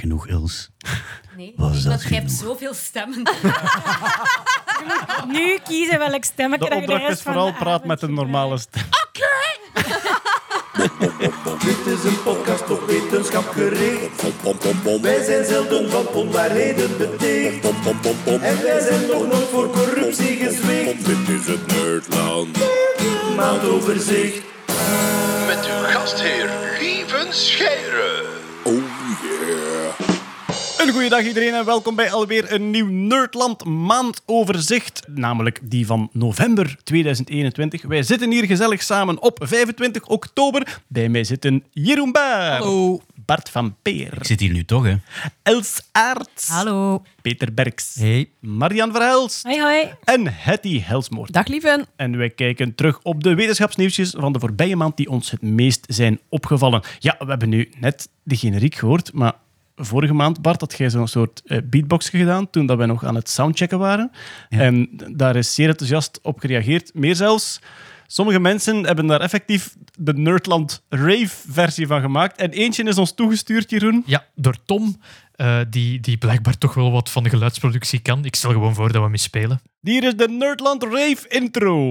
genoeg, Els? Nee, Was dat want je hebt genoeg? zoveel stemmen. Nu kiezen welk stemmetje De dat je de opdracht rest is van vooral de praat avond met een normale stem. Dit is een podcast op wetenschap gericht. Wij zijn zelden van onwaarheden beticht. En wij zijn nog nooit voor corruptie gezwicht. Dit is het Nerdland. Maandoverzicht. Met uw gastheer Lieven Scheire. Een goede dag iedereen en welkom bij alweer een nieuw Nerdland maandoverzicht, namelijk die van november 2021. Wij zitten hier gezellig samen op 25 oktober. Bij mij zitten Jeroen Baer. Hallo. Bart van Peer. Ik zit hier nu toch, hè? Els Aerts. Hallo. Peter Berks. Hey. Marian Verhelst. Hoi, hoi. En Hetty Helsmoort. Dag lieven. En wij kijken terug op de wetenschapsnieuwsjes van de voorbije maand die ons het meest zijn opgevallen. Ja, we hebben nu net de generiek gehoord, maar vorige maand, Bart, had jij zo'n soort eh, beatbox gedaan toen dat wij nog aan het soundchecken waren. En daar is zeer enthousiast op gereageerd. Meer zelfs, sommige mensen hebben daar effectief de Nerdland Rave-versie van gemaakt. En eentje is ons toegestuurd, Jeroen. Ja, door Tom, eh, die, die blijkbaar toch wel wat van de geluidsproductie kan. Ik stel gewoon voor dat we mee spelen. Hier is de Nerdland Rave-intro.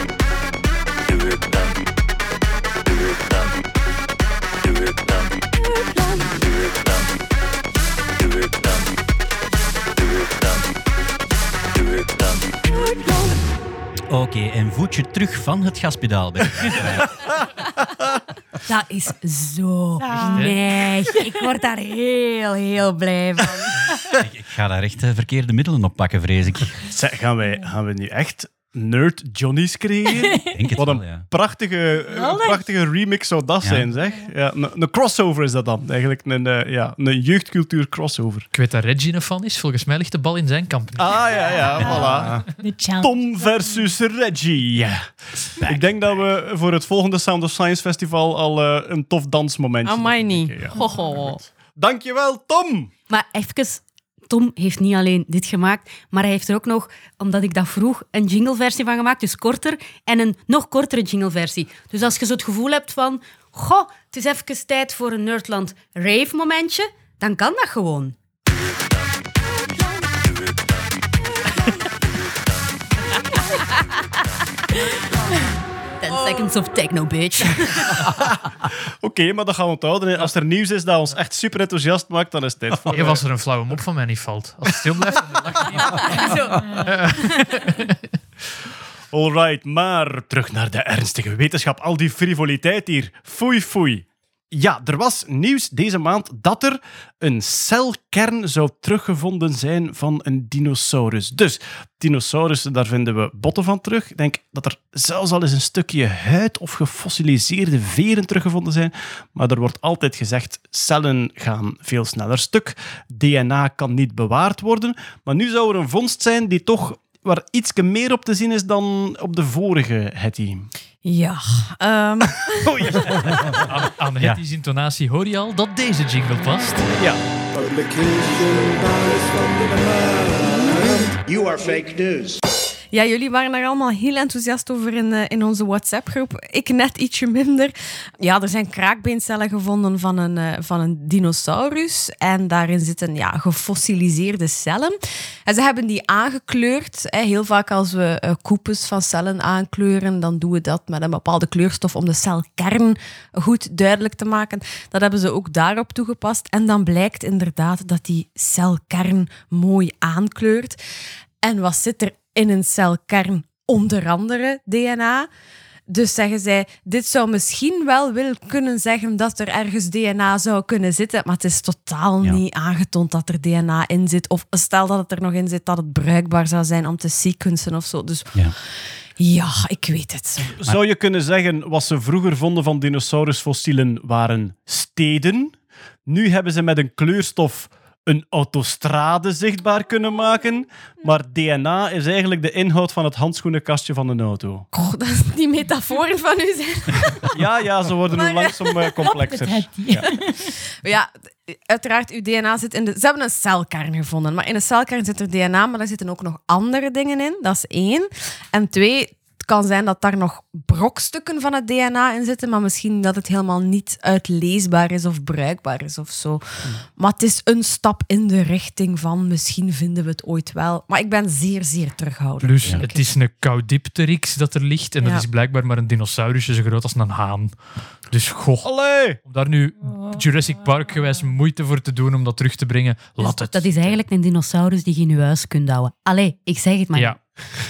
Oké, en voetje terug van het gaspedaal. Ben. Dat is zo neig. Ik word daar heel, heel blij van. ik, ik ga daar echt eh, verkeerde middelen op pakken, vrees ik. Zeg, gaan, wij, gaan we nu echt Nerd Johnny's creëren? Ik denk het Wat een wel, ja. prachtige, een prachtige remix zou dat Ja. zijn, zeg. Ja, een, een crossover is dat dan. Eigenlijk een, eh, ja, een jeugdcultuur crossover. Ik weet dat Reggie een fan is. Volgens mij ligt de bal in zijn kamp. Ah, ja, ja, voilà. Tom versus Reggie. Ik denk dat we voor het volgende Sound of Science Festival al eh, een tof dansmomentje Amai moeten niet. Dankjewel, Tom! Maar even, Tom heeft niet alleen dit gemaakt, maar hij heeft er ook nog, omdat ik dat vroeg, een jingleversie van gemaakt, dus korter, en een nog kortere jingleversie. Dus als je zo het gevoel hebt van, goh, het is even tijd voor een Nerdland rave momentje, dan kan dat gewoon. Seconds of techno, bitch. Oké, maar dat gaan we onthouden. Als er nieuws is dat ons echt super enthousiast maakt, dan is het tijd voor... Even als er een flauwe mop van mij niet valt. Als het stil blijft, dan lacht hij niet. Alright, maar terug naar de ernstige wetenschap. Al die frivoliteit hier. Foei, foei. Ja, er was nieuws deze maand dat er een celkern zou teruggevonden zijn van een dinosaurus. Dus, dinosaurussen, daar vinden we botten van terug. Ik denk dat er zelfs al eens een stukje huid of gefossiliseerde veren teruggevonden zijn. Maar er wordt altijd gezegd, cellen gaan veel sneller stuk. DNA kan niet bewaard worden. Maar nu zou er een vondst zijn die toch waar iets meer op te zien is dan op de vorige Hetty. Ja. ehm, Aan, aan Hetty's intonatie hoor je al dat deze jingle past. Ja. You are fake news. Ja, jullie waren daar allemaal heel enthousiast over in, eh, in onze WhatsApp-groep. Ik net ietsje minder. Ja, er zijn kraakbeencellen gevonden van een, eh, van een dinosaurus. En daarin zitten ja, gefossiliseerde cellen. En ze hebben die aangekleurd. Hè. Heel vaak als we eh, koepels van cellen aankleuren, dan doen we dat met een bepaalde kleurstof om de celkern goed duidelijk te maken. Dat hebben ze ook daarop toegepast. En dan blijkt inderdaad dat die celkern mooi aankleurt. En wat zit er in een celkern? Onder andere DNA. Dus zeggen zij, dit zou misschien wel willen kunnen zeggen dat er ergens DNA zou kunnen zitten, maar het is totaal Ja. niet aangetoond dat er DNA in zit. Of stel dat het er nog in zit, dat het bruikbaar zou zijn om te sequencen of zo. Dus Ja. Ja, ik weet het. zo. Zou je kunnen zeggen, wat ze vroeger vonden van dinosaurusfossielen waren steden. Nu hebben ze met een kleurstof een autostrade zichtbaar kunnen maken. Maar DNA is eigenlijk de inhoud van het handschoenenkastje van een auto. Goh, dat is die metaforen van u zijn. Ja, ja, ze worden nu langzaam eh, complexer. Ja. Ja, uiteraard, uw DNA zit in de... Ze hebben een celkern gevonden, maar in een celkern zit er DNA, maar daar zitten ook nog andere dingen in. Dat is één. En twee, kan zijn dat daar nog brokstukken van het DNA in zitten, maar misschien dat het helemaal niet uitleesbaar is of bruikbaar is of zo. Maar het is een stap in de richting van misschien vinden we het ooit wel. Maar ik ben zeer, zeer terughoudend. Plus, het is een Caudipteryx dat er ligt. En Ja. dat is blijkbaar maar een dinosaurusje zo groot als een haan. Dus goh, Allee! om daar nu Jurassic Park gewijs moeite voor te doen om dat terug te brengen, laat het. Dat is eigenlijk een dinosaurus die je in je huis kunt houden. Allee, ik zeg het maar. Ja.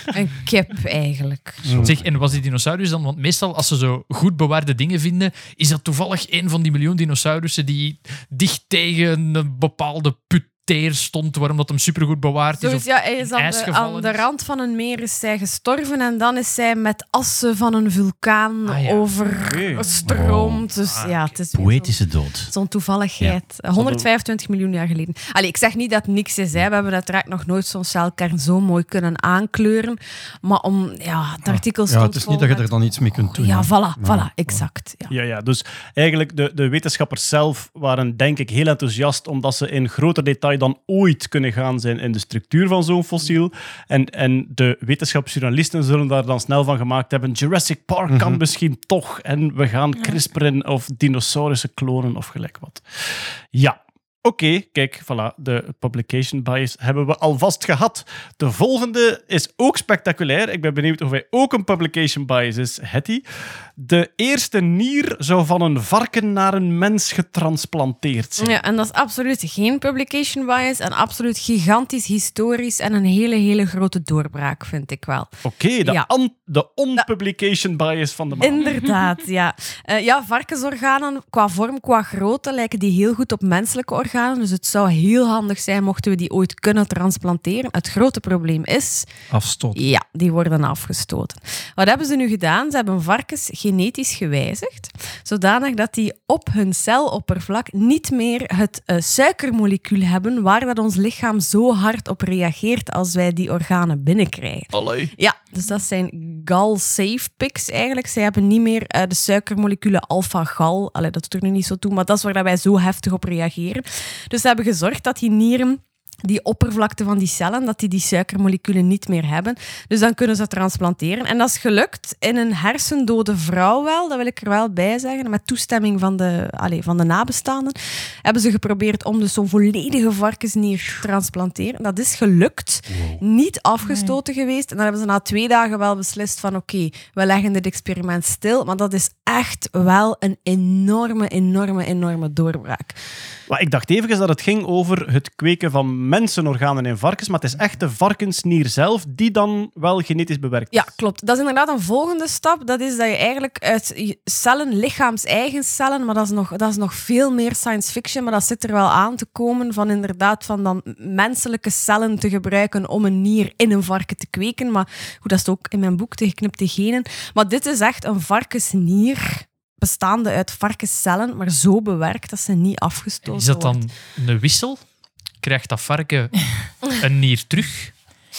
Een kip eigenlijk. Zeg, en was die dinosaurus dan? Want meestal als ze zo goed bewaarde dingen vinden, is dat toevallig een van die miljoen dinosaurussen die dicht tegen een bepaalde put teer stond, waarom dat hem supergoed bewaard is. Zo is, of ja, hij is aan ijs de, gevallen aan de is. rand van een meer is zij gestorven en dan is zij met assen van een vulkaan Ah, ja. overstroomd. Dus Ah, ja, het is Poëtische dood. zo'n- toevalligheid. 125 miljoen jaar geleden. Allee, ik zeg niet dat het niks is. Hè. We hebben uiteraard nog nooit zo'n celkern zo mooi kunnen aankleuren. Maar om, ja, het artikel stond Ja, het is niet dat je er dan iets mee kunt doen. Ja, voilà, Ja. voilà, exact. Ja. Ja, ja, dus eigenlijk de, de wetenschappers zelf waren denk ik heel enthousiast omdat ze in groter detail dan ooit kunnen gaan zijn in de structuur van zo'n fossiel. En, en de wetenschapsjournalisten zullen daar dan snel van gemaakt hebben Jurassic Park kan misschien toch en we gaan CRISPRen of dinosaurussen klonen of gelijk wat. Ja. Oké, kijk, voilà, de publication bias hebben we alvast gehad. De volgende is ook spectaculair. Ik ben benieuwd of hij ook een publication bias is, Hetty. De eerste nier zou van een varken naar een mens getransplanteerd zijn. Ja, en dat is absoluut geen publication bias en absoluut gigantisch historisch en een hele, hele grote doorbraak, vind ik wel. Oké, de, Ja. de on-publication bias van de man. Inderdaad, ja. Eh, ja, varkensorganen qua vorm, qua grootte lijken die heel goed op menselijke organen. Dus het zou heel handig zijn mochten we die ooit kunnen transplanteren. Het grote probleem is, Afstoot. ja, die worden afgestoten. Wat hebben ze nu gedaan? Ze hebben varkens genetisch gewijzigd, zodanig dat die op hun celoppervlak niet meer het eh, suikermolecuul hebben waar dat ons lichaam zo hard op reageert als wij die organen binnenkrijgen. Allee. Ja, dus dat zijn gal-safe picks eigenlijk. Zij hebben niet meer eh, de suikermoleculen alpha-gal. Allee, dat doet er nu niet zo toe, maar dat is waar dat wij zo heftig op reageren. Dus ze hebben gezorgd dat die nieren die oppervlakte van die cellen, dat die die suikermoleculen niet meer hebben. Dus dan kunnen ze transplanteren. En dat is gelukt in een hersendode vrouw wel, dat wil ik er wel bij zeggen, met toestemming van de, allez, van de nabestaanden, hebben ze geprobeerd om dus zo'n volledige varkensnier te transplanteren. Dat is gelukt. Niet afgestoten geweest. En dan hebben ze na twee dagen wel beslist van oké, we leggen dit experiment stil. Maar dat is echt wel een enorme, enorme, enorme doorbraak. Maar ik dacht even dat het ging over het kweken van mensenorganen in varkens, maar het is echt de varkensnier zelf die dan wel genetisch bewerkt Ja, is. klopt. Dat is inderdaad een volgende stap. Dat is dat je eigenlijk uit cellen, lichaams-eigen cellen, maar dat is, nog, dat is nog veel meer science fiction, maar dat zit er wel aan te komen van inderdaad van dan menselijke cellen te gebruiken om een nier in een varken te kweken. Maar goed, dat is ook in mijn boek, de geknipte genen. Maar dit is echt een varkensnier bestaande uit varkenscellen, maar zo bewerkt dat ze niet afgestoten Is dat wordt. dan een wissel? Krijgt dat varken een nier terug?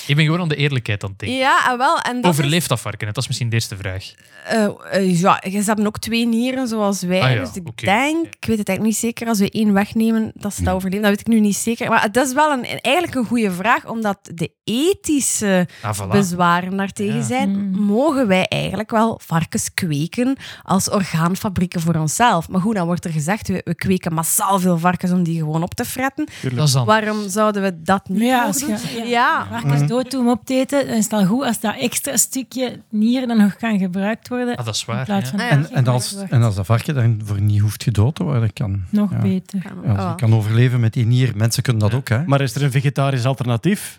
Ik ben gewoon aan de eerlijkheid aan het denken. Ja, en wel. En dat is- Overleeft dat varken? Dat is misschien de eerste vraag. Eh, eh, ja, ze hebben ook twee nieren zoals wij. Ah ja, dus ik denk, ik weet het eigenlijk niet zeker, als we één wegnemen, dat ze dat overleven. Dat weet ik nu niet zeker. Maar dat is wel een, eigenlijk een goede vraag, omdat de ethische Ah, voilà. bezwaren daartegen Ja. zijn. Mogen wij eigenlijk wel varkens kweken als orgaanfabrieken voor onszelf? Maar goed, dan wordt er gezegd, we, we kweken massaal veel varkens om die gewoon op te fretten. Dat is dan... Waarom zouden we dat niet Ja, mogen doen? ja. Ja. Varkens dood doen om op te eten, dan is het al goed als dat extra stukje nier dan nog kan gebruikt worden. Ah, dat is waar. ja. Ah, ja. En, en, als, en als dat varken daarvoor niet hoeft gedood te worden, kan, Nog ja. beter. ja, als Oh. je kan overleven met die nier. Mensen kunnen dat ook, hè? Maar is er een vegetarisch alternatief?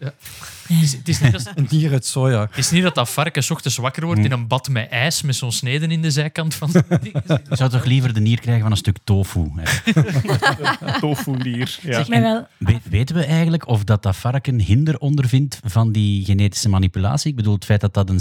Het is, het is niet dat, Een nier uit soja. het is niet dat dat varken 's ochtends wakker wordt in een bad met ijs met zo'n sneden in de zijkant van de ding. Je zou toch liever de nier krijgen van een stuk tofu? Tofu-nier. Ja. Zeg mij wel, We- weten we eigenlijk of dat, dat varken hinder ondervindt van die genetische manipulatie? Ik bedoel, het feit dat dat een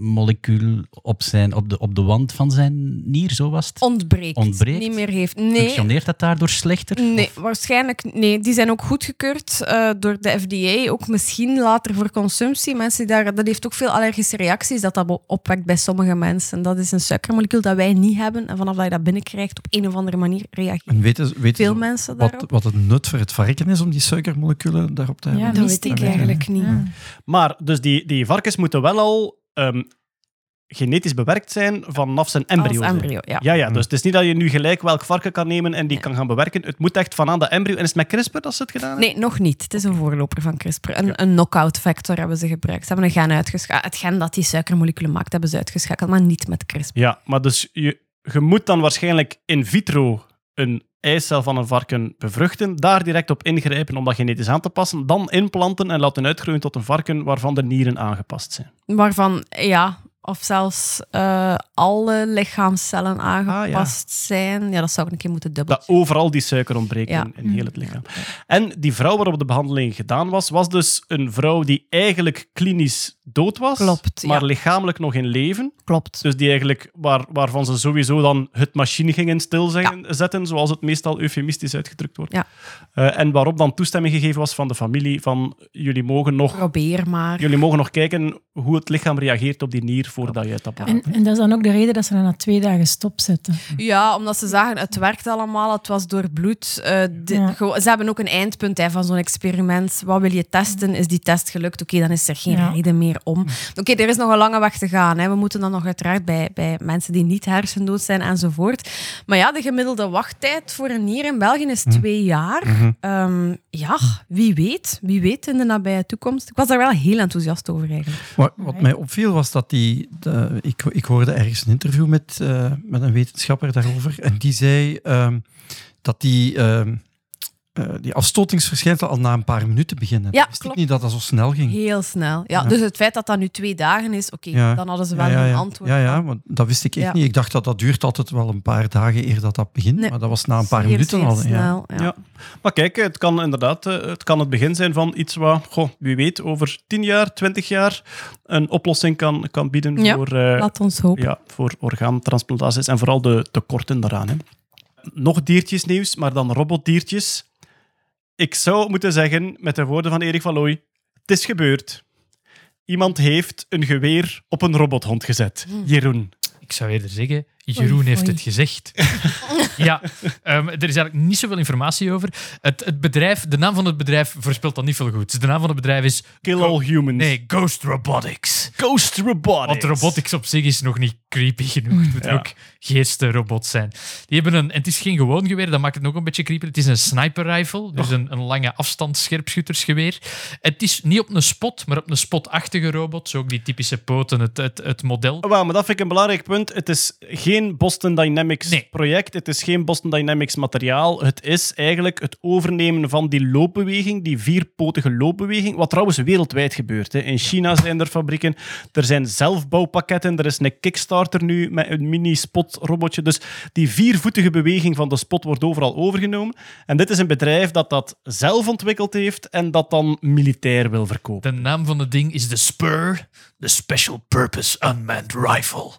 suikermolecuul op, zijn, op, de, op de wand van zijn nier, zo was het? Ontbreekt. Ontbreekt? Niet meer heeft. Nee, Functioneert dat daardoor slechter? Nee, Of- waarschijnlijk nee. Die zijn ook goedgekeurd eh, door de FDA. Ook misschien later voor consumptie. Mensen daar, dat heeft ook veel allergische reacties dat dat opwekt bij sommige mensen. Dat is een suikermolecuul dat wij niet hebben. En vanaf dat je dat binnenkrijgt, op een of andere manier reageren En weten, weten veel mensen wat, daarop. wat het nut voor het varken is om die suikermoleculen daarop te hebben? Ja, Dat wist weet ik ik eigenlijk niet. Ja. Maar dus die, die varkens moeten wel al ehm, genetisch bewerkt zijn vanaf zijn embryo. Embryo, ja. Ja, ja, dus het is niet dat je nu gelijk welk varken kan nemen en die Nee. kan gaan bewerken. Het moet echt van aan de embryo. En is het met CRISPR dat ze het gedaan hebben? Nee, nog niet. Het is een voorloper van CRISPR. Een, een knockout factor hebben ze gebruikt. Ze hebben een gen uitgeschakeld. Het gen dat die suikermoleculen maakt, hebben ze uitgeschakeld, maar niet met CRISPR. Ja, maar dus je, je moet dan waarschijnlijk in vitro een eicel van een varken bevruchten, daar direct op ingrijpen om dat genetisch aan te passen, dan inplanten en laten uitgroeien tot een varken waarvan de nieren aangepast zijn. Waarvan, ja, of zelfs eh, alle lichaamscellen aangepast zijn. Ja, dat zou ik een keer moeten dubbelen. Dat overal die suiker ontbreekt Ja. in, in heel het lichaam. En die vrouw waarop de behandeling gedaan was, was dus een vrouw die eigenlijk klinisch dood was, Klopt, maar ja. lichamelijk nog in leven. Klopt. Dus die eigenlijk, waar, waarvan ze sowieso dan het machine gingen stilzetten, zoals het meestal eufemistisch uitgedrukt wordt. Ja. Eh, en waarop dan toestemming gegeven was van de familie van jullie mogen nog, Probeer maar. jullie mogen nog kijken hoe het lichaam reageert op die nier voordat je het apparaat En, en dat is dan ook de reden dat ze dan na twee dagen stopzetten. Ja, omdat ze zagen, het werkt allemaal, het was door bloed. Eh, de- Ja. Ze hebben ook een eindpunt hè, van zo'n experiment. Wat wil je testen? Is die test gelukt? Oké, dan is er geen Ja. reden meer om. Oké, er is nog een lange weg te gaan. Hè. We moeten dan nog uiteraard bij, bij mensen die niet hersendood zijn enzovoort. Maar ja, de gemiddelde wachttijd voor een nier in België is twee jaar. Ehm, ja, wie weet. Wie weet in de nabije toekomst. Ik was daar wel heel enthousiast over eigenlijk. Wat, wat mij opviel was dat die. De, ik, ik hoorde ergens een interview met, eh, met een wetenschapper daarover. En die zei ehm, dat die, ehm, eh, die afstotingsverschijnselen al na een paar minuten beginnen. Ja, Wist klopt. ik niet dat dat zo snel ging. Heel snel. Ja, Ja. Dus het feit dat dat nu twee dagen is, oké, Ja. dan hadden ze wel ja, ja, een antwoord. Ja, ja, maar dat wist ik echt Ja. niet. Ik dacht dat dat duurt altijd wel een paar dagen eer dat dat begint. Nee. Maar dat was na een paar minuten zeer al. Ja. snel, ja. Ja. Maar kijk, het kan inderdaad eh, het, kan het begin zijn van iets wat, goh, wie weet, over 10 jaar, 20 jaar een oplossing kan, kan bieden Ja, voor, eh, Laat ons hopen. ja, voor orgaantransplantaties en vooral de tekorten daaraan. Hè. Nog diertjesnieuws, maar dan robotdiertjes. Ik zou moeten zeggen, met de woorden van Erik van Looy, het is gebeurd. Iemand heeft een geweer op een robothond gezet. Jeroen. Ik zou eerder zeggen, Jeroen heeft het gezegd. ja, ehm, er is eigenlijk niet zoveel informatie over. Het, het bedrijf, de naam van het bedrijf voorspelt dan niet veel goed. De naam van het bedrijf is... Kill all humans. Nee, Ghost Robotics. Ghost Robotics. Want robotics op zich is nog niet creepy genoeg. Het moeten Ja. ook geestenrobots zijn. Die hebben een, en het is geen gewoon geweer, dat maakt het nog een beetje creepy. Het is een sniper rifle, dus een, een lange afstand scherpschuttersgeweer. Het is niet op een spot, maar op een spotachtige robot. Zo ook die typische poten, het, het, het model. Wel, maar dat vind ik een belangrijk punt. Het is geen Boston Dynamics Nee. project. Het is geen Boston Dynamics materiaal. Het is eigenlijk het overnemen van die loopbeweging, die vierpotige loopbeweging. Wat trouwens wereldwijd gebeurt. Hè. In China zijn er fabrieken. Er zijn zelfbouwpakketten. Er is een Kickstarter nu met een mini-spot-robotje. Dus die viervoetige beweging van de spot wordt overal overgenomen. En dit is een bedrijf dat dat zelf ontwikkeld heeft en dat dan militair wil verkopen. De naam van het ding is de Spur, de Special Purpose Unmanned Rifle.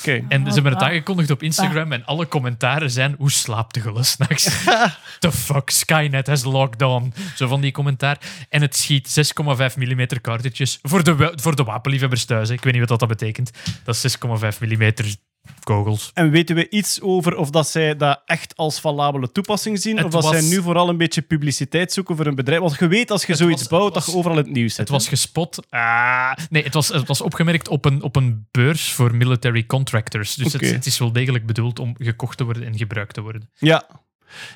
Oké. En ze hebben het. Aangekondigd op Instagram en alle commentaren zijn hoe slaapt de gullen s'nachts? The fuck, Skynet has logged on. Zo van die commentaar. En het schiet 6,5 mm cartridges voor de, voor de wapenliefhebbers thuis. hè. Ik weet niet wat dat betekent. Dat is 6,5 mm kogels. En weten we iets over of dat zij dat echt als valabele toepassing zien? Het of dat was- zij nu vooral een beetje publiciteit zoeken voor een bedrijf? Want je weet, als je Het zoiets was- bouwt, dat je overal in het nieuws zit. Het was gespot. Ah, nee, het was, het was opgemerkt op een, op een beurs voor military contractors. Dus het, het is wel degelijk bedoeld om gekocht te worden en gebruikt te worden. Ja.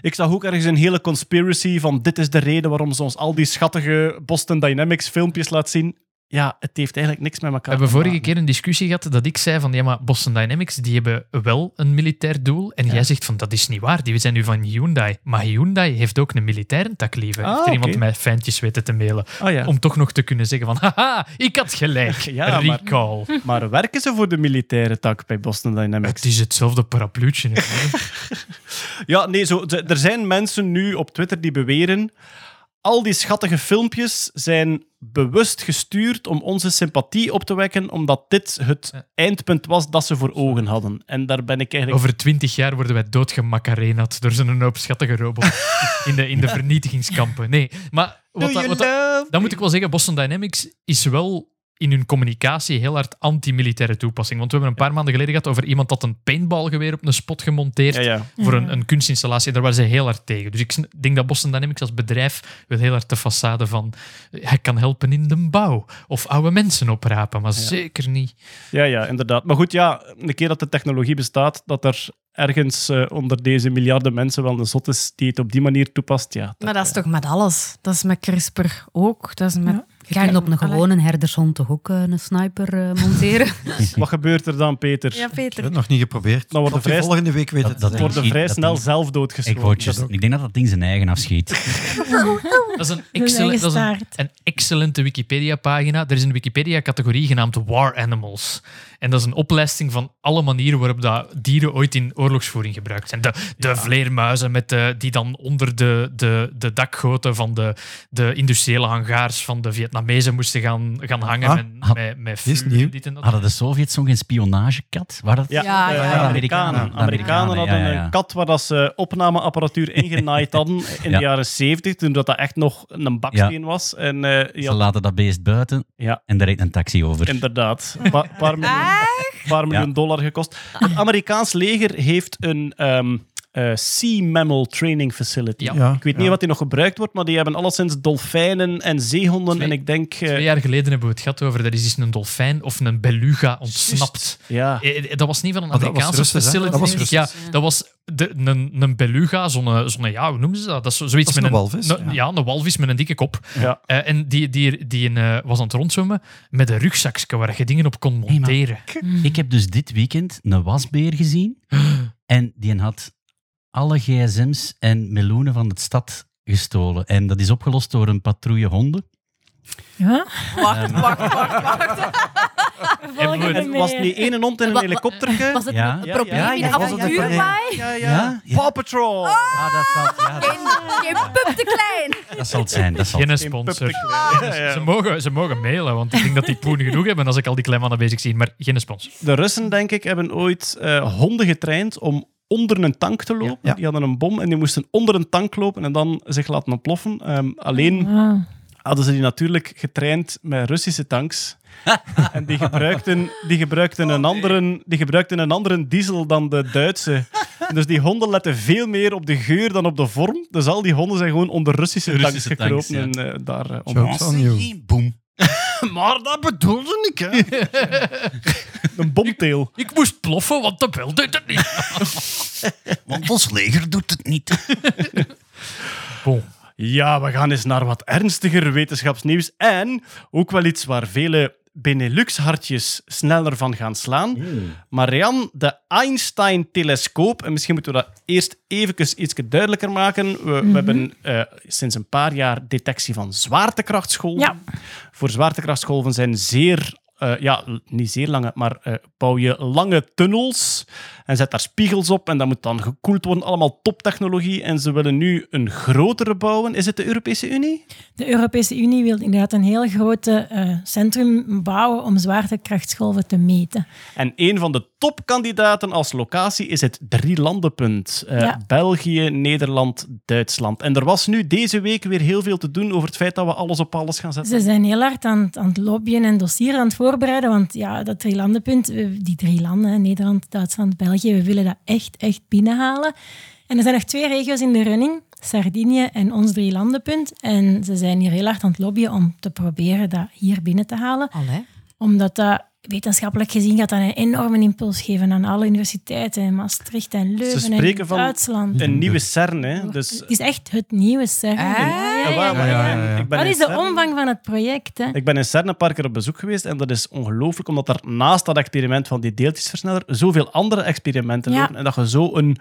Ik zag ook ergens een hele conspiracy van dit is de reden waarom ze ons al die schattige Boston Dynamics filmpjes laat zien. Ja, het heeft eigenlijk niks met elkaar We hebben vorige maken. keer een discussie gehad dat ik zei van ja, maar Boston Dynamics die hebben wel een militair doel. En jij zegt van dat is niet waar, die zijn nu van Hyundai. Maar Hyundai heeft ook een militaire tak liever. Ah, heeft er iemand mij fijntjes weten te mailen. Ja. Om toch nog te kunnen zeggen van haha, ik had gelijk. Ja, maar- Recall. Maar werken ze voor de militaire tak bij Boston Dynamics? Het is hetzelfde parapluutje. Ja, nee, zo, er zijn mensen nu op Twitter die beweren al die schattige filmpjes zijn bewust gestuurd om onze sympathie op te wekken, omdat dit het Ja. eindpunt was dat ze voor ogen hadden. En daar ben ik eigenlijk... Over twintig jaar worden wij doodgemakarenad door zo'n hoop schattige robot in de, in de vernietigingskampen. Nee, maar wat, dat- wat, dat- dan moet ik wel zeggen, Boston Dynamics is wel in hun communicatie heel hard anti-militaire toepassing. Want we hebben een paar maanden geleden gehad over iemand dat een paintballgeweer op een spot gemonteerd Ja, ja. voor een, een kunstinstallatie. Daar waren ze heel hard tegen. Dus ik denk dat Boston Dynamics als bedrijf wil heel hard de façade van eh, hij kan helpen in de bouw of oude mensen oprapen, maar zeker niet. Ja, ja, inderdaad. Maar goed, ja, een keer dat de technologie bestaat, dat er ergens eh, onder deze miljarden mensen wel een zot is die het op die manier toepast, ja. Maar dat is toch met alles. Dat is met CRISPR ook. Dat is met... Je kan op een gewone herdershond toch ook eh, een sniper eh, monteren? Wat gebeurt er dan, Peter? Ja, Ik heb Peter. het nog niet geprobeerd. Dan wordt Tot de de vrij- volgende week weten Dat-. Worden Ik- vrij dat snel ding- zelf Ik, doodgeschoten. juist- ik denk dat dat ding zijn eigen afschiet. Dat is een, excellent, dat is een, een excellente Wikipedia-pagina. Er is een Wikipedia-categorie genaamd War Animals. En dat is een oplijsting van alle manieren waarop dat dieren ooit in oorlogsvoering gebruikt zijn. De, de vleermuizen met de, die dan onder de, de, de dakgoten van de, de industriële hangaars van de Vietnamezen moesten gaan, gaan hangen Ah, met, had- met, met dit is vuur en nieuw. dit en dat. Hadden de Sovjets nog een spionagekat? Waar dat... Ja, Ja, ja, de ja. Amerikanen. Amerikanen. Amerikanen hadden Ja, ja, ja. een kat waar dat ze opnameapparatuur ingenaaid hadden in Ja. de jaren 70, toen dat, dat echt nog een baksteen was. En eh, Ze laten dat beest buiten Ja. en daar rijdt een taxi over. inderdaad, een pa- paar miljoen, paar miljoen Ja. dollar gekost. Het Amerikaans leger heeft een ehm, eh, Sea Mammal Training Facility. Ja. Ja, Ik weet niet ja. wat die nog gebruikt wordt, maar die hebben alleszins dolfijnen en zeehonden. Twee- en ik denk... eh, Twee jaar geleden hebben we het gehad over, er is eens een dolfijn of een beluga ontsnapt. ja. Eh, eh, Dat was niet van een dat was Amerikaanse facility. Dat was. Ja, dat was de, een, een beluga, zo'n, zo'n, ja, hoe noemen ze dat? Dat is zo- zoiets Dat is met een walvis, een, ja. ja, een walvis met een dikke kop. Ja. Eh, en die, die, die een, eh, was aan het rondzwemmen met een rugzakje waar je dingen op kon maar- monteren. Ik heb dus dit weekend een wasbeer gezien en die had alle gsm's en meloenen van de stad gestolen. En dat is opgelost door een patrouille honden. Ja? Wacht, wacht, wacht, wacht. Volgende En was het niet één hond en een helikopterke? Was het Ja. een Ja, probleem ja, in ja, de was het een avontuurbaai? Ja, ja. Ja, ja. Paw Patrol! Ah, dat zal, ja, dat, Geen, geen pup te klein. dat zal het zijn. Dat zal Geen het sponsor. ja. Ze, mogen, ze mogen mailen, want ik denk dat die poen genoeg hebben als ik al die kleimannen bezig zie. Maar geen sponsor. De Russen, denk ik, hebben ooit eh, honden getraind om onder een tank te lopen. Ja. Die hadden een bom en die moesten onder een tank lopen en dan zich laten ontploffen. Ehm, alleen Ah. hadden ze die natuurlijk getraind met Russische tanks. en die gebruikten, die, gebruikten een andere, die gebruikten een andere diesel dan de Duitse. Dus die honden letten veel meer op de geur dan op de vorm. Dus al die honden zijn gewoon onder Russische, Russische tanks tanks, gekropen en eh, daar you. Boom. Maar dat bedoelde ik, hè. een bomteel. Ik moest ploffen, want de bel deed het niet. Want ons leger doet het niet. Bon. Ja, we gaan eens naar wat ernstiger wetenschapsnieuws. En ook wel iets waar vele Benelux-hartjes sneller van gaan slaan. Marianne, de Einstein-telescoop. En misschien moeten we dat eerst even iets duidelijker maken. We, we hebben eh, sinds een paar jaar detectie van zwaartekrachtsgolven. Ja. Voor zwaartekrachtsgolven zijn zeer... eh, ja, niet zeer lange, maar eh, bouw je lange tunnels en zet daar spiegels op en dat moet dan gekoeld worden. Allemaal toptechnologie. En ze willen nu een grotere bouwen. Is het de Europese Unie? De Europese Unie wil inderdaad een heel grote eh, centrum bouwen om zwaartekrachtsgolven te meten. En een van de topkandidaten als locatie is het Drielandenpunt. Ja. België, Nederland, Duitsland. En er was nu deze week weer heel veel te doen over het feit dat we alles op alles gaan zetten. Ze zijn heel hard aan, het- aan het lobbyen en dossiers aan het voorbereiden, want ja, dat drielandenpunt, we- die drie landen, Nederland, Duitsland, België, we willen dat echt, echt binnenhalen. En er zijn nog twee regio's in de running, Sardinië en ons drielandenpunt. En ze zijn hier heel hard aan het lobbyen om te proberen dat hier binnen te halen. Allee. Omdat dat wetenschappelijk gezien gaat dat een enorme impuls geven aan alle universiteiten in Maastricht en Leuven spreken en van Duitsland. Een nieuwe CERN, hè. Dus, Het is echt het nieuwe CERN. Ah. Ja, ja, Ja, ja, Wat is de CERN omvang van het project? Hè? Ik ben in CERN een paar keer op bezoek geweest en dat is ongelooflijk, omdat er naast dat experiment van die deeltjesversneller zoveel andere experimenten Ja. lopen en dat je zo een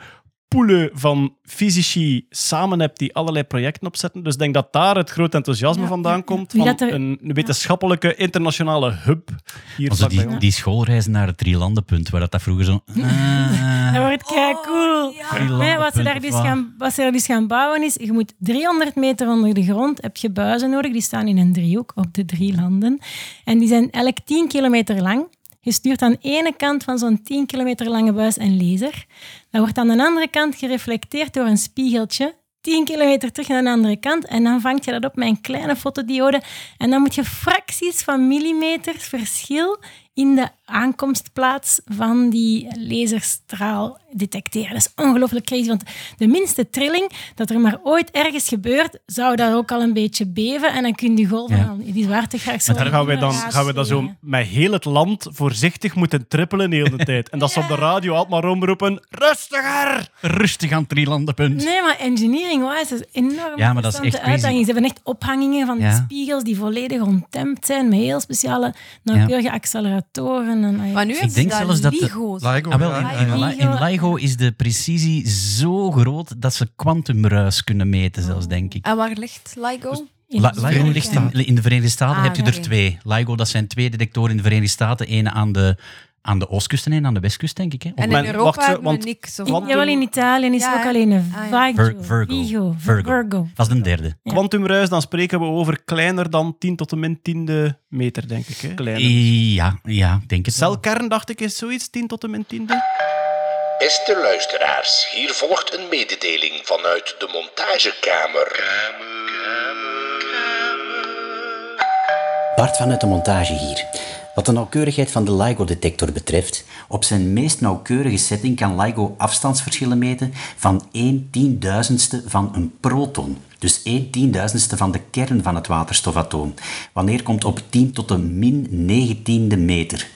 poelen van fysici samen hebt die allerlei projecten opzetten. Dus ik denk dat daar het grote enthousiasme Ja, vandaan komt. Van er- een wetenschappelijke internationale hub hier Also vlakbij die, die schoolreizen naar het Drielandenpunt, waar dat, dat vroeger zo... ah, Dat wordt kei cool. Drielandenpunt Nee, wat, ze daar of dus gaan, wat ze daar dus gaan bouwen is, je moet 300 meter onder de grond, heb je buizen nodig, die staan in een driehoek op de drie landen. En die zijn elk 10 kilometer lang. Je stuurt aan de ene kant van zo'n 10 kilometer lange buis een laser. Dat wordt aan de andere kant gereflecteerd door een spiegeltje. 10 kilometer terug naar de andere kant. En dan vangt je dat op met een kleine fotodiode. En dan moet je fracties van millimeters verschil in de aankomstplaats van die laserstraal detecteren. Dat is ongelooflijk crazy, want de minste trilling dat er maar ooit ergens gebeurt, zou dat ook al een beetje beven en dan kun je golven Ja. die zwaartekracht... Maar zo gaan we dan, gaan we dan zo met heel het land voorzichtig moeten trippelen de hele tijd. En dat ze op de radio altijd maar omroepen, rustiger! Rustig aan het Drielandenpunt. Nee, maar engineering-wise is een enorm Ja, maar dat is echt crazy. uitdaging. Ze hebben echt ophangingen van Ja. de spiegels die volledig ontemd zijn, met heel speciale nauwkeurige acceleratoren. En, Maar nu Ik hebben denk ze dat zelfs dat de- LIGO's. LIGO, Ah, wel, ja. in, in Is de precisie zo groot dat ze kwantumruis kunnen meten, zelfs, denk ik. En waar ligt LIGO? in La- de LIGO ligt in, in de Verenigde Staten, Ah, heb je er twee. LIGO, dat zijn twee detectoren in de Verenigde Staten. Eén aan de, aan de oostkust en één aan de westkust, denk ik. Hè? En in Europa wacht, hebben want- niks. Of Jawel, in Italië is Ja, ook alleen een Ah, ja. Vigo. Vir- Virgo. Virgo. Virgo. Dat is de derde. Ja. Quantumruis, dan spreken we over kleiner dan 10 tot de min tiende meter, denk ik. Hè? Kleiner. Ja, ja, denk het wel. Celkern, dacht ik, is zoiets, 10 tot de min tiende. Beste luisteraars, hier volgt een mededeling vanuit de montagekamer. Bart vanuit de montage hier. Wat de nauwkeurigheid van de LIGO-detector betreft, op zijn meest nauwkeurige setting kan LIGO afstandsverschillen meten van 1 tienduizendste van een proton. Dus 1 tienduizendste van de kern van het waterstofatoom. Wanneer komt op 10 tot de min 19e meter.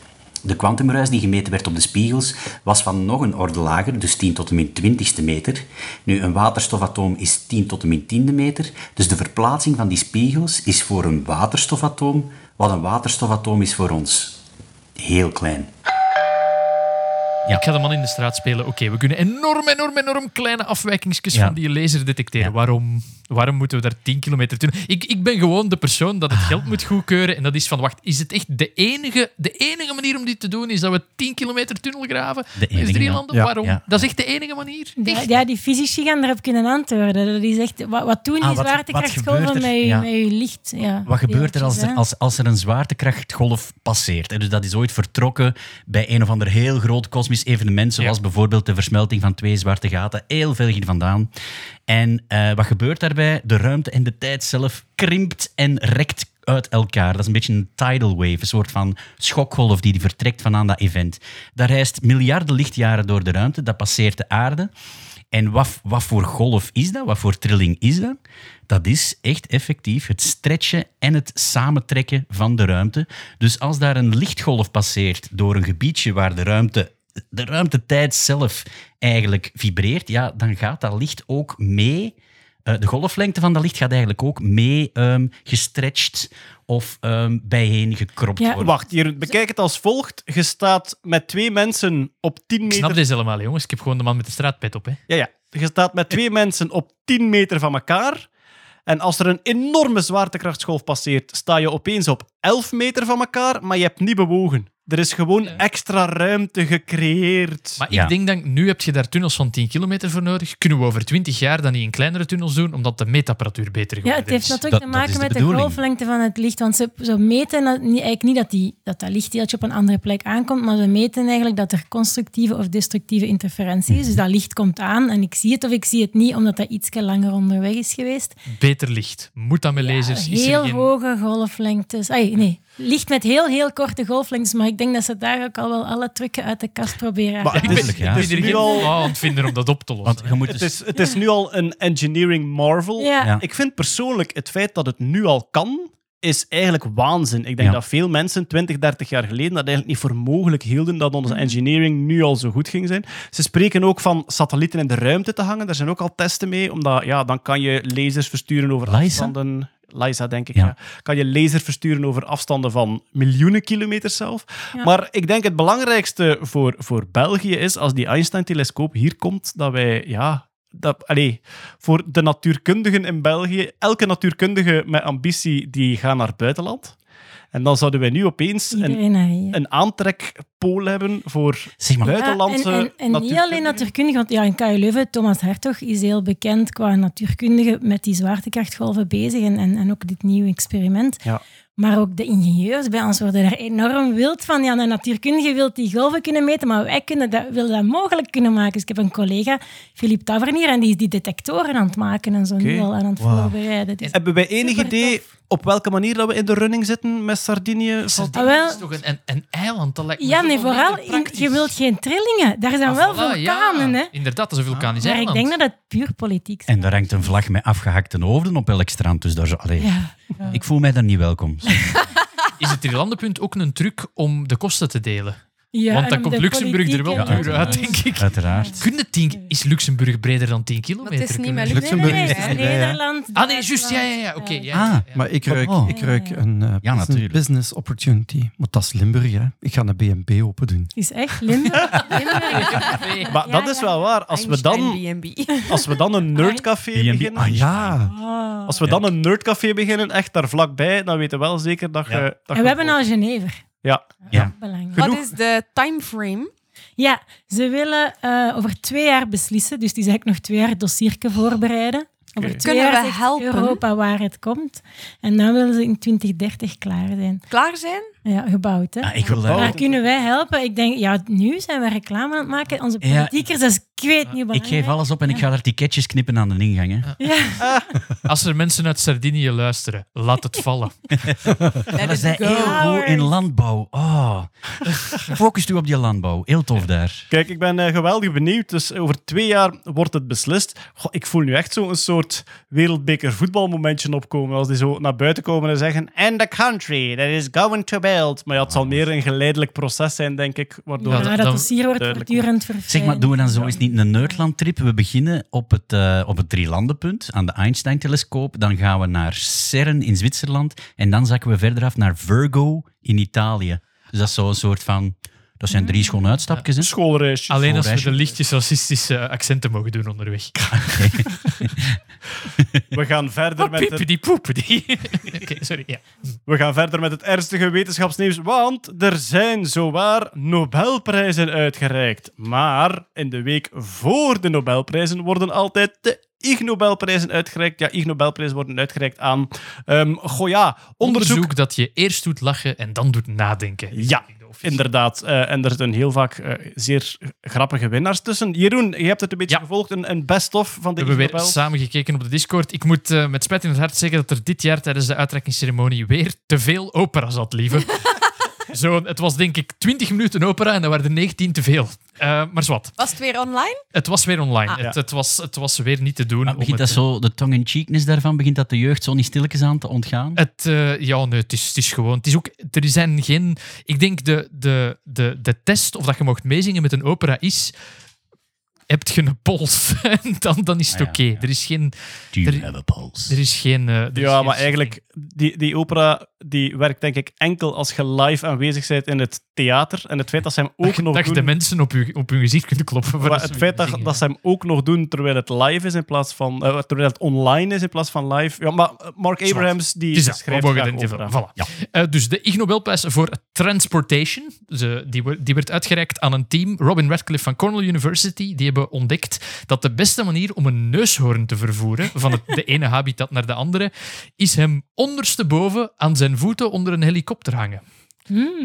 De kwantumruis die gemeten werd op de spiegels was van nog een orde lager, dus 10 tot de min 20ste meter. Nu, een waterstofatoom is 10 tot de min 10e meter, dus de verplaatsing van die spiegels is voor een waterstofatoom wat een waterstofatoom is voor ons. Heel klein. Ik ga de man in de straat spelen. Oké, we kunnen enorm, enorm, enorm kleine afwijkingsjes Ja. van die laser detecteren. Ja. Waarom, waarom moeten we daar 10 kilometer doen? Ik, ik ben gewoon de persoon dat het geld moet goedkeuren. En dat is van, wacht, is het echt de enige, de enige manier om dit te doen? Is dat we 10 kilometer tunnel graven? De enige, drie landen? Ja. Waarom? Ja. Dat is echt de enige manier? Ja, Echt? ja, die fysici gaan erop kunnen antwoorden. Dat is echt, wat, wat doen die Ah, wat- wat zwaartekrachtsgolven gebeurt er? met, je, Ja. met je licht? Ja, Wat gebeurt er als er, als, als er een zwaartekrachtgolf passeert? hè? Dus dat is ooit vertrokken bij een of ander heel groot kosmisch evenement, zoals Ja. bijvoorbeeld de versmelting van twee zwarte gaten, heel veel hier vandaan. En eh, wat gebeurt daarbij? De ruimte en de tijd zelf krimpt en rekt uit elkaar. Dat is een beetje een tidal wave, een soort van schokgolf die, die vertrekt vanaan dat event. Dat reist miljarden lichtjaren door de ruimte, dat passeert de aarde. En wat, wat voor golf is dat? Wat voor trilling is dat? Dat is echt effectief het stretchen en het samentrekken van de ruimte. Dus als daar een lichtgolf passeert door een gebiedje waar de ruimte, de ruimtetijd zelf eigenlijk vibreert, ja, dan gaat dat licht ook mee. Eh, de golflengte van dat licht gaat eigenlijk ook mee ehm gestretched of ehm bijeen gekropt Ja. worden. Wacht, hier, bekijk het als volgt. Je staat met twee mensen op 10 Ik snap meter... deze helemaal, jongens. Ik heb gewoon de man met de straatpet op. Hè. Ja, ja. Je staat met twee mensen op 10 meter van elkaar. En als er een enorme zwaartekrachtsgolf passeert, sta je opeens op 11 meter van elkaar, maar je hebt niet bewogen. Er is gewoon extra ruimte gecreëerd. Maar Ja. ik denk dat nu heb je daar tunnels van 10 kilometer voor nodig. Kunnen we over 20 jaar dan niet in kleinere tunnels doen, omdat de meetapparatuur beter Ja, geworden het heeft is. natuurlijk Dat- te is maken de met de golflengte van het licht. Want ze, ze meten eigenlijk niet dat, die, dat dat lichtdeeltje op een andere plek aankomt, maar ze meten eigenlijk dat er constructieve of destructieve interferentie is. Dus dat licht komt aan en ik zie het of ik zie het niet, omdat dat iets langer onderweg is geweest. Beter licht. Moet dat met lasers? Is er heel geen- hoge golflengtes. Nee, licht met heel, heel korte golflengtes, maar ik denk dat ze daar ook al wel alle trucken uit de kast proberen. Maar Ik ben, Tuurlijk, ja. Het er is nu al- aan het vinden om dat op te lossen. Want je moet Het dus- is, het is nu al een engineering marvel. Ja. Ja. Ik vind persoonlijk het feit dat het nu al kan, is eigenlijk waanzin. Ik denk Ja. dat veel mensen 20, 30 jaar geleden dat eigenlijk niet voor mogelijk hielden dat onze engineering nu al zo goed ging zijn. Ze spreken ook van satellieten in de ruimte te hangen. Daar zijn ook al testen mee, omdat ja, dan kan je lasers versturen over afstanden. Liza denk ik, Ja. ja. kan je laser versturen over afstanden van miljoenen kilometers zelf. Ja. Maar ik denk het belangrijkste voor, voor België is, als die Einstein-telescoop hier komt, dat wij, ja... Dat, allee, voor de natuurkundigen in België, elke natuurkundige met ambitie, die gaat naar het buitenland. En dan zouden wij nu opeens een, een aantrekpool hebben voor Zeg maar, Ja, buitenlandse en, en, en niet alleen natuurkundigen. natuurkundige, want ja, in KU Leuven, Thomas Hertog is heel bekend qua natuurkundige met die zwaartekrachtgolven bezig en, en, en ook dit nieuwe experiment. Ja. Maar ook de ingenieurs bij ons worden daar enorm wild van. Ja, een natuurkundige wil die golven kunnen meten, maar wij kunnen dat, willen dat mogelijk kunnen maken. Dus ik heb een collega, Philippe Tavernier, en die is die detectoren aan het maken en zo nu Oké. al aan het voorbereiden. Dus, Hebben wij enig idee op welke manier dat we in de running zitten met Sardinië? Valt- Ah, wel. Dat is toch een, een, een eiland? Dat lijkt me ja, nee, vooral, in- je wilt geen trillingen. Daar zijn Ah, wel voilà, vulkanen, ja. hè. Inderdaad, dat is een vulkanisch Maar ik denk dat het puur politiek is. En daar hangt een vlag met afgehakte hoofden op elk strand. Dus daar zo, allee, Ja. ik voel mij daar niet welkom. Is het drielandenpunt ook een truc om de kosten te delen? Ja, Want en dan om komt de Luxemburg er wel duur uit, denk ik. Uiteraard. Kun je tien- is Luxemburg breder dan 10 kilometer? het is niet we- Luxemburg Nee, nee, nee? Nederland. Ah, nee, juist. Ja, ja, ja. Oké. ja, Ah. ja. Maar ik ruik, Oh. ik ruik een eh, Ja, business, natuurlijk. business opportunity. Maar dat is Limburg, hè. Ik ga een BNB open doen. Is echt Limburg. Limburg. Maar dat is wel waar. Als we dan, als we dan een nerdcafé beginnen... Ah, Ja. Oh. Als we dan een nerdcafé beginnen, echt daar vlakbij, dan weten we wel zeker dat Ja. je... Dat En je we hebben al Genever. Ja. Ja. Belangrijk. Wat is de timeframe? Ja, ze willen eh, over twee jaar beslissen. Dus die is eigenlijk nog twee jaar het dossierke voorbereiden. Twee Kunnen we helpen? Europa waar het komt. En dan willen ze in 2030 klaar zijn. Klaar zijn? Ja, gebouwd, hè. Ah, ik wil. Daar daar... kunnen wij helpen. Ik denk, ja, nu zijn we reclame aan het maken. Onze Ja. politiekers, dat is ik weet niet Ik geef alles op en ik ga daar ticketjes knippen aan de ingang. Hè. Ja. Als er mensen uit Sardinië luisteren, laat het vallen. We zijn heel goed in landbouw. Oh. Focust u op die landbouw. Heel tof daar. Kijk, ik ben eh, geweldig benieuwd. Dus over twee jaar wordt het beslist. Goh, ik voel nu echt zo'n soort wereldbeker voetbalmomentje opkomen. Als die zo naar buiten komen en zeggen... And the country that is going to build. Maar ja, het zal meer een geleidelijk proces zijn, denk ik. Waardoor Ja, dat dan- dossier wordt duidelijk voortdurend verfijnd. Zeg maar, doen we dan zo eens niet een Nerdland-trip? We beginnen op het, eh, op het drielandenpunt aan de Einstein-telescoop. Dan gaan we naar CERN in Zwitserland. En dan zakken we verder af naar Virgo in Italië. Dus dat is zo een soort van... Dat zijn drie schone uitstapjes. Hè? schoolreisjes. Alleen als we de lichtjes racistische accenten mogen doen onderweg. We gaan verder met het Piepedi poepedi. Oké, sorry. Ja. We gaan verder met het ernstige wetenschapsnieuws, want er zijn zowaar Nobelprijzen uitgereikt. Maar in de week voor de Nobelprijzen worden altijd de Ig Nobelprijzen uitgereikt. Ja, Ig Nobelprijzen worden uitgereikt aan... ehm goh ja, onderzoek... Onderzoek dat je eerst doet lachen en dan doet nadenken. Ja, inderdaad. Eh, en er zitten heel vaak eh, zeer grappige winnaars tussen. Jeroen, je hebt het een beetje Ja. gevolgd, een, een best-of van We de hebben Ig weer samen gekeken op de Discord. Ik moet eh, met spijt in het hart zeggen dat er dit jaar tijdens de uitreikingsceremonie weer te veel opera zat, lieve. Zo, het was denk ik 20 minuten opera en dat waren er 19 te veel. Eh, maar zwart. Was het weer online? Het was weer online. Ah. het, het, was, het was weer niet te doen. Maar begint dat eh, zo, de tongue-in-cheekness daarvan, begint dat de jeugd zo niet stilletjes aan te ontgaan? Het, eh, ja, nee, het is, het is gewoon. Het is ook, er zijn geen. Ik denk de, de, de, de test of dat je mocht meezingen met een opera is. Heb je een pols? dan, dan is het Ah, ja, oké. ja. Er is geen. Do you er- have a pulse? Er is geen. er is Ja, geen maar eigenlijk, die, die opera die werkt denk ik enkel als je live aanwezig bent in het theater. En het feit dat ze hem ook dat, nog dat doen... de mensen op je, op hun gezicht kunt kloppen. maar het feit dat, dat ze hem ook nog doen terwijl het live is in plaats van... eh, terwijl het online is in plaats van live. Ja, maar eh, Mark. Abrahams, die schrijft er opera. van. Voilà. Eh, dus de Ig Nobelprijs voor Transportation, ze, die, wo- die werd uitgereikt aan een team, Robin Radcliffe van Cornell University. Die hebben ontdekt dat de beste manier om een neushoorn te vervoeren van het, de ene habitat naar de andere, is hem ondersteboven aan zijn voeten onder een helikopter hangen.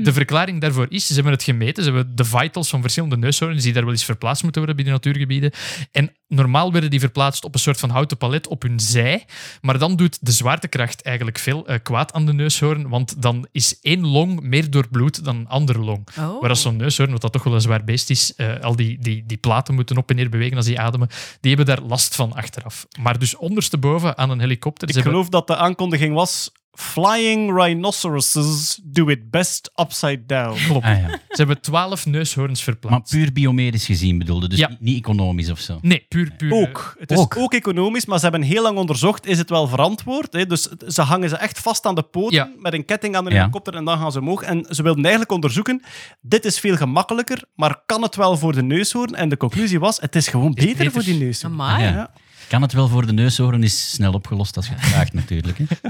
De verklaring daarvoor is, ze hebben het gemeten, ze hebben de vitals van verschillende neushoorns die daar wel eens verplaatst moeten worden binnen natuurgebieden. En normaal werden die verplaatst op een soort van houten palet op hun zij, maar dan doet de zwaartekracht eigenlijk veel eh, kwaad aan de neushoorn, want dan is één long meer doorbloed dan een andere long. Oh. Maar als zo'n neushoorn, wat dat toch wel een zwaar beest is, eh, al die, die, die platen moeten op en neer bewegen als die ademen, die hebben daar last van achteraf. Maar dus ondersteboven aan een helikopter... Ik hebben- geloof dat de aankondiging was Flying rhinoceroses do it best upside down. Klopt. Ah, ja. Ze hebben twaalf neushoorns Maar verplaatst. puur biomedisch gezien bedoelde, dus Ja. niet, niet economisch of zo. Nee, puur, puur. Ook. Het is ook. Ook. economisch, maar ze hebben heel lang onderzocht, is het wel verantwoord? Hè? Dus ze hangen ze echt vast aan de poten Ja. met een ketting aan de Ja. helikopter en dan gaan ze omhoog. En ze wilden eigenlijk onderzoeken, dit is veel gemakkelijker, maar kan het wel voor de neushoorn? En de conclusie was, het is gewoon beter, beter. voor die neushoorn. Amai. Ja. Ja. Kan het wel voor de neushoorn is snel opgelost als je het vraagt natuurlijk. Hè.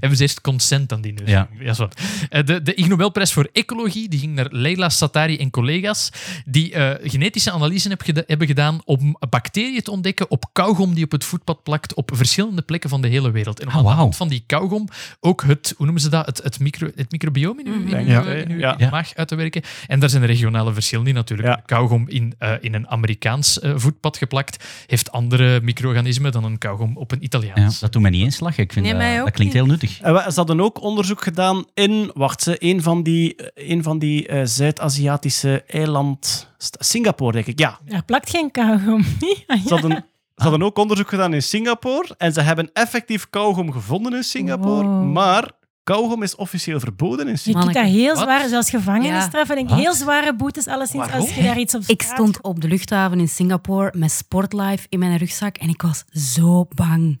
Hebben ze eerst consent aan die neus? Ja. is wat. Eh, De, de Ig Nobelprijs voor Ecologie die ging naar Leila Satari en collega's die eh, genetische analyse heb geda- hebben gedaan om bacteriën te ontdekken op kauwgom die op het voetpad plakt op verschillende plekken van de hele wereld. En om Ah, aan de hand van die kauwgom ook het, hoe noemen ze dat, het, het, micro, het microbiome in uw, in uw, Ja. in uw Ja. maag uit te werken. En daar zijn regionale verschillen in natuurlijk. Ja. Kauwgom in, eh, in een Amerikaans eh, voetpad geplakt heeft andere micro-organismen dan een kauwgom op een Ja, Italiaans. dat doet mij niet eens lachen. Ik vind Nee, dat, mij dat ook klinkt niet. heel nuttig. En we- ze hadden ook onderzoek gedaan in, wacht ze, een van die, een van die eh, Zuid-Aziatische eiland, Singapore denk ik, ja. Daar plakt geen kauwgom. Ja. Ze hadden, ze hadden ook onderzoek gedaan in Singapore en ze hebben effectief kauwgom gevonden in Singapore, Wow. maar kauwgom is officieel verboden in Je Singapore. kunt dat heel Wat? zwaar, zelfs gevangenisstraf. En ik Wat? heel zware boetes, alleszins als je daar iets op Ik stond op de luchthaven in Singapore met Sportlife in mijn rugzak en ik was zo bang.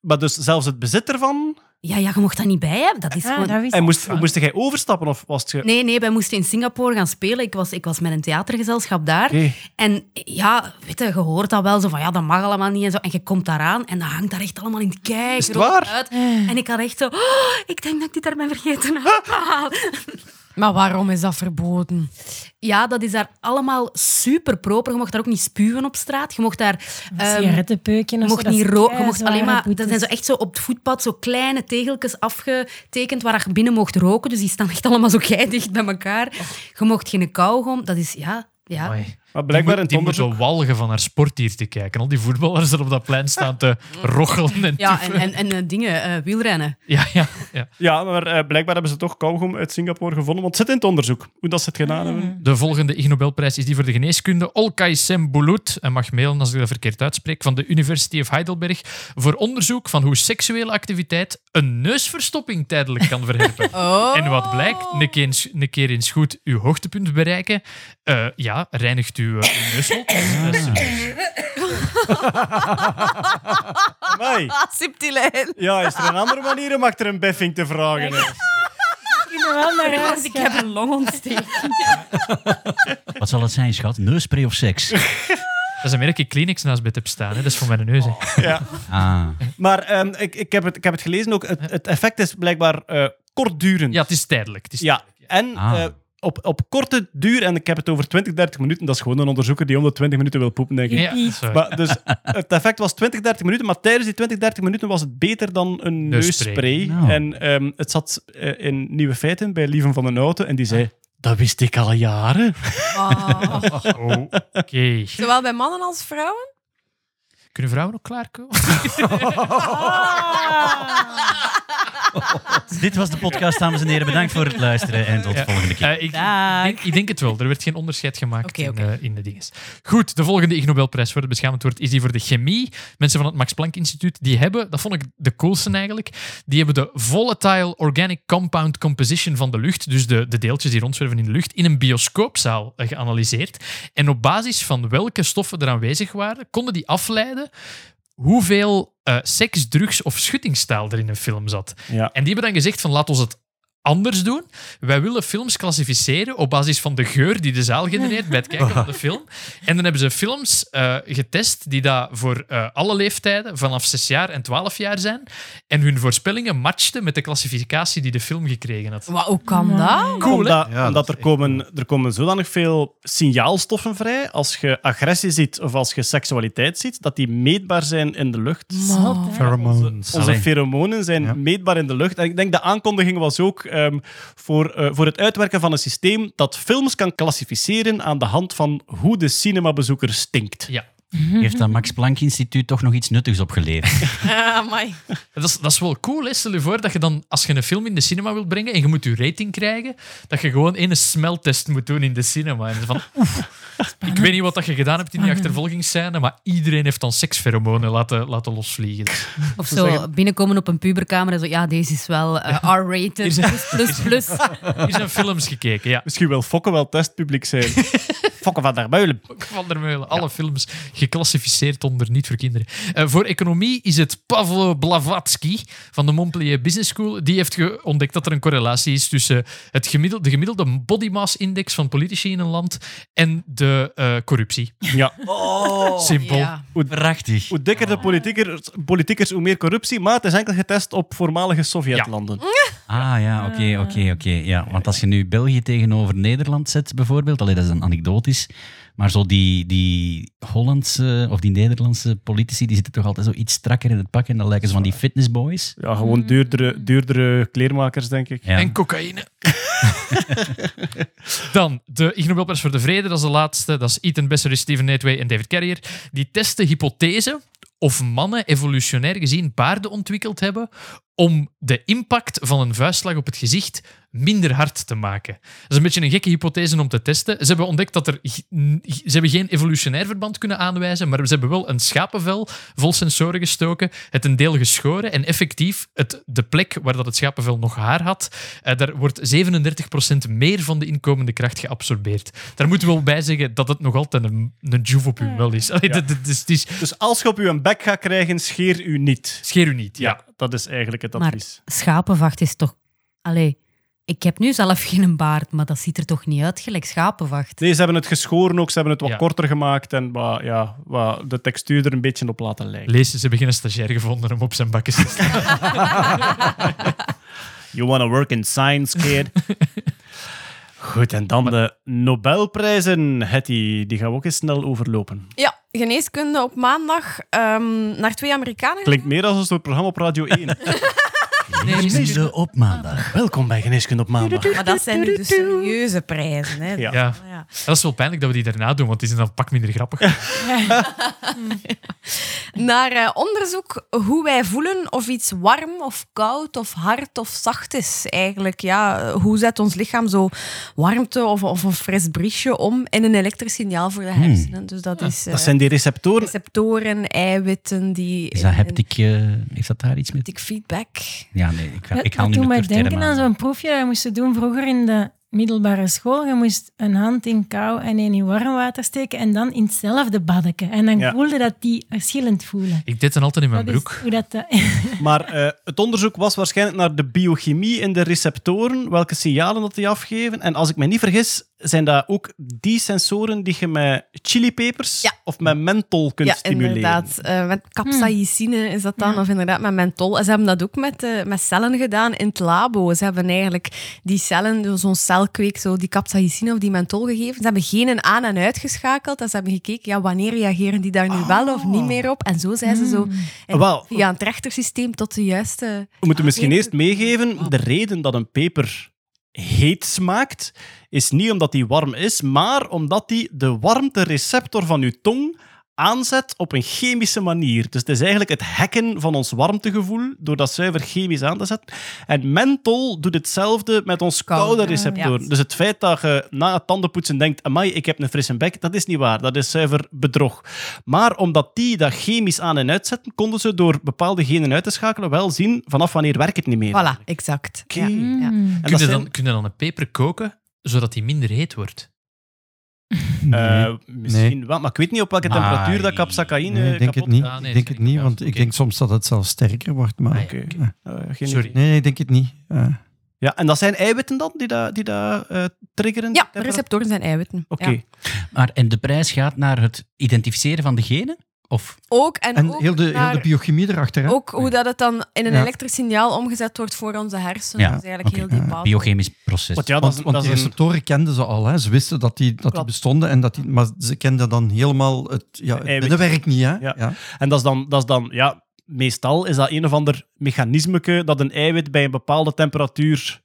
Maar dus zelfs het bezit ervan... Ja, ja, je mocht dat niet bij hebben. Dat is Ah, gewoon... dat En moest, moest jij overstappen of was het... ge- Nee, nee, wij moesten in Singapore gaan spelen. Ik was, ik was met een theatergezelschap daar. En ja, weet je, je hoort dat wel zo van ja, dat mag allemaal niet en zo. En je komt daaraan en dat hangt daar echt allemaal in het kijk. Is het waar? uit. En ik had echt zo, oh, ik denk dat ik dit daar ben vergeten. Maar waarom is dat verboden? ja, dat is daar allemaal super proper. Je mocht daar ook niet spuwen op straat. Je mocht daar... ehm, Sigarettenpeuken je of zo, mocht niet roken, je mocht alleen maar... boetes. Dat zijn zo echt zo op het voetpad zo kleine tegeltjes afgetekend waar je binnen mocht roken. Dus die staan echt allemaal zo dicht bij elkaar. Je mocht geen kauwgom. Dat is, ja... ja. Amai. Maar blijkbaar die moet zo walgen van haar sportdier te kijken. Al die voetballers er op dat plein staan te rochelen en Ja, en, en, en eh, dingen, eh, wielrennen. Ja, ja, ja. Ja, maar eh, blijkbaar hebben ze toch kauwgom uit Singapore gevonden, want het zit in het onderzoek. Hoe dat ze het gedaan hebben. De volgende Ig Nobelprijs is die voor de geneeskunde. Olkay Sembulut, en mag mailen als ik dat verkeerd uitspreek, van de University of Heidelberg, voor onderzoek van hoe seksuele activiteit een neusverstopping tijdelijk kan verhelpen. Oh. En wat blijkt, een keer eens, een keer eens goed uw hoogtepunt bereiken, eh, ja, reinigt uh. Dat is- Amai. Ah. Ja, is er een andere manier om achter een beffing te vragen? hè? Ik ging wel naar huis ik gaan. heb een longontsteking. Wat zal het zijn, schat? Neuspray of seks? Dat is een merk ik Kleenex naast bed heb staan. Hè. Dat is voor mijn neus. hè. Ja. Ah. Maar ehm, ik, ik, heb het, ik heb het gelezen ook. Het, het effect is blijkbaar eh, kortdurend. Ja, het is tijdelijk. Het is Ja, en Ah. eh, op, op korte duur, en ik heb het over 20, 30 minuten, dat is gewoon een onderzoeker die om de 20 minuten wil poepen, denk ik. Ja. Maar, dus het effect was 20, 30 minuten, maar tijdens die 20, 30 minuten was het beter dan een Neusspray. Nou. En ehm, het zat eh, in Nieuwe Feiten bij Lieven van den Auto en die zei... Dat wist ik al jaren. Oh. Oh, Oké. Zowel bij mannen als vrouwen? Kunnen vrouwen ook klaarkomen? Dit was de podcast, dames en heren. Bedankt voor het luisteren en tot de Ja. volgende keer. Eh, ik, denk, ik denk het wel. Er werd geen onderscheid gemaakt in, eh, in de dinges. Goed, de volgende Ig Nobelprijs voor het beschamend woord is die voor de chemie. Mensen van het Max Planck Instituut, die hebben, dat vond ik de coolste eigenlijk, die hebben de volatile organic compound composition van de lucht, dus de, de deeltjes die rondzwerven in de lucht, in een bioscoopzaal eh, geanalyseerd. En op basis van welke stoffen er aanwezig waren, konden die afleiden hoeveel eh, seks, drugs of schuttingstaal er in een film zat. Ja. En die hebben dan gezegd van laat ons het anders doen. Wij willen films klassificeren op basis van de geur die de zaal genereert bij het kijken van de film. En dan hebben ze films eh, getest die daar voor eh, alle leeftijden vanaf 6 jaar en 12 jaar zijn. En hun voorspellingen matchten met de klassificatie die de film gekregen had. Wat, hoe kan dat? Cool, omdat Ja, er, komen, er komen zodanig veel signaalstoffen vrij, als je agressie ziet of als je seksualiteit ziet, dat die meetbaar zijn in de lucht. Pheromones. Onze pheromonen zijn Ja. meetbaar in de lucht. En ik denk de aankondiging was ook ehm, voor, eh, voor het uitwerken van een systeem dat films kan klassificeren aan de hand van hoe de cinemabezoeker stinkt. Ja. heeft dat Max Planck Instituut toch nog iets nuttigs opgeleverd. Ah. Dat is, dat is wel cool. Hè? Stel je voor dat je dan, als je een film in de cinema wilt brengen en je moet je rating krijgen, dat je gewoon een smeltest moet doen in de cinema. En van, oef, ik weet niet wat dat je gedaan hebt in die achtervolgingsscène, maar iedereen heeft dan sekspheromonen laten, laten losvliegen. Of zo binnenkomen op een puberkamer en zo, ja, deze is wel eh, R-rated, plus, plus, plus. Hier zijn films gekeken, ja. Misschien wil Fokke wel testpubliek zijn. Fokke van der Meulen. Van der Meulen. Alle films geclassificeerd onder niet voor kinderen. Eh, voor economie is het Pavlo Blavatsky van de Montpellier Business School. Die heeft ge- ontdekt dat er een correlatie is tussen het gemiddelde, de gemiddelde body mass index van politici in een land en de eh, corruptie. Ja. Simpel. Ja. Prachtig. Hoe dikker de politiekers, politiekers, hoe meer corruptie. Maar het is enkel getest op voormalige Sovjetlanden. Ah ja, oké, oké, oké. Ja, want als je nu België tegenover Nederland zet, bijvoorbeeld, allee, dat is een anekdotisch, maar zo die, die Hollandse of die Nederlandse politici, die zitten toch altijd zo iets strakker in het pak en dan lijken ze van die fitnessboys. Ja, gewoon duurdere, duurdere kleermakers, denk ik. Ja. En cocaïne. Dan de Ig Nobelprijs voor de Vrede, dat is de laatste. Dat is Ethan Besserer, Stephen Netway en David Carrier. Die testen hypothese of mannen evolutionair gezien baarden ontwikkeld hebben om de impact van een vuistslag op het gezicht minder hard te maken. Dat is een beetje een gekke hypothese om te testen. Ze hebben ontdekt dat er... Ze hebben geen evolutionair verband kunnen aanwijzen, maar ze hebben wel een schapenvel vol sensoren gestoken, het een deel geschoren en effectief het, de plek waar dat het schapenvel nog haar had, eh, daar wordt 37% meer van de inkomende kracht geabsorbeerd. Daar moeten we wel bij zeggen dat het nog altijd een, een joef op u wel is. Allee, dat- dat is- het is. Dus als je op je een bek gaat krijgen, scheer u niet. Scheer u niet, ja. Ja, dat is eigenlijk het Maar advies. schapenvacht is toch... Allee, ik heb nu zelf geen baard, maar dat ziet er toch niet uit gelijk schapenvacht. Nee, ze hebben het geschoren ook, ze hebben het wat Ja. korter gemaakt en wat, ja, wat de textuur er een beetje op laten lijken. Lees, ze hebben geen stagiair gevonden om op zijn bakken te staan. You wanna work in science, kid? Goed, en dan de Nobelprijzen, Hetty, die gaan we ook eens snel overlopen. Ja, geneeskunde op maandag ehm, naar twee Amerikanen. Klinkt meer als een soort programma op Radio 1. Geneeskunde op maandag. Welkom bij Geneeskunde op maandag. Maar dat zijn nu de serieuze prijzen. Hè. Ja. Ja. Ja. Dat is wel pijnlijk dat we die daarna doen, want die zijn dan pak minder grappig. Naar eh, onderzoek hoe wij voelen of iets warm of koud of hard of zacht is. Eigenlijk, ja, hoe zet ons lichaam zo warmte of, of een fris briesje om in een elektrisch signaal voor de hersenen. Dus dat is eh, Dat zijn die receptoren. receptoren, eiwitten die... Is dat haptic, eh, heeft dat daar iets met? haptic feedback. Ja, nee, ik, ga, ik haal dat nu mijn denken aan zo'n proefje dat je moest doen vroeger in de middelbare school. Je moest een hand in kou en een in warm water steken en dan in hetzelfde baddeke. En dan Ja. voelde dat die verschillend voelen. Ik deed dan altijd in mijn Dat broek. hoe dat... eh, Maar eh, het onderzoek was waarschijnlijk naar de biochemie in de receptoren, welke signalen dat die afgeven. En als ik me niet vergis, zijn dat ook die sensoren die je met chilipepers Ja. of met menthol kunt Ja, stimuleren. inderdaad. Eh, met capsaicine is dat dan, of inderdaad met menthol. En ze hebben dat ook met, eh, met cellen gedaan in het labo. Ze hebben eigenlijk die cellen, zo'n celkweek, zo die capsaicine of die menthol gegeven. Ze hebben genen aan- en uitgeschakeld. En ze hebben gekeken, ja, wanneer reageren die daar nu wel of niet meer op? En zo zijn ze zo en Wel. via een trechtersysteem tot de juiste... We moeten misschien eerst meegeven, de reden dat een peper heet smaakt, is niet omdat die warm is, maar omdat die de warmtereceptor van uw tong aanzet op een chemische manier. Dus het is eigenlijk het hacken van ons warmtegevoel door dat zuiver chemisch aan te zetten. En menthol doet hetzelfde met ons koude receptoren. ja. Dus het feit dat je na het tandenpoetsen denkt, amai, ik heb een frisse bek, dat is niet waar. Dat is zuiver bedrog. Maar omdat die dat chemisch aan en uitzetten, konden ze door bepaalde genen uit te schakelen wel zien vanaf wanneer werkt het niet meer. Voilà, exact. Oké. Ja. Ja. En Kun dat je, zijn- dan, kun je dan een peper koken, zodat die minder heet wordt? Eh, misschien wel, maar ik weet niet op welke Maar- temperatuur dat capsaïne Nee, ik denk het niet. Ah, nee, ik denk het niet, want ik denk soms dat het zelfs sterker wordt. Maar, Ah, ja. Eh, Eh, geen Sorry. idee. nee, nee, ik denk het niet. Eh, Ja, en dat zijn eiwitten dan, die dat, die dat eh, triggeren? Ja, de receptoren zijn eiwitten. Oké. Ja. Maar, en de prijs gaat naar het identificeren van de genen? Of Ook, en, en ook heel de, heel de biochemie erachter. Hè? Ook hoe dat het dan in een Ja. elektrisch signaal omgezet wordt voor onze hersenen. Ja, Dat is eigenlijk heel die Ja. biochemisch proces? Want ja, dat Want, want dat die een... receptoren kenden ze al. Hè. Ze wisten dat die, dat die bestonden, en dat die, maar ze kenden dan helemaal het, ja, het binnenwerk niet. Hè. Ja. Ja. En dat is dan, dat is dan ja, meestal is dat een of ander mechanisme dat een eiwit bij een bepaalde temperatuur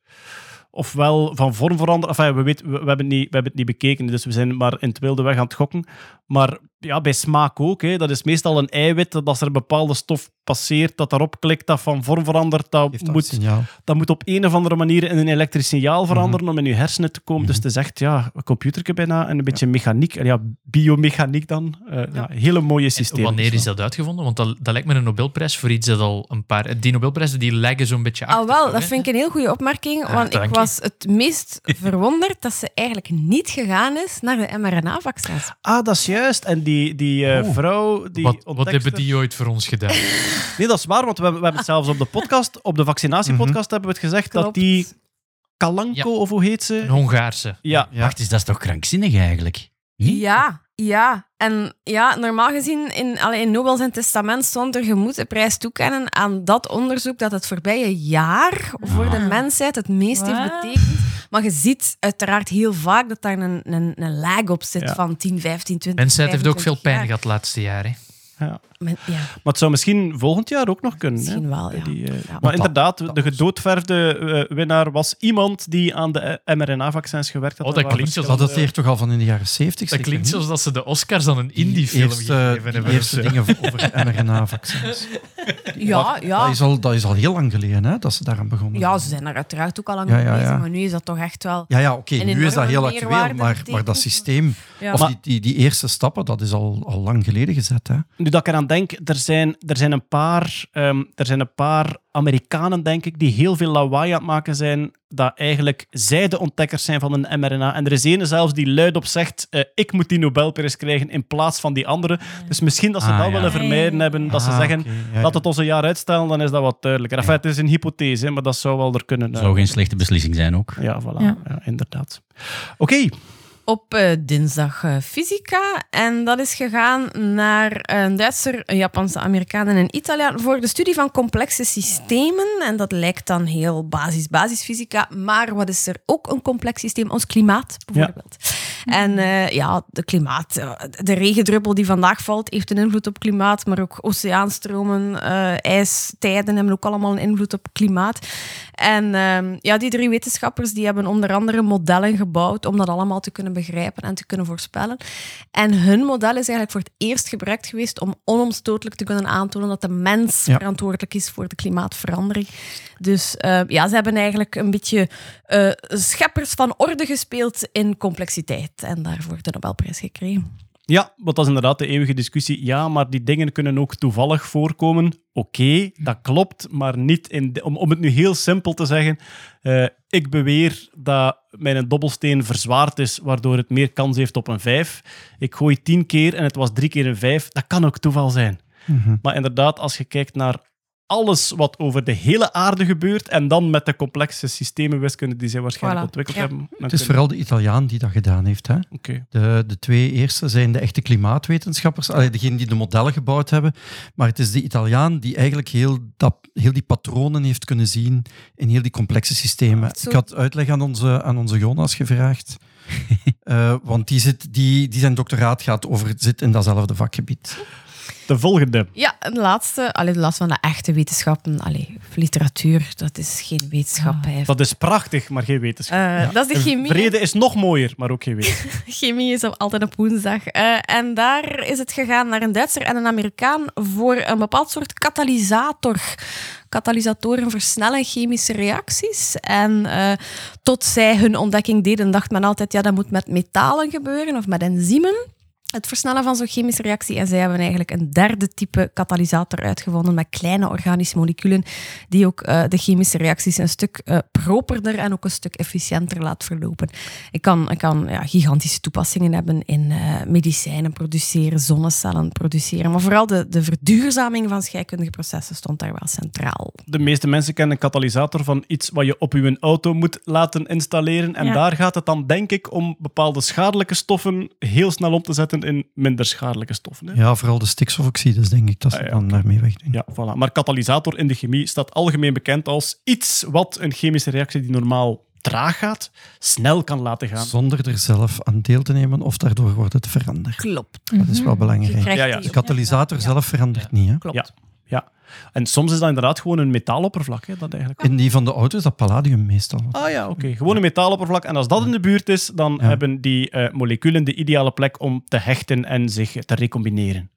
ofwel van vorm verandert. Enfin, we, weten, we, we hebben het niet, we hebben het niet bekeken, dus we zijn maar in het wilde weg aan het gokken. Maar ja, bij smaak ook. Hè. Dat is meestal een eiwit, dat als er een bepaalde stof passeert, dat daarop klikt, dat van vorm verandert. Dat moet, dat moet op een of andere manier in een elektrisch signaal veranderen Mhm. om in je hersenen te komen. Dus het is echt ja, een computerke bijna en een beetje mechaniek. En ja, biomechaniek dan. Eh, ja. hele mooie systeem. Wanneer is dat uitgevonden? Want dat, dat lijkt me een Nobelprijs voor iets dat al een paar... Die Nobelprijzen die leggen zo'n beetje achter. Al wel, dat hè? vind ik een heel goede opmerking. Ah, want ik je. was het meest verwonderd dat ze eigenlijk niet gegaan is naar de mRNA-vaccins. Ah, dat is juist. En die, die eh, Oh. vrouw... Die Wat, hebben die ooit voor ons gedaan? Nee, dat is waar, want we hebben, we hebben het zelfs op de podcast, op de vaccinatiepodcast hebben we het gezegd, dat die Kalanko, Ja. of hoe heet Een ze? Hongaarse. Ja, Ja. Wacht eens, dat is toch krankzinnig eigenlijk? Ja, ja. En ja, normaal gezien in, allee, in Nobel zijn testament stond er, je moet de prijs toekennen aan dat onderzoek dat het voorbije jaar voor de Ah. mensheid het meest heeft betekend. Maar je ziet uiteraard heel vaak dat daar een, een, een lag op zit Ja. van 10, 15, 20, Mensheid heeft ook veel 25 pijn jaar. gehad het laatste jaar. Hè. Ja. Men- ja, Maar het zou misschien volgend jaar ook nog kunnen. hè? misschien wel, ja. Die, eh, Ja. maar inderdaad, de gedoodverfde eh, winnaar was iemand die aan de eh, mRNA-vaccins gewerkt had. Oh, dat klinkt zo- Dat dateert toch al van in de jaren 70? Dat klinkt zoals dat ze de Oscars aan een indie-film eerste, gegeven hebben. of eerste zo. dingen over mRNA-vaccins. ja, ja. Dat, is al, dat is al heel lang geleden hè, dat ze daaraan begonnen Ja, ze zijn er uiteraard ook al lang Ja, mee ja, bezig, maar nu is dat toch echt wel... Ja, ja oké, nu is dat heel actueel, maar, maar dat systeem, Ja. of Maar- die, die, die eerste stappen, dat is al, al lang geleden gezet. Hè. Dat ik eraan denk, er zijn, er zijn een paar, ehm, er zijn een paar Amerikanen, denk ik, die heel veel lawaai aan het maken zijn dat eigenlijk zij de ontdekkers zijn van een mRNA. En er is ene zelfs die luidop zegt, eh, ik moet die Nobelprijs krijgen in plaats van die andere. Dus misschien dat ze Ah, dat ja. willen vermijden hebben, dat ze Ah, zeggen, ja, laat het ons een jaar uitstellen, dan is dat wat duidelijker. Enfin, het is een hypothese, hè, maar dat zou wel er kunnen. eh, Zou geen slechte beslissing zijn ook. Ja, voilà. Ja. Ja. inderdaad. Oké, op eh, dinsdag eh, fysica. En dat is gegaan naar een Duitser, een Japanse Amerikaan en een Italiaan voor de studie van complexe systemen. En dat lijkt dan heel basis, basisfysica. Maar wat is er ook een complex systeem? Ons klimaat, bijvoorbeeld. En eh, ja, de klimaat, de regendruppel die vandaag valt, heeft een invloed op klimaat. Maar ook oceaanstromen, ijstijden hebben ook allemaal een invloed op klimaat. En ehm, ja, die drie wetenschappers die hebben onder andere modellen gebouwd om dat allemaal te kunnen begrijpen en te kunnen voorspellen. En hun model is eigenlijk voor het eerst gebruikt geweest om onomstotelijk te kunnen aantonen dat de mens Ja. verantwoordelijk is voor de klimaatverandering. Dus eh, ja, ze hebben eigenlijk een beetje eh, scheppers van orde gespeeld in complexiteit en daarvoor de Nobelprijs gekregen. Ja, want dat is inderdaad de eeuwige discussie. Ja, maar die dingen kunnen ook toevallig voorkomen. Oké, dat klopt, maar niet in de- om, om het nu heel simpel te zeggen. eh, ik beweer dat mijn dobbelsteen verzwaard is, waardoor het meer kans heeft op een 5. Ik gooi 10 keer en het was drie keer een 5. Dat kan ook toeval zijn. Mhm. Maar inderdaad, als je kijkt naar alles wat over de hele aarde gebeurt en dan met de complexe systemenwiskunde die zij waarschijnlijk Voilà, ontwikkeld ja. hebben. Het is vooral de Italiaan die dat gedaan heeft. Hè. Oké. De, de twee eerste zijn de echte klimaatwetenschappers, allee, degenen die de modellen gebouwd hebben. Maar het is de Italiaan die eigenlijk heel, dat, heel die patronen heeft kunnen zien in heel die complexe systemen. Zo. Ik had uitleg aan onze, aan onze Jonas gevraagd. Eh, want die, zit, die, die zijn doctoraat gaat over, zit in datzelfde vakgebied. De volgende. Ja, en de laatste, allee, de laatste van de echte wetenschappen, allee, literatuur, dat is geen wetenschap. Dat is prachtig, maar geen wetenschap. Eh, Dat is de chemie. Vrede is nog mooier, maar ook geen wetenschap. Chemie is altijd op woensdag. Eh, en daar is het gegaan naar een Duitser en een Amerikaan voor een bepaald soort katalysator. Katalysatoren versnellen chemische reacties. En eh, tot zij hun ontdekking deden, dacht men altijd, ja, dat moet met metalen gebeuren of met enzymen. Het versnellen van zo'n chemische reactie. En zij hebben eigenlijk een derde type katalysator uitgevonden met kleine organische moleculen die ook eh, de chemische reacties een stuk eh, properder en ook een stuk efficiënter laat verlopen. Ik kan, ik kan ja, gigantische toepassingen hebben in eh, medicijnen produceren, zonnecellen produceren. Maar vooral de, de verduurzaming van scheikundige processen stond daar wel centraal. De meeste mensen kennen een katalysator van iets wat je op je auto moet laten installeren. En Ja. daar gaat het dan, denk ik, om bepaalde schadelijke stoffen heel snel om te zetten in minder schadelijke stoffen. Hè? Ja, vooral de stikstofoxides, denk ik, dat ze Ah, ja, dan daarmee wegdoen. Ja, voilà. Maar katalysator in de chemie staat algemeen bekend als iets wat een chemische reactie die normaal traag gaat, snel kan laten gaan. Zonder er zelf aan deel te nemen of daardoor wordt het veranderd. Klopt. Dat is wel Je belangrijk. Ja, ja. De katalysator zelf verandert niet. Hè? Klopt. Ja. En soms is dat inderdaad gewoon een metaaloppervlak. Hè, dat eigenlijk... In die van de auto's, dat palladium meestal. Ah ja, oké. Gewoon een metaaloppervlak. En als dat in de buurt is, dan Ja. hebben die eh, moleculen de ideale plek om te hechten en zich te recombineren.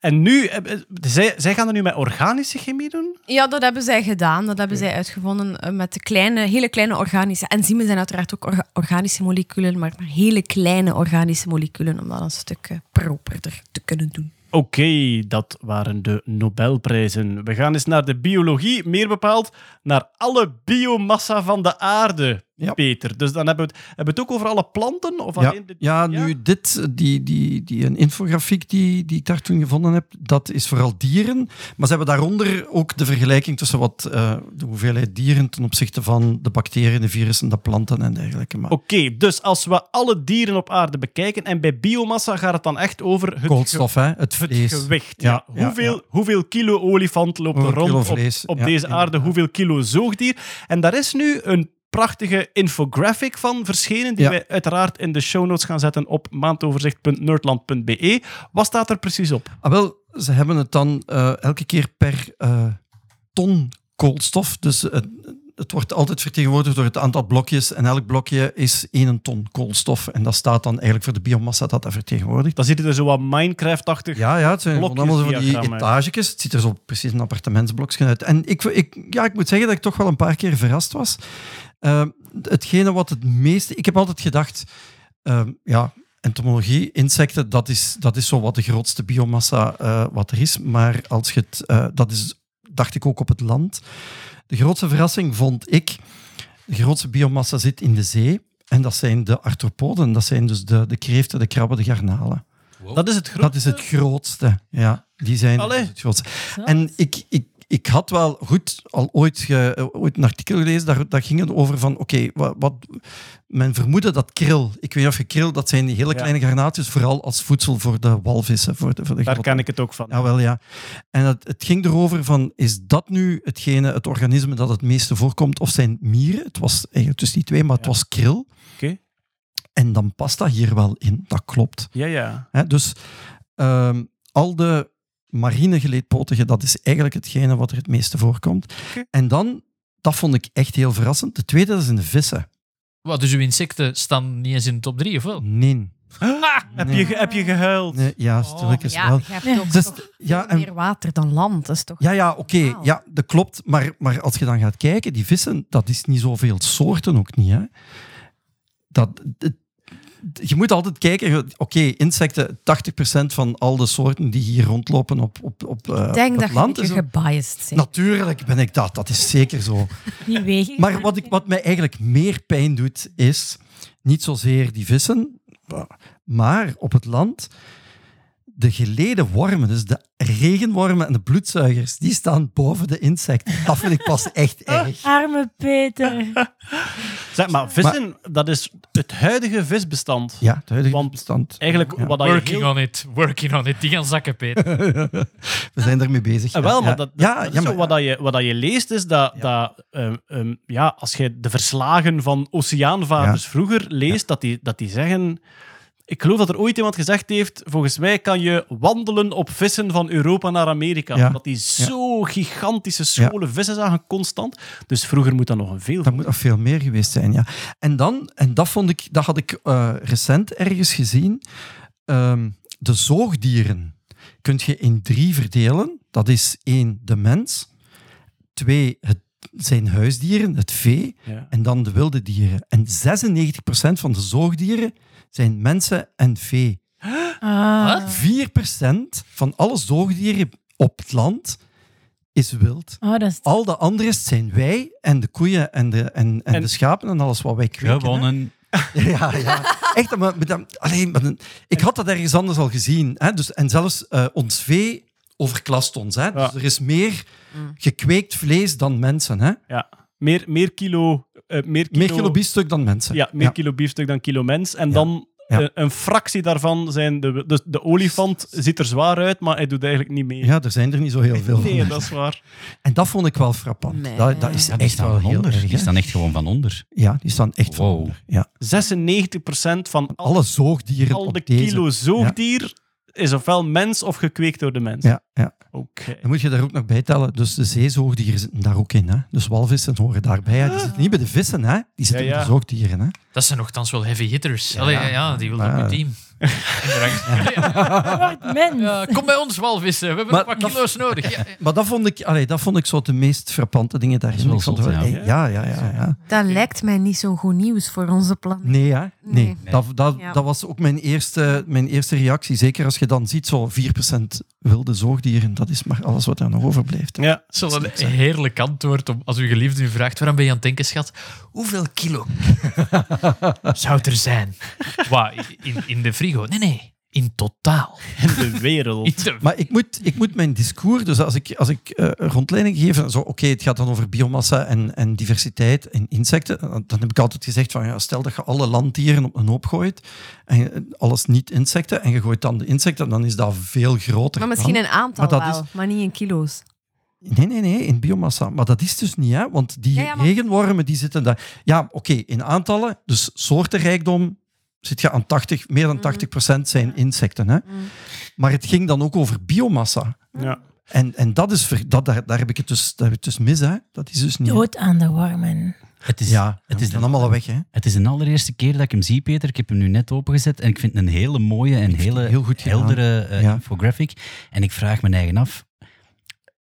En nu, eh, eh, zij, zij gaan er nu met organische chemie doen? Ja, dat hebben zij gedaan. Dat hebben zij uitgevonden met de kleine, hele kleine organische... Enzymen zijn uiteraard ook orga- organische moleculen, maar, maar hele kleine organische moleculen, om dat een stuk properder te kunnen doen. Oké, dat waren de Nobelprijzen. We gaan eens naar de biologie, meer bepaald naar alle biomassa van de aarde, Ja. Peter. Dus dan hebben we, het, hebben we het ook over alle planten? Of Ja, alleen de- ja, nu dit, die, die, die een infografiek die, die ik daar toen gevonden heb, dat is vooral dieren. Maar ze hebben daaronder ook de vergelijking tussen wat, eh, de hoeveelheid dieren ten opzichte van de bacteriën, de virussen, de planten en dergelijke. Oké, dus als we alle dieren op aarde bekijken en bij biomassa gaat het dan echt over het, koolstof, hè, het het vlees. gewicht. Ja. Ja, ja, hoeveel, ja. hoeveel kilo olifant loopt er rond op, op ja, deze aarde? Hoeveel kilo zoogdier? En daar is nu een prachtige infographic van verschenen, die Ja. wij uiteraard in de show notes gaan zetten op maandoverzicht.nerdland.be. Wat staat er precies op? Ah, wel, ze hebben het dan eh, elke keer per eh, ton koolstof. Dus het, het wordt altijd vertegenwoordigd door het aantal blokjes. En elk blokje is 1 ton koolstof. En dat staat dan eigenlijk voor de biomassa dat dat vertegenwoordigt. Dan ziet het er zo wat Minecraft-achtig Ja, ja, het zijn allemaal zo van die etages. Het ziet er zo precies een appartementsblokje uit. En ik, ik, ja, ik moet zeggen dat ik toch wel een paar keer verrast was. Eh, hetgene wat het meeste... Ik heb altijd gedacht, eh, ja, entomologie, insecten, dat is, dat is zo wat de grootste biomassa eh, wat er is. Maar als je het... eh, dat is, dacht ik ook op het land. De grootste verrassing vond ik... De grootste biomassa zit in de zee. En dat zijn de arthropoden. Dat zijn dus de, de kreeften, de krabben, de garnalen. Dat is het grootste. Dat is het grootste. Ja, die zijn Allee. het grootste. En ik, ik, ik had wel goed al ooit, ge- eh, ooit een artikel gelezen, daar, daar ging het over van, oké, wat, wat, men vermoedde dat kril, ik weet niet of je kril, dat zijn die hele Ja. kleine garnaatjes, vooral als voedsel voor de walvissen. Voor de, voor de Daar grote- ken ik het ook van. ja, wel ja. En het, het ging erover van, is dat nu hetgene, het organisme dat het meeste voorkomt, of zijn mieren? Het was eigenlijk tussen die twee, maar het was kril. Oké. En dan past dat hier wel in, dat klopt. Ja, ja. Dus ehm, al de marine geleedpotigen, dat is eigenlijk hetgene wat er het meeste voorkomt. En dan, dat vond ik echt heel verrassend, de tweede dat is in de vissen. Wat, dus uw insecten staan niet eens in de top 3, of wel? Nee. Heb, Nee. je, heb je gehuild? nee ja, Oh, Ja, wel. je hebt Dus, toch ja, en, meer water dan land. Dat is toch... ja, ja oké, ja, dat klopt. Maar, maar als je dan gaat kijken, die vissen, dat is niet zoveel soorten ook niet. Hè. Dat, het- je moet altijd kijken, oké, insecten, 80% van al de soorten die hier rondlopen op, op, op, eh, Ik denk op dat het land. je ook- beetje gebiased bent. Natuurlijk ben ik dat, dat is zeker zo. Die wegen. Maar wat, ik, wat mij eigenlijk meer pijn doet, is niet zozeer die vissen, maar op het land de geleden wormen, dus de regenwormen en de bloedzuigers, die staan boven de insecten. Dat vind ik pas echt erg. Arme Peter. Zeg maar, vissen, dat is het huidige visbestand. Ja, het huidige Want bestand. Eigenlijk, Ja. wat dat je Working heel... on it, working on it. Die gaan zakken, Peter. We zijn daarmee bezig. Ja. wel, maar ja. dat, ja, dat is ja, zo maar- wat, dat je, wat dat je leest is dat, dat ehm, ehm, ja, als je de verslagen van oceaanvaarders vroeger leest, dat, die, dat die zeggen... Ik geloof dat er ooit iemand gezegd heeft, volgens mij kan je wandelen op vissen van Europa naar Amerika. Ja. Dat die zo gigantische scholen vissen zagen, constant. Dus vroeger moet dat nog een veel Dat moet nog veel meer geweest zijn, ja. En dan, en dat vond ik, dat had ik eh, recent ergens gezien. ehm, de zoogdieren kun je in drie verdelen. Dat is één, de mens. Twee, het zijn huisdieren, het vee. En dan de wilde dieren. En 96% van de zoogdieren zijn mensen en vee. Ah. 4% van alle zoogdieren op het land is wild. Oh, dat is... Al de andere zijn wij en de koeien en de, en, en En- de schapen en alles wat wij kweken. Gewonnen. Ja, ja. Echt, maar, met dat- alleen, ik had dat ergens anders al gezien. Hè? Dus, en zelfs eh, ons vee overklast ons. Hè? Dus er is meer gekweekt vlees dan mensen. Hè? Ja. Meer, meer kilo... eh, meer kilo, Meer kilo biefstuk dan mensen. Ja, meer kilo biefstuk dan kilo mens. En dan Ja. eh, een fractie daarvan zijn... De, dus de olifant ziet er zwaar uit, maar hij doet eigenlijk niet mee. Ja, er zijn er niet zo heel veel Nee, van. dat is waar. En dat vond ik wel frappant. Nee. Dat, dat is Ja, echt wel van heel onder. erg. Die staan echt gewoon van onder. Ja, die staan echt van Wow. onder. Ja. 96% van al, Alle zoogdieren al de op deze... kilo zoogdier is ofwel mens of gekweekt door de mens. Ja, ja. Oké. Dan moet je daar ook nog bij tellen. Dus de zeezoogdieren zitten daar ook in. Hè? Dus walvissen horen daarbij. hè. Die zitten niet bij de vissen, hè? die zitten Ja, ja. bij de zoogdieren. Hè? Dat zijn nogthans wel heavy hitters. Allee, ja, ja, die wilden op je team. Ja. Kom bij ons walvissen. We hebben Maar nog wat kilo's nodig. Ja, Maar dat vond ik, allee, dat vond ik zo de meest frappante dingen daarin. Ik vond ja. ja, ja, ja, ja. Dat lijkt mij niet zo'n goed nieuws voor onze planeet. Nee, hè? Nee. Nee. Dat, dat, Ja. dat was ook mijn eerste, mijn eerste reactie. Zeker als je dan ziet, zo 4% wilde zoogdieren. Dat is maar alles wat er nog overblijft. Ja. Zo'n een heerlijk antwoord om, als uw geliefde u vraagt waarom ben je aan het denken, schat? Hoeveel kilo zou het er zijn? Wat, in, in de Nee, nee. In totaal. In de wereld. In de- Maar ik moet, ik moet mijn discours, dus als ik, als ik eh, rondleiding geef, zo, oké, het gaat dan over biomassa en, en diversiteit en insecten, dan heb ik altijd gezegd van, ja, stel dat je alle landdieren op een hoop gooit, en je- alles niet insecten, en je gooit dan de insecten, dan is dat veel groter. Maar misschien dan. een aantal Maar dat wel, is- maar niet in kilo's. Nee, nee, nee, in biomassa. Maar dat is dus niet, hè? want die Ja, ja, maar- regenwormen die zitten daar. Ja, oké, in aantallen, dus soortenrijkdom zit je aan 80, meer dan 80% zijn insecten. Hè? Maar het ging dan ook over biomassa. Ja. En, en dat is, ver- dat, daar, daar heb ik het dus, daar heb ik het dus mis. Hè? Dat is dus niet. Dood aan de wormen. Het is, Ja, het is dan de, allemaal weg. Hè? het is de allereerste keer dat ik hem zie, Peter. Ik heb hem nu net opengezet en ik vind het een hele mooie en hele heel goed heldere eh, Ja. infographic. En ik vraag me eigen af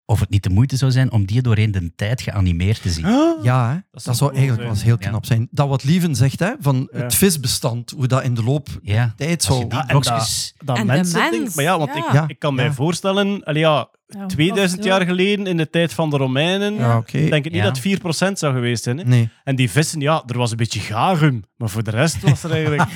of het niet de moeite zou zijn om die doorheen de tijd geanimeerd te zien. Ja, hè? dat, zou zou cool eigenlijk wel eens heel Ja. knap zijn. Dat wat Lieven zegt, hè, van Ja. het visbestand, hoe dat in de loop Ja, tijd zou... die en. Dat En de mensen mens, denken- Maar ja, want ja. Ik, Ja. ik kan mij Ja. voorstellen, allee, ja, Ja, 2000 of jaar geleden, in de tijd van de Romeinen, Ja, denk ik niet Ja. dat het 4% zou geweest zijn. Hè? Nee. En die vissen, ja, er was een beetje garum. Maar voor de rest was er eigenlijk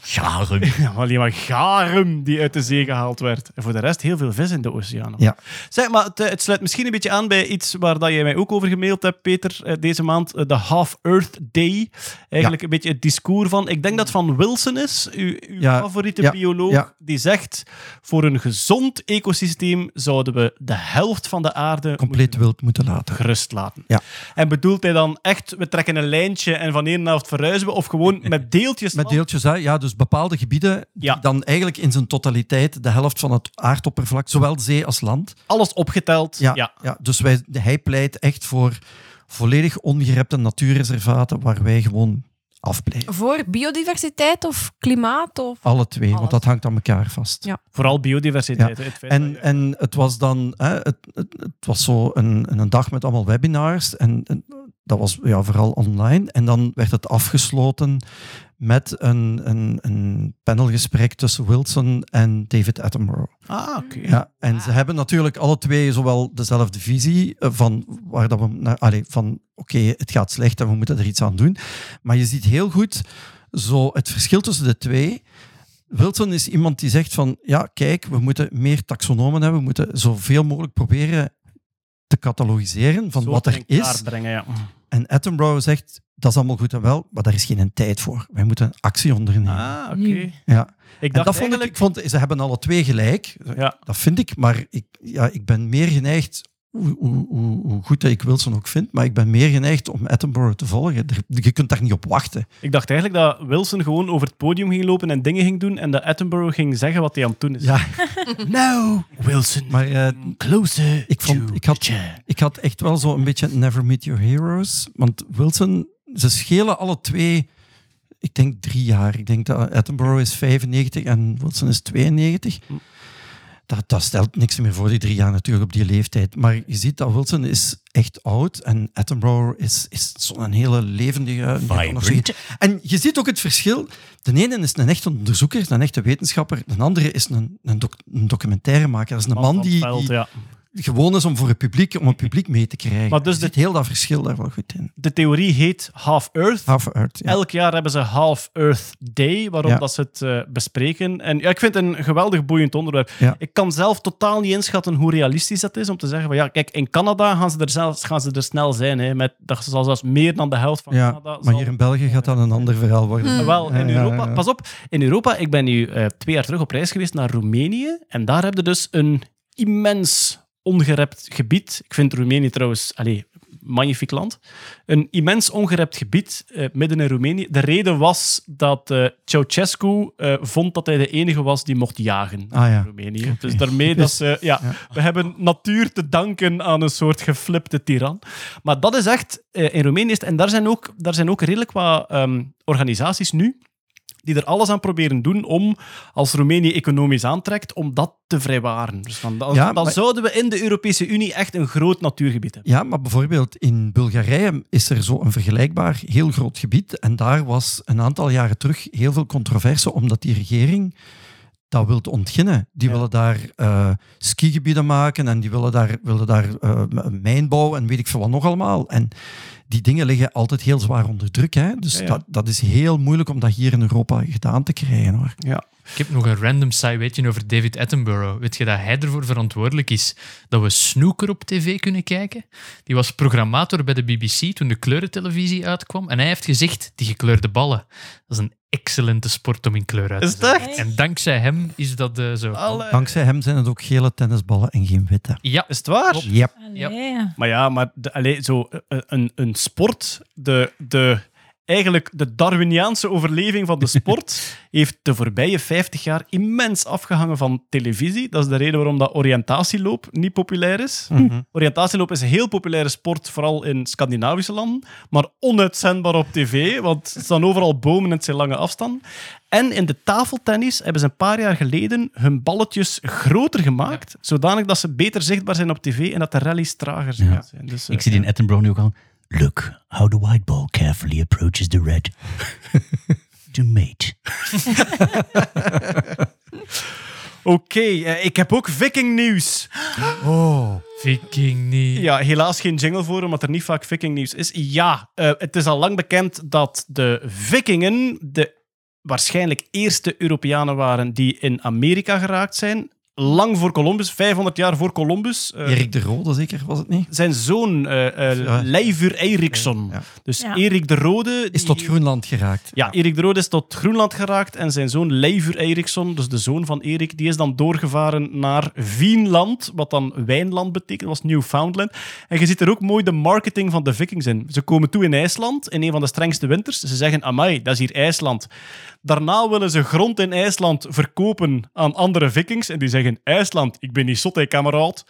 Garen. ja, alleen maar garum die uit de zee gehaald werd. En voor de rest heel veel vis in de oceaan. Ja. Zeg, maar het, eh, het sluit misschien een beetje aan bij iets waar dat jij mij ook over gemaild hebt, Peter, eh, deze maand. eh, De Half Earth Day. Eigenlijk een beetje het discours van... Ik denk dat het van Wilson is, uw, uw Ja, favoriete ja, bioloog. ja. Die zegt, voor een gezond ecosysteem zouden we de helft van de aarde Compleet wild moeten laten. gerust laten. Ja. En bedoelt hij dan echt, we trekken een lijntje en van één helft verhuizen we, of gewoon met deeltjes Met deeltjes, hè? ja, dus bepaalde gebieden die dan eigenlijk in zijn totaliteit de helft van het aardoppervlak, zowel zee als land. alles opgeteld. Ja, ja. ja. dus wij, hij pleit echt voor volledig ongerepte natuurreservaten waar wij gewoon afblijven. Voor biodiversiteit of klimaat? Of... Alle twee, Alles. want dat hangt aan elkaar vast. Ja. Vooral biodiversiteit. Het feit dat En, je- en het was dan, hè, het, het, het was zo een, een dag met allemaal webinars. En, en dat was ja, vooral online. En dan werd het afgesloten met een, een, een panelgesprek tussen Wilson en David Attenborough. Ah, oké. Ja, en ze hebben natuurlijk alle twee zowel dezelfde visie eh, van waar dat we naar, allee, van oké, het gaat slecht en we moeten er iets aan doen. Maar je ziet heel goed zo het verschil tussen de twee. Wilson is iemand die zegt van ja, kijk, we moeten meer taxonomen hebben, we moeten zoveel mogelijk proberen te catalogiseren van wat er is. Brengen, ja. En Attenborough zegt dat is allemaal goed en wel, maar daar is geen tijd voor. Wij moeten actie ondernemen. Ah, oké. Nu. Ja. Ik En dacht dat vond ik, eigenlijk... ik vond, ze hebben alle twee gelijk. Ja. Dat vind ik, maar ik, ja, ik ben meer geneigd, hoe, hoe, hoe, hoe goed dat ik Wilson ook vind, maar ik ben meer geneigd om Attenborough te volgen. Je kunt daar niet op wachten. Ik dacht eigenlijk dat Wilson gewoon over het podium ging lopen en dingen ging doen en dat Attenborough ging zeggen wat hij aan het doen is. Ja, Nou, Wilson, maar eh, closer ik, vond, to ik, had, the chair. ik had echt wel zo een beetje Never Meet Your Heroes. Want Wilson, ze schelen alle twee, ik denk drie jaar. Ik denk dat Attenborough is 95 en Wilson is 92. Dat, dat stelt niks meer voor, die drie jaar natuurlijk op die leeftijd. Maar je ziet dat Wilson is echt oud en Attenborough is, is zo'n hele levendige... Vibrant. En je ziet ook het verschil. De ene is een echte onderzoeker, een echte wetenschapper. De andere is een, een, doc- een documentairemaker. Dat is een man, veld, die ja. Gewoon is om voor het publiek, om het publiek mee te krijgen. Maar dus je de- ziet heel dat verschil daar wel goed in. De theorie heet Half Earth. Half Earth, ja. Elk jaar hebben ze Half Earth Day, waarop Ja. dat ze het eh, bespreken. En ja, ik vind het een geweldig boeiend onderwerp. Ja. Ik kan zelf totaal niet inschatten hoe realistisch dat is om te zeggen van ja, kijk, in Canada gaan ze er, zelfs, gaan ze er snel zijn. Hè, met, dat zal zelfs meer dan de helft van. Canada. Maar zal- hier in België gaat dat een ander verhaal worden. Ah, Wel, in Europa, pas op, in Europa, ik ben nu eh, twee jaar terug op reis geweest naar Roemenië. En daar heb je dus een immens ongerept gebied. Ik vind Roemenië trouwens, allee, magnifiek land. Een immens ongerept gebied eh, midden in Roemenië. De reden was dat eh Ceausescu eh, vond dat hij de enige was die mocht jagen Ah, ja. in Roemenië. Dus daarmee dat ze... Ja, we hebben natuur te danken aan een soort geflipte tiran. Maar dat is echt... eh, in Roemenië En daar zijn ook, daar zijn ook redelijk wat ehm, organisaties nu die er alles aan proberen doen om, als Roemenië economisch aantrekt, om dat te vrijwaren. Dus dan, dan, Ja, dan maar- zouden we in de Europese Unie echt een groot natuurgebied hebben. Ja, maar bijvoorbeeld in Bulgarije is er zo een vergelijkbaar heel groot gebied. En daar was een aantal jaren terug heel veel controverse, omdat die regering dat wil ontginnen. Die Ja. willen daar eh, skigebieden maken en die willen daar, willen daar eh, mijnbouw en weet ik veel wat nog allemaal. En die dingen liggen altijd heel zwaar onder druk. Hè? Dus Ja, ja. Dat, dat is heel moeilijk om dat hier in Europa gedaan te krijgen. Hoor. Ja. Ik heb nog een random saai weetje over David Attenborough. Weet je dat hij ervoor verantwoordelijk is dat we snooker op tv kunnen kijken? Die was programmator bij de BBC toen de kleurentelevisie uitkwam. En hij heeft gezegd, die gekleurde ballen, dat is een excellente sport om in kleur uit te echt? En dankzij hem is dat eh, zo. Alle- Dankzij hem zijn het ook gele tennisballen en geen witte. Ja, Is het waar? Yep. Allee. Maar ja, maar de, allee, zo, eh, een, een sport, de, de, eigenlijk de Darwiniaanse overleving van de sport, heeft de voorbije 50 jaar immens afgehangen van televisie. Dat is de reden waarom dat oriëntatieloop niet populair is. Oriëntatieloop is een heel populaire sport, vooral in Scandinavische landen, maar onuitzendbaar op tv, want er staan overal bomen en het zijn lange afstanden. En in de tafeltennis hebben ze een paar jaar geleden hun balletjes groter gemaakt, zodanig dat ze beter zichtbaar zijn op tv en dat de rallies trager zijn. Ja. Dus, eh, Ik zie die in Attenborough nu ook al. Look how the white ball carefully approaches the red. to mate. Oké, eh, ik heb ook Viking nieuws. Viking niet. Ja, helaas geen jingle voor, omdat er niet vaak Viking nieuws is. Ja, eh, het is al lang bekend dat de Vikingen de waarschijnlijk eerste Europeanen waren die in Amerika geraakt zijn. Lang voor Columbus, 500 jaar voor Columbus. Eh, Erik de Rode zeker, was het niet? zijn zoon, Ja. Leifur Eiriksson. Ja. Dus Ja. Erik de Rode... Is tot Groenland geraakt. Ja, Erik de Rode is tot Groenland geraakt en zijn zoon Leifur Eiriksson, dus de zoon van Erik, die is dan doorgevaren naar Vienland, wat dan wijnland betekent, was Newfoundland. En je ziet er ook mooi de marketing van de vikings in. Ze komen toe in IJsland, in een van de strengste winters. Ze zeggen, amai, dat is hier IJsland. Daarna willen ze grond in IJsland verkopen aan andere vikings en die zeggen, IJsland, ik ben niet zot, hè, kameraad.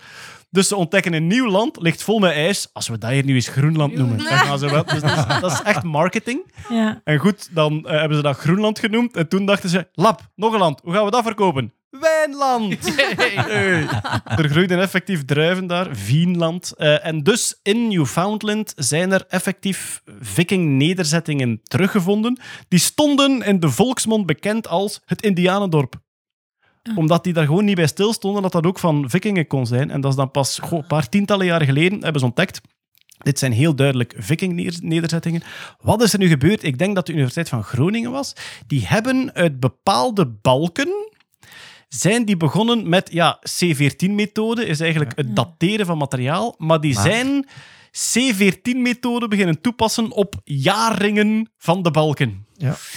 Dus ze ontdekken een nieuw land, ligt vol met ijs. Als we dat hier nu eens Groenland noemen, dan gaan ze wel. Dus dat, is, dat is echt marketing. Ja. En goed, dan eh, hebben ze dat Groenland genoemd. En toen dachten ze, lap, nog een land. Hoe gaan we dat verkopen? Wijnland! Hey. Er groeiden effectief druiven daar, Vienland. Eh, en dus in Newfoundland zijn er effectief viking-nederzettingen teruggevonden. Die stonden in de volksmond bekend als het Indianendorp omdat die daar gewoon niet bij stilstonden, dat dat ook van vikingen kon zijn. En dat is dan pas goh, een paar tientallen jaren geleden hebben ze ontdekt. Dit zijn heel duidelijk viking-nederzettingen. Wat is er nu gebeurd? Ik denk dat de Universiteit van Groningen was. Die hebben uit bepaalde balken zijn die begonnen met, ja, C14-methode is eigenlijk het dateren van materiaal, maar die Maar- zijn C14-methode beginnen toepassen op jaarringen van de balken.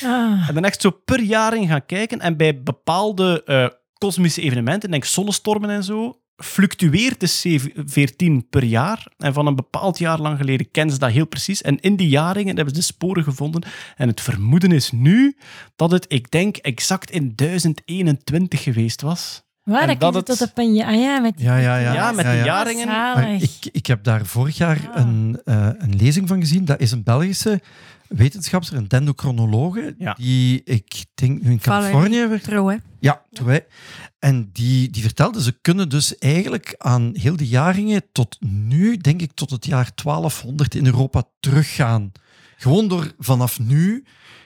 Ah. En dan echt zo per jaring gaan kijken. En bij bepaalde eh, kosmische evenementen, denk zonnestormen en zo, fluctueert de C14 per jaar. En van een bepaald jaar lang geleden kennen ze dat heel precies. En in die jaringen hebben ze de sporen gevonden. En het vermoeden is nu dat het, ik denk, exact in 1021 geweest was. Waar, En dat dat het- tot op een ja, ah ja, met Ja, ja, ja. Ja, met ja, die ja. jaringen. Ik, ik heb daar vorig jaar een, eh, een lezing van gezien. Dat is een Belgische wetenschapper, een dendrochronologe, Ja. die ik denk nu in Californië werkt. Ja, toen wij. En die, die vertelde, ze kunnen dus eigenlijk aan heel de jaringen tot nu, denk ik, tot het jaar 1200 in Europa teruggaan. Gewoon door vanaf nu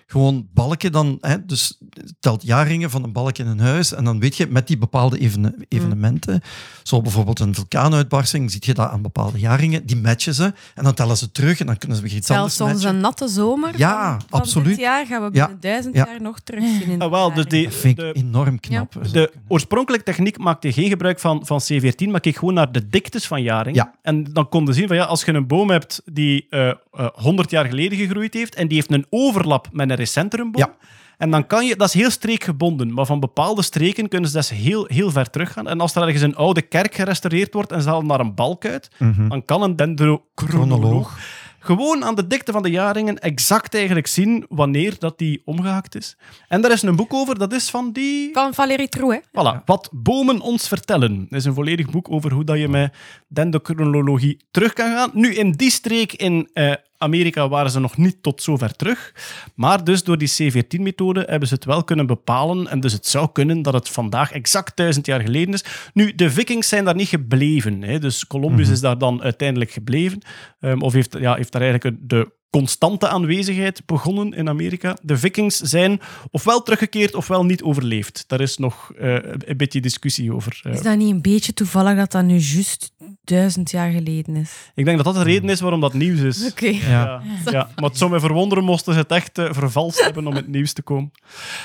gewoon balken dan, hè, dus telt jaringen van een balk in een huis en dan weet je met die bepaalde evene- evenementen, zo bijvoorbeeld een vulkaanuitbarsting, zie je dat aan bepaalde jaringen, die matchen ze en dan tellen ze terug en dan kunnen ze weer iets anders Zelfs onze matchen. natte zomer Ja, van, van absoluut. dit jaar gaan we Ja. binnen duizend Ja. jaar nog terugzien. In Ah, wel, dus die, Dat vind ik de, enorm knap. De oorspronkelijke techniek maakte geen gebruik van, van C14, maar keek gewoon naar de diktes van jaringen. Ja. En dan kon je zien van ja, als je een boom hebt die eh, eh, 100 jaar geleden gegroeid heeft en die heeft een overlap met een recentere boom, Ja. En dan kan je, dat is heel streekgebonden, maar van bepaalde streken kunnen ze dus heel, heel ver teruggaan. En als er ergens een oude kerk gerestaureerd wordt en ze halen daar een balk uit, dan kan een dendrochronoloog gewoon aan de dikte van de jaringen exact eigenlijk zien wanneer dat die omgehakt is. En daar is een boek over, dat is van die... Van Valérie Trou, hè? Voilà, wat bomen ons vertellen. Dat is een volledig boek over hoe dat je met dendrochronologie terug kan gaan. Nu, in die streek in eh, Amerika waren ze nog niet tot zover terug. Maar dus door die C14-methode hebben ze het wel kunnen bepalen. En dus het zou kunnen dat het vandaag exact duizend jaar geleden is. Nu, de vikings zijn daar niet gebleven. Hè. Dus Columbus is daar dan uiteindelijk gebleven. Ehm, of heeft, ja, heeft daar eigenlijk de constante aanwezigheid begonnen in Amerika. De vikings zijn ofwel teruggekeerd ofwel niet overleefd. Daar is nog eh, een beetje discussie over. eh. Is dat niet een beetje toevallig dat dat nu juist duizend jaar geleden is? Ik denk dat dat de reden is waarom dat nieuws is. Oké. Ja. Ja, maar het zou mij verwonderen moesten ze het echt eh, vervalst hebben om in het nieuws te komen.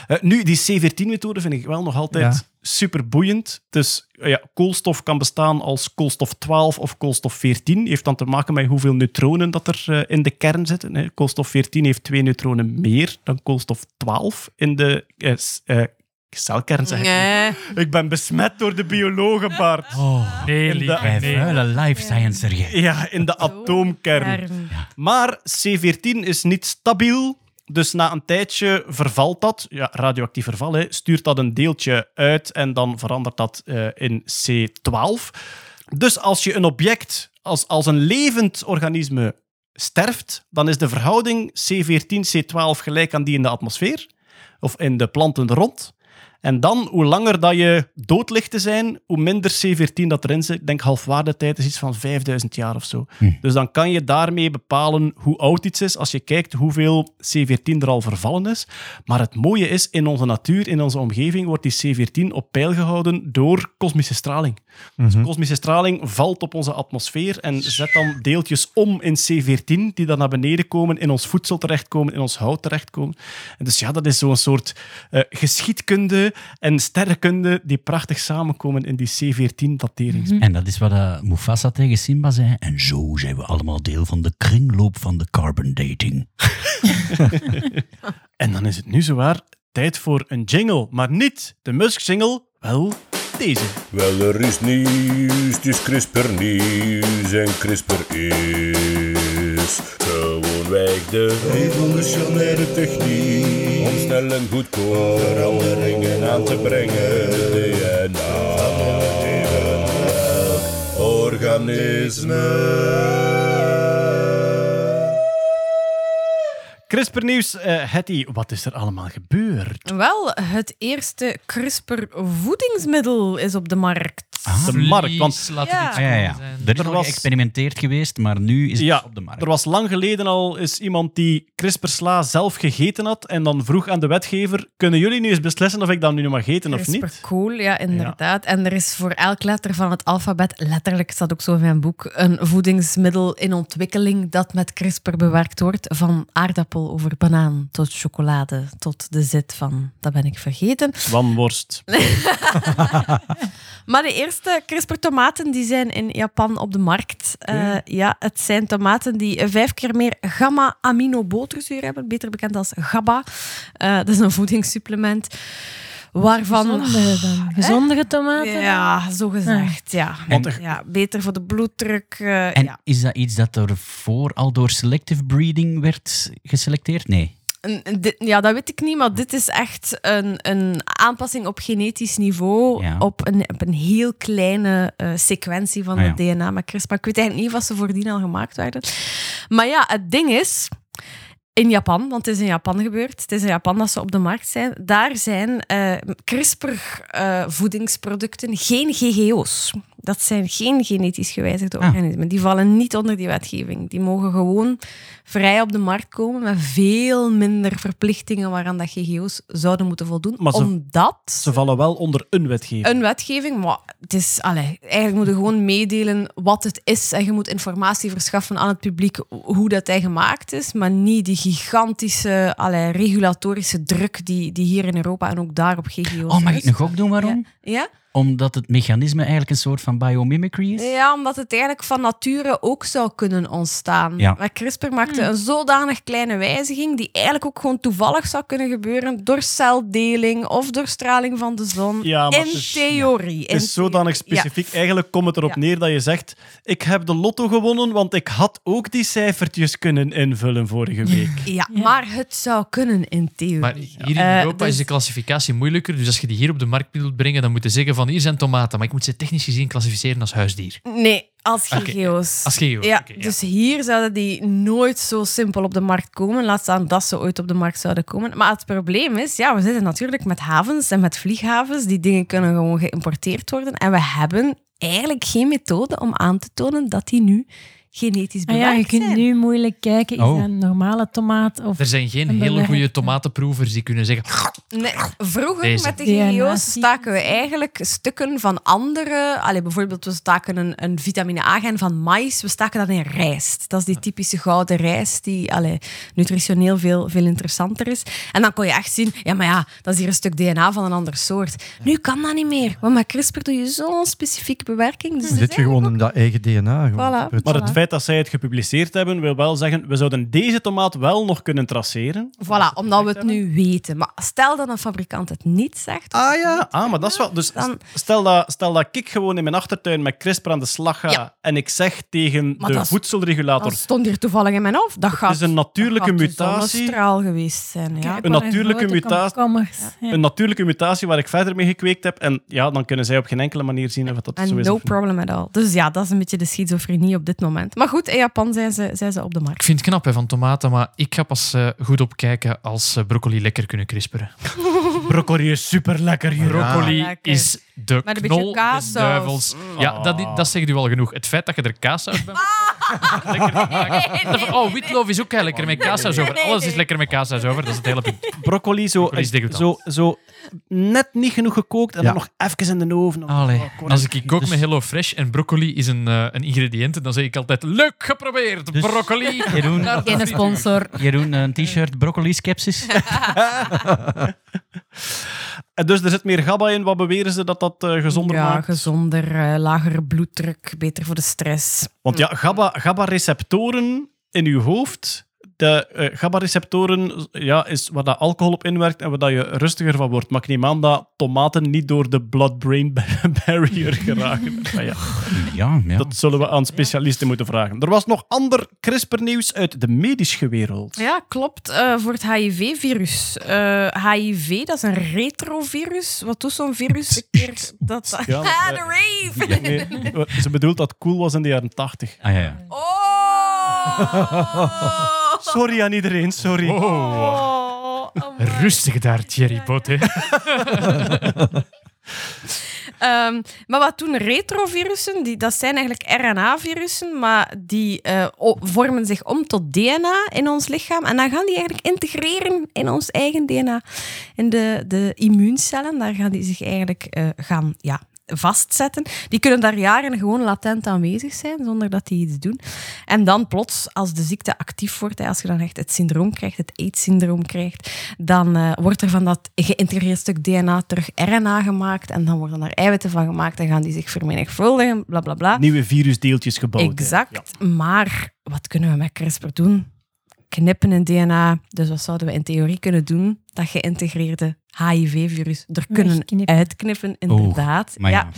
Eh, nu, die C14-methode vind ik wel nog altijd Ja. Super boeiend. Dus ja, koolstof kan bestaan als koolstof 12 of koolstof 14. Heeft dan te maken met hoeveel neutronen dat er eh, in de kern zitten. Hè. Koolstof 14 heeft twee neutronen meer dan koolstof 12 in de eh, eh, celkern. Zeg ik. Nee. ik ben besmet door de biologen, Bart. Nee, In de- lieve, Bij nee. vuile life sciencer. jij. Ja, in de atoomkern. Kern. Maar C14 is niet stabiel. Dus na een tijdje vervalt dat, ja, radioactief verval, stuurt dat een deeltje uit en dan verandert dat eh, in C12. Dus als je een object, als, als een levend organisme sterft, dan is de verhouding C14-C12 gelijk aan die in de atmosfeer of in de planten rond. En dan, hoe langer dat je dood ligt te zijn, hoe minder C14 dat erin zit. Ik denk halfwaardetijd is iets van 5000 jaar of zo. Dus dan kan je daarmee bepalen hoe oud iets is als je kijkt hoeveel C14 er al vervallen is. Maar het mooie is, in onze natuur, in onze omgeving, wordt die C14 op peil gehouden door kosmische straling. Dus kosmische straling valt op onze atmosfeer en zet dan deeltjes om in C14, die dan naar beneden komen, in ons voedsel terechtkomen, in ons hout terechtkomen. En dus ja, dat is zo'n soort eh, geschiedkunde en sterrenkunde die prachtig samenkomen in die C14-datering. En dat is wat eh, Mufasa tegen Simba zei. En zo zijn we allemaal deel van de kringloop van de carbon dating. En dan is het nu zowaar tijd voor een jingle, maar niet de Musk-jingle, wel deze. Wel, er is nieuws, het is CRISPR nieuws en CRISPR is gewoonweg de revolutionaire techniek om snel en goedkoop veranderingen aan te brengen. DNA van elk organisme. CRISPR-nieuws, eh Hetty, wat is er allemaal gebeurd? Wel, het eerste CRISPR-voedingsmiddel is op de markt. De markt, want Ja. Ah, ja, ja. Er is Er was- geëxperimenteerd geweest, maar nu is het Ja, op de markt. er was lang geleden al eens iemand die CRISPR-sla zelf gegeten had en dan vroeg aan de wetgever, kunnen jullie nu eens beslissen of ik dat nu mag eten of niet? CRISPR-cool, ja, inderdaad. En er is voor elk letter van het alfabet, letterlijk staat ook zo in mijn boek, een voedingsmiddel in ontwikkeling dat met CRISPR bewerkt wordt. Van aardappel over banaan tot chocolade tot de zit van, dat ben ik vergeten. Wanworst. Maar de eerste CRISPR-tomaten die zijn in Japan op de markt. Eh, ja, het zijn tomaten die vijf keer meer gamma-aminoboterzuur hebben, beter bekend als GABA. Eh, dat is een voedingssupplement. Waarvan... Gezondere dan. Gezondere tomaten. Ja, zo gezegd. Ja. En, ja, beter voor de bloeddruk. eh, En ja. is dat iets dat ervoor al door selective breeding werd geselecteerd? Nee. Dit- ja, dat weet ik niet, maar dit is echt een, een aanpassing op genetisch niveau. Ja. Op, een, op een heel kleine eh, sequentie van Ah, het DNA met CRISPR. Ik weet eigenlijk niet of ze voordien al gemaakt werden. Maar ja, het ding is. In Japan, want het is in Japan gebeurd. Het is in Japan dat ze op de markt zijn. Daar zijn eh, CRISPR-voedingsproducten geen GGO's. Dat zijn geen genetisch gewijzigde Ah. organismen. Die vallen niet onder die wetgeving. Die mogen gewoon vrij op de markt komen met veel minder verplichtingen waaraan dat GGO's zouden moeten voldoen. Maar ze- omdat Ze vallen wel onder een wetgeving. een wetgeving, maar het is, allee, eigenlijk moet je gewoon meedelen wat het is en je moet informatie verschaffen aan het publiek hoe dat hij gemaakt is, maar niet die gigantische allee, regulatorische druk die, die hier in Europa en ook daar op GGO's Oh, mag ik nog ook doen waarom? Ja? Omdat het mechanisme eigenlijk een soort van biomimicry is? Ja, omdat het eigenlijk van nature ook zou kunnen ontstaan. Ja. Maar CRISPR maakte een zodanig kleine wijziging die eigenlijk ook gewoon toevallig zou kunnen gebeuren door celdeling of door straling van de zon. Ja, maar in het is- theorie. Het is zodanig specifiek. Eigenlijk komt het erop Ja. neer dat je zegt: Ik heb de lotto gewonnen, want ik had ook die cijfertjes kunnen invullen vorige week. Ja, maar het zou kunnen in theorie. Maar hier in Eh, Europa dus- is de klassificatie moeilijker. Dus als je die hier op de markt wilt brengen, dan moet je zeggen van hier zijn tomaten. Maar ik moet ze technisch gezien klassificeren als huisdier. Nee, als GGO's. Als GGO. Ja, ja. dus hier zouden die nooit zo simpel op de markt komen. Laat staan dat ze ooit op de markt zouden komen. Maar het probleem is, ja, we zitten natuurlijk met havens en met vlieghavens. Die dingen kunnen gewoon geïmporteerd worden. En we hebben eigenlijk geen methode om aan te tonen dat die nu genetisch Ah bewerkt ja, je kunt zijn. nu moeilijk kijken, is Oh. dat een normale tomaat of... Er zijn geen Een hele goede tomatenproevers die kunnen zeggen... Nee, vroeger Deze. met de GGO's staken we eigenlijk stukken van andere... Allee, bijvoorbeeld, we staken een, een vitamine A-gen van maïs. We staken dat in rijst. Dat is die typische gouden rijst die allee, nutritioneel veel, veel interessanter is. En dan kon je echt zien, ja, maar ja, dat is hier een stuk DNA van een ander soort. Nu kan dat niet meer. Want met CRISPR doe je zo'n specifieke bewerking. Dus Dan zit je gewoon in dat eigen DNA. Gewoon. Voilà. Maar het feit dat zij het gepubliceerd hebben, wil wel zeggen: we zouden deze tomaat wel nog kunnen traceren. Voilà, omdat we het nu weten. Maar stel dat een fabrikant het niet zegt... Ah ja, ah, maar dat is wel. Dus Dan- stel, dat, stel dat ik gewoon in mijn achtertuin met CRISPR aan de slag ga Ja. en ik zeg tegen Maar de dat voedselregulator: Dat stond hier toevallig in mijn hoofd. Dat gaat, is een natuurlijke dat gaat mutatie. geweest zijn, ja. Kijk, Een natuurlijke mutatie. Ja. een natuurlijke mutatie waar ik verder mee gekweekt heb. En ja, dan kunnen zij op geen enkele manier zien of dat zo En is. no problem at all. Dus ja, dat is een beetje de schizofrenie op dit moment. Maar goed, in Japan zijn ze, zijn ze op de markt. Ik vind het knap hè, van tomaten, maar ik ga pas eh, goed opkijken als eh, broccoli lekker kunnen crisperen. Broccoli is super lekker. Broccoli is de Met een beetje knol duivels. Ja, dat, dat zegt u al genoeg. Het feit dat je er kaassaus bij lekker gemaakt. Oh, witloof is ook lekker met kaassaus over. Alles is lekker met kaassaus over. Dat is het hele punt. Broccoli zo, Broccoli zo, zo net niet genoeg gekookt en Ja. dan nog even in de oven. Allee. Oh, Als ik- ik kook Dus- met Hello Fresh en broccoli is een, eh, een ingrediënt, dan zeg ik altijd leuk geprobeerd, Dus- broccoli. Jeroen, Geen sponsor. Jeroen een t-shirt, broccoli-skepsis. En dus er zit meer GABA in. Wat beweren ze dat dat eh, gezonder ja, maakt? gezonder, eh, lagere bloeddruk, beter voor de stress. Want ja, GABA, GABA-receptoren in uw hoofd. De eh, GABA-receptoren ja, is waar dat alcohol op inwerkt en waar dat je rustiger van wordt. Maar ik neem aan dat tomaten niet door de blood-brain barrier geraken. Maar ja, Ja, ja. dat zullen we aan specialisten moeten vragen. Er was nog ander CRISPR-nieuws uit de medische wereld. Ja, klopt. eh, voor het HIV-virus. Eh, HIV, dat is een retrovirus. Wat doet zo'n virus? Keer dat... Ja, ah, eh, de rave! Ja, nee, ze bedoelt dat het cool was in de jaren 80. Ah, ja, ja. Oh! Sorry aan iedereen, sorry. Oh, amai. Rustig daar, Thierry Bot. hè. Ehm, maar wat doen retrovirussen? Die, dat zijn eigenlijk RNA-virussen, maar die eh, vormen zich om tot DNA in ons lichaam. En dan gaan die eigenlijk integreren in ons eigen DNA. In de, de immuuncellen, daar gaan die zich eigenlijk eh, gaan ja, vastzetten. Die kunnen daar jaren gewoon latent aanwezig zijn, zonder dat die iets doen. En dan plots, als de ziekte actief wordt, als je dan echt het syndroom krijgt, het AIDS-syndroom krijgt, dan eh, wordt er van dat geïntegreerd stuk DNA terug RNA gemaakt en dan worden er eiwitten van gemaakt en gaan die zich vermenigvuldigen, bla bla bla. Nieuwe virusdeeltjes gebouwd. Exact. Maar wat kunnen we met CRISPR doen? Knippen in DNA. Dus wat zouden we in theorie kunnen doen? Dat geïntegreerde HIV-virus er kunnen Wegknippen. uitknippen, inderdaad. ja. ja.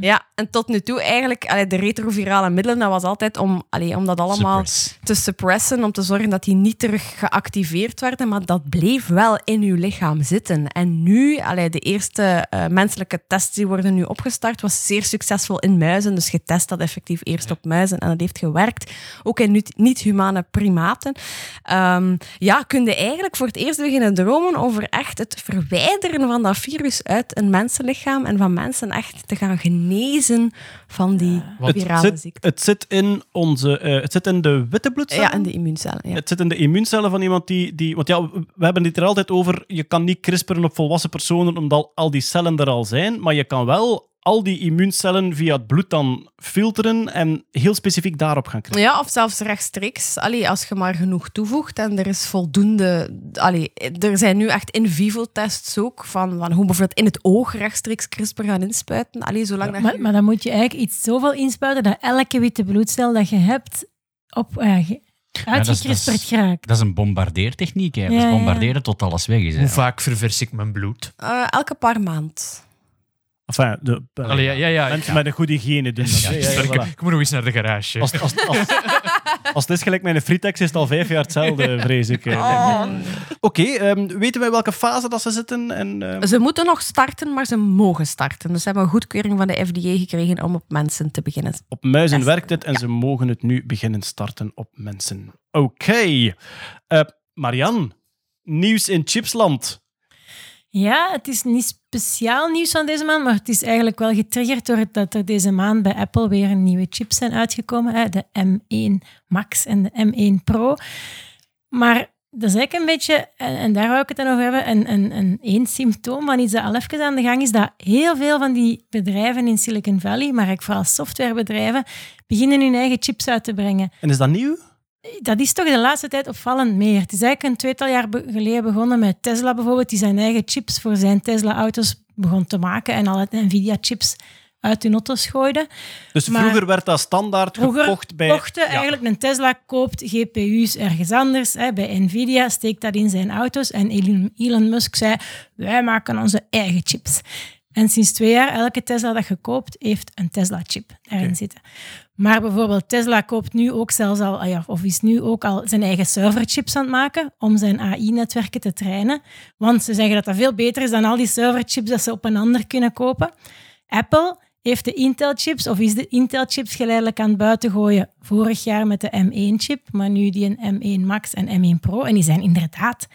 Ja. en tot nu toe eigenlijk, allee, de retrovirale middelen, dat was altijd om, allee, om dat allemaal Suppress. te suppressen, om te zorgen dat die niet terug geactiveerd werden, maar dat bleef wel in uw lichaam zitten. En nu, allee, de eerste eh, menselijke tests die worden nu opgestart, was zeer succesvol in muizen, dus getest dat effectief eerst op muizen en dat heeft gewerkt, ook in niet- niet-humane primaten. Ehm, ja, kun je eigenlijk voor het eerst beginnen dromen over echt het verwijderen van dat virus uit een mensenlichaam en van mensen echt te gaan genezen van die Het virale zit, ziekte. het, zit in onze, eh, het zit in de witte bloedcellen. Ja, en de immuuncellen. Ja. Het zit in de immuuncellen van iemand die, die... Want ja, we we hebben het er altijd over, je kan niet crisperen op volwassen personen omdat al die cellen er al zijn, maar je kan wel al die immuuncellen via het bloed dan filteren en heel specifiek daarop gaan krijgen. Ja, of zelfs rechtstreeks. Allee, als je maar genoeg toevoegt en er is voldoende... Allee, er zijn nu echt in vivo-tests ook van, van hoe bijvoorbeeld in het oog rechtstreeks CRISPR gaan inspuiten. Allee, zolang dat Maar, je... maar dan moet je eigenlijk iets zoveel inspuiten dat elke witte bloedcel dat je hebt op, uh, is- uitgekrisperd is- geraakt. Dat is een bombardeertechniek. Hè. Ja, ja, ja. bombarderen tot alles weg is. Hè. Hoe vaak ververs ik mijn bloed? Eh, elke paar maand. Enfin, de, Allee, ja, ja, ja. mensen ja. met een goede hygiëne doen dat. Ja, hè. Ja, ja, sterk. voilà. Ik moet nog eens naar de garage. Als, als, als, als het is gelijk met een fritex, is het al vijf jaar hetzelfde, vrees ik. eh. Oh. Oké, ehm, weten wij welke fase dat ze zitten? En, ehm, Ze moeten nog starten, maar ze mogen starten. Dus ze hebben een goedkeuring van de FDA gekregen om op mensen te beginnen. Op muizen werkt het en ze mogen het nu beginnen starten op mensen. Oké. Eh, Marian, nieuws in Chipsland. Ja, het is niet speciaal nieuws van deze maand, maar het is eigenlijk wel getriggerd door dat er deze maand bij Apple weer nieuwe chips zijn uitgekomen. De M1 Max en de M1 Pro. Maar dat is eigenlijk een beetje, en, daar wou ik het dan over hebben, een, een, een één symptoom van iets dat al even aan de gang is, dat heel veel van die bedrijven in Silicon Valley, maar eigenlijk vooral softwarebedrijven, beginnen hun eigen chips uit te brengen En is dat nieuw? Dat is toch de laatste tijd opvallend meer. Het is eigenlijk een tweetal jaar geleden begonnen met Tesla bijvoorbeeld, die zijn eigen chips voor zijn Tesla-auto's begon te maken en al het Nvidia-chips uit hun auto's gooide. Dus Maar- vroeger werd dat standaard Vroeger gekocht bij... kochten Ja. eigenlijk een Tesla koopt GPU's ergens anders. Hè, bij Nvidia steekt dat in zijn auto's. En Elon, Musk zei, wij maken onze eigen chips. En sinds twee jaar, elke Tesla dat je koopt, heeft een Tesla-chip daarin zitten. Maar bijvoorbeeld Tesla koopt nu ook zelfs al, ah of is nu ook al zijn eigen serverchips aan het maken om zijn AI-netwerken te trainen. Want ze zeggen dat dat veel beter is dan al die serverchips dat ze op een ander kunnen kopen. Apple heeft de Intel-chips, of is de Intel-chips geleidelijk aan het buiten gooien. Vorig jaar met de M1-chip, maar nu die een M1 Max en M1 Pro. En die zijn inderdaad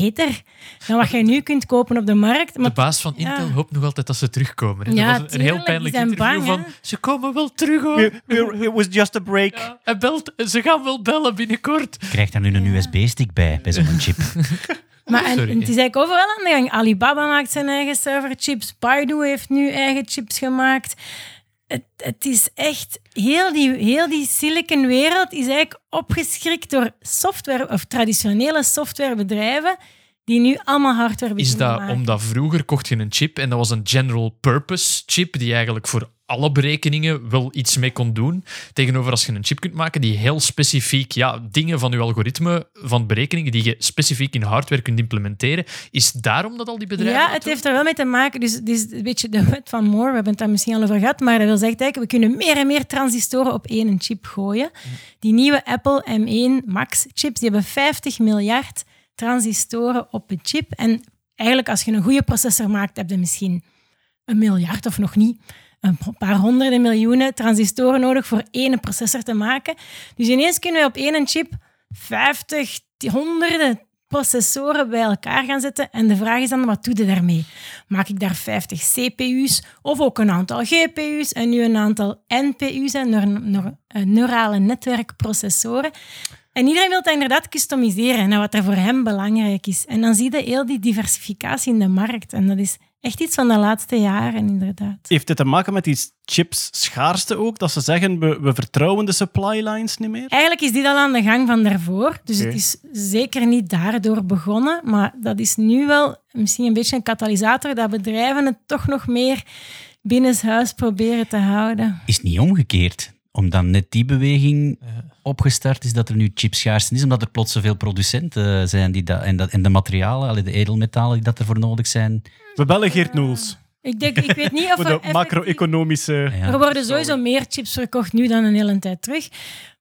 beter dan wat je nu kunt kopen op de markt. De Maar baas van Ja. Intel hoopt nog altijd dat ze terugkomen. Hè. Ja, dat was een heel pijnlijk interview bang, van... Ze komen wel terug, hoor. We- we- It was just a break. Ja, hij belt, ze gaan wel bellen binnenkort. Krijgt daar nu een USB-stick bij, bij zo'n chip. Maar en, Sorry. en het is eigenlijk overal aan de gang. Alibaba maakt zijn eigen serverchips. Baidu heeft nu eigen chips gemaakt. Het, het is echt... Heel die, heel die silicon wereld is eigenlijk opgeschrikt door software... Of traditionele softwarebedrijven die nu allemaal hardware Is dat maken. omdat vroeger kocht je een chip en dat was een general purpose chip die eigenlijk voor alle berekeningen wel iets mee kon doen. Tegenover als je een chip kunt maken die heel specifiek ja, dingen van je algoritme, van berekeningen die je specifiek in hardware kunt implementeren. Is daarom dat al die bedrijven Ja, het heeft er wel mee te maken. Dus het is een beetje de wet van Moore. We hebben het daar misschien al over gehad. Maar dat wil zeggen we kunnen meer en meer transistoren op één chip gooien. Die nieuwe Apple M1 Max chips, die hebben 50 miljard transistoren op een chip. En eigenlijk, als je een goede processor maakt, heb je misschien een miljard of nog niet. Een paar honderden miljoenen transistoren nodig voor één processor te maken. Dus ineens kunnen we op één chip 50, honderden processoren bij elkaar gaan zetten. En de vraag is dan, wat doe je daarmee? Maak ik daar 50 CPU's of ook een aantal GPU's en nu een aantal NPU's, neur- eh, neurale netwerkprocessoren. En iedereen wil dat inderdaad customiseren naar wat er voor hem belangrijk is. En dan zie je heel die diversificatie in de markt. En dat is echt iets van de laatste jaren, inderdaad. Heeft dit te maken met die chips schaarste ook? Dat ze zeggen, we, we vertrouwen de supply lines niet meer? Eigenlijk is dit al aan de gang van daarvoor. Dus het is zeker niet daardoor begonnen. Maar dat is nu wel misschien een beetje een katalysator dat bedrijven het toch nog meer binnenshuis proberen te houden. Is het niet omgekeerd? Omdat net die beweging opgestart is dat er nu chipschaarste is, omdat er plots zoveel producenten zijn die dat, en, dat, en de materialen, de edelmetalen die dat ervoor nodig zijn. We bellen Geert Noels. Ik, denk, ik weet niet of Voor de effectief- macro-economische... Ja. Er worden sowieso meer chips verkocht nu dan een hele tijd terug.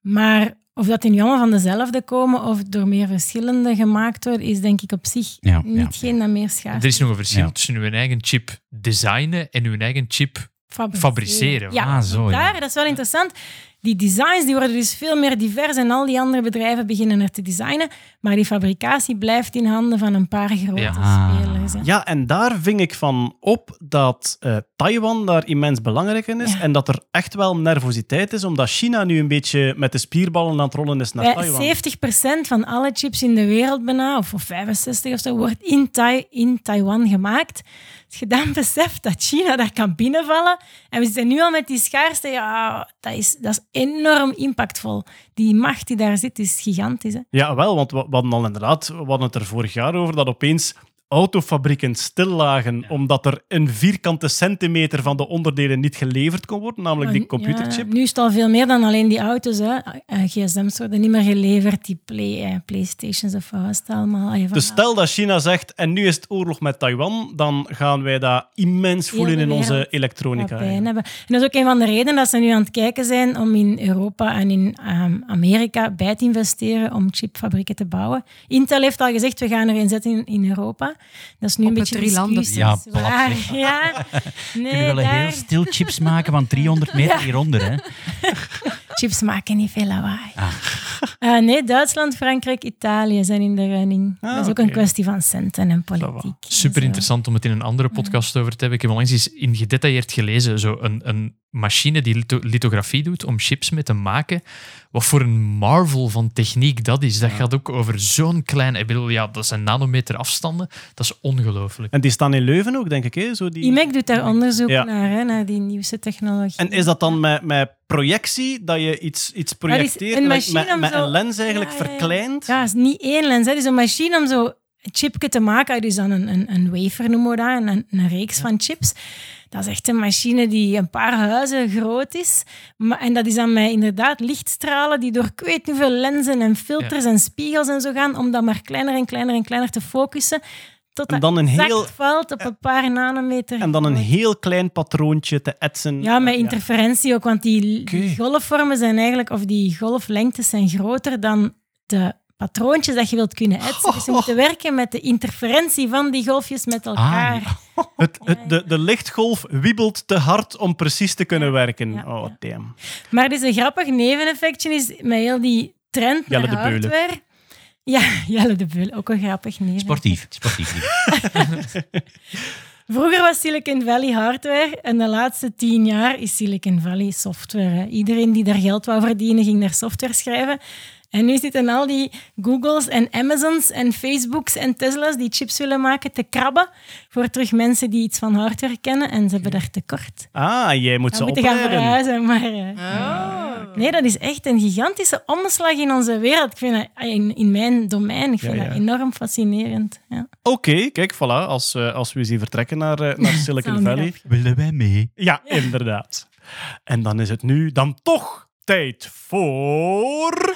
Maar of dat die nu allemaal van dezelfde komen of door meer verschillende gemaakt worden, is denk ik op zich Ja, niet ja. geen dat meer schaars. Er is nog een verschil Ja. tussen uw eigen chip designen en uw eigen chip Fabriceren. Ja, Ah, zo, ja. daar, dat is wel interessant. Die designs die worden dus veel meer divers en al die andere bedrijven beginnen er te designen. Maar die fabricatie blijft in handen van een paar grote Ja. spelers. hè. Ja, en daar ving ik van op dat eh, Taiwan daar immens belangrijk in is. Ja. En dat er echt wel nervositeit is, omdat China nu een beetje met de spierballen aan het rollen is naar Bij Taiwan. 70% van alle chips in de wereld bijna, of of 65 of zo, wordt in, Tai- in Taiwan gemaakt. Als je dan beseft dat China daar kan binnenvallen, en we zitten nu al met die schaarste, ja, dat is, dat is enorm impactvol. Die macht die daar zit is gigantisch. Hè? Ja, wel, want we, hadden al inderdaad, we hadden het er vorig jaar over, dat opeens autofabrieken stil lagen omdat er een vierkante centimeter van de onderdelen niet geleverd kon worden, namelijk die Ja, computerchip. nu is het al veel meer dan alleen die auto's. Hè. Eh, gsm's worden niet meer geleverd, die play, eh, Playstations of wat allemaal. Ja, Dus stel dat China zegt, en nu is het oorlog met Taiwan, dan gaan wij dat immens voelen in onze elektronica. wat pijn hebben. En dat is ook een van de redenen dat ze nu aan het kijken zijn om in Europa en in ehm, Amerika bij te investeren om chipfabrieken te bouwen. Intel heeft al gezegd, we gaan erin zetten in, in Europa. Dat is nu Op een beetje drie landen. discussies Ja, plat. Ja, nee, Kunnen we wel daar- heel stil chips maken van 300 meter hieronder, hè? chips maken niet veel lawaai. Ah. Eh, nee, Duitsland, Frankrijk, Italië zijn in de running. Ah, dat is ook een kwestie van centen en politiek. Super interessant om het in een andere podcast over te hebben. Ik heb onlangs eens in gedetailleerd gelezen, zo een, een machine die litho- lithografie doet om chips mee te maken. Wat voor een marvel van techniek dat is. Dat gaat ook over zo'n klein... Ik bedoel, ja, dat zijn nanometer afstanden. Dat is ongelooflijk. En die staan in Leuven ook, denk ik. Hè? Zo die... IMEC doet daar onderzoek Ja. naar, hè, naar die nieuwste technologie. En is dat dan met, met projectie, dat je iets, iets projecteert een met, met, om met zo- een lens eigenlijk Ja, ja, ja. verkleind? Ja, het is niet één lens. Het is een machine om zo een chipje te maken. Dus dan een, een, een wafer noemen we dat, een, een reeks van chips. Dat is echt een machine die een paar huizen groot is. Maar, en dat is dan met inderdaad lichtstralen die door ik weet niet hoeveel lenzen en filters en spiegels en zo gaan, om dat maar kleiner en kleiner en kleiner te focussen. Tot En dan een exact heel- valt op een paar nanometer. En dan een heel klein patroontje te etsen. Ja, met interferentie ook, want die, die golfvormen zijn eigenlijk, of die golflengtes zijn groter dan de patroontjes dat je wilt kunnen etsen. Dus je moet werken met de interferentie van die golfjes met elkaar. Het, het, de, de lichtgolf wiebelt te hard om precies te kunnen werken. ja, oh, ja. damn. Maar dus een grappig neveneffectje is met heel die trend Jelle naar de Beulen. hardware. Ja, Jelle de Beul, ook een grappig neven. Sportief. Sportief. Vroeger was Silicon Valley hardware en de laatste tien jaar is Silicon Valley software. Iedereen die daar geld wou verdienen, ging daar software schrijven. En nu zitten al die Googles en Amazons en Facebooks en Tesla's die chips willen maken te krabben voor terug mensen die iets van hardware kennen en ze hebben daar tekort. Ah, jij moet We ze moeten gaan opleiden. verhuizen, maar... eh, Nee, dat is echt een gigantische omslag in onze wereld. Ik vind dat, in, in mijn domein, ik vind Ja, ja. dat enorm fascinerend. Ja. Oké, kijk, voilà. Als, eh, als we zien vertrekken naar, eh, naar Silicon Valley. Willen wij mee? Ja, inderdaad. En dan is het nu dan toch tijd voor...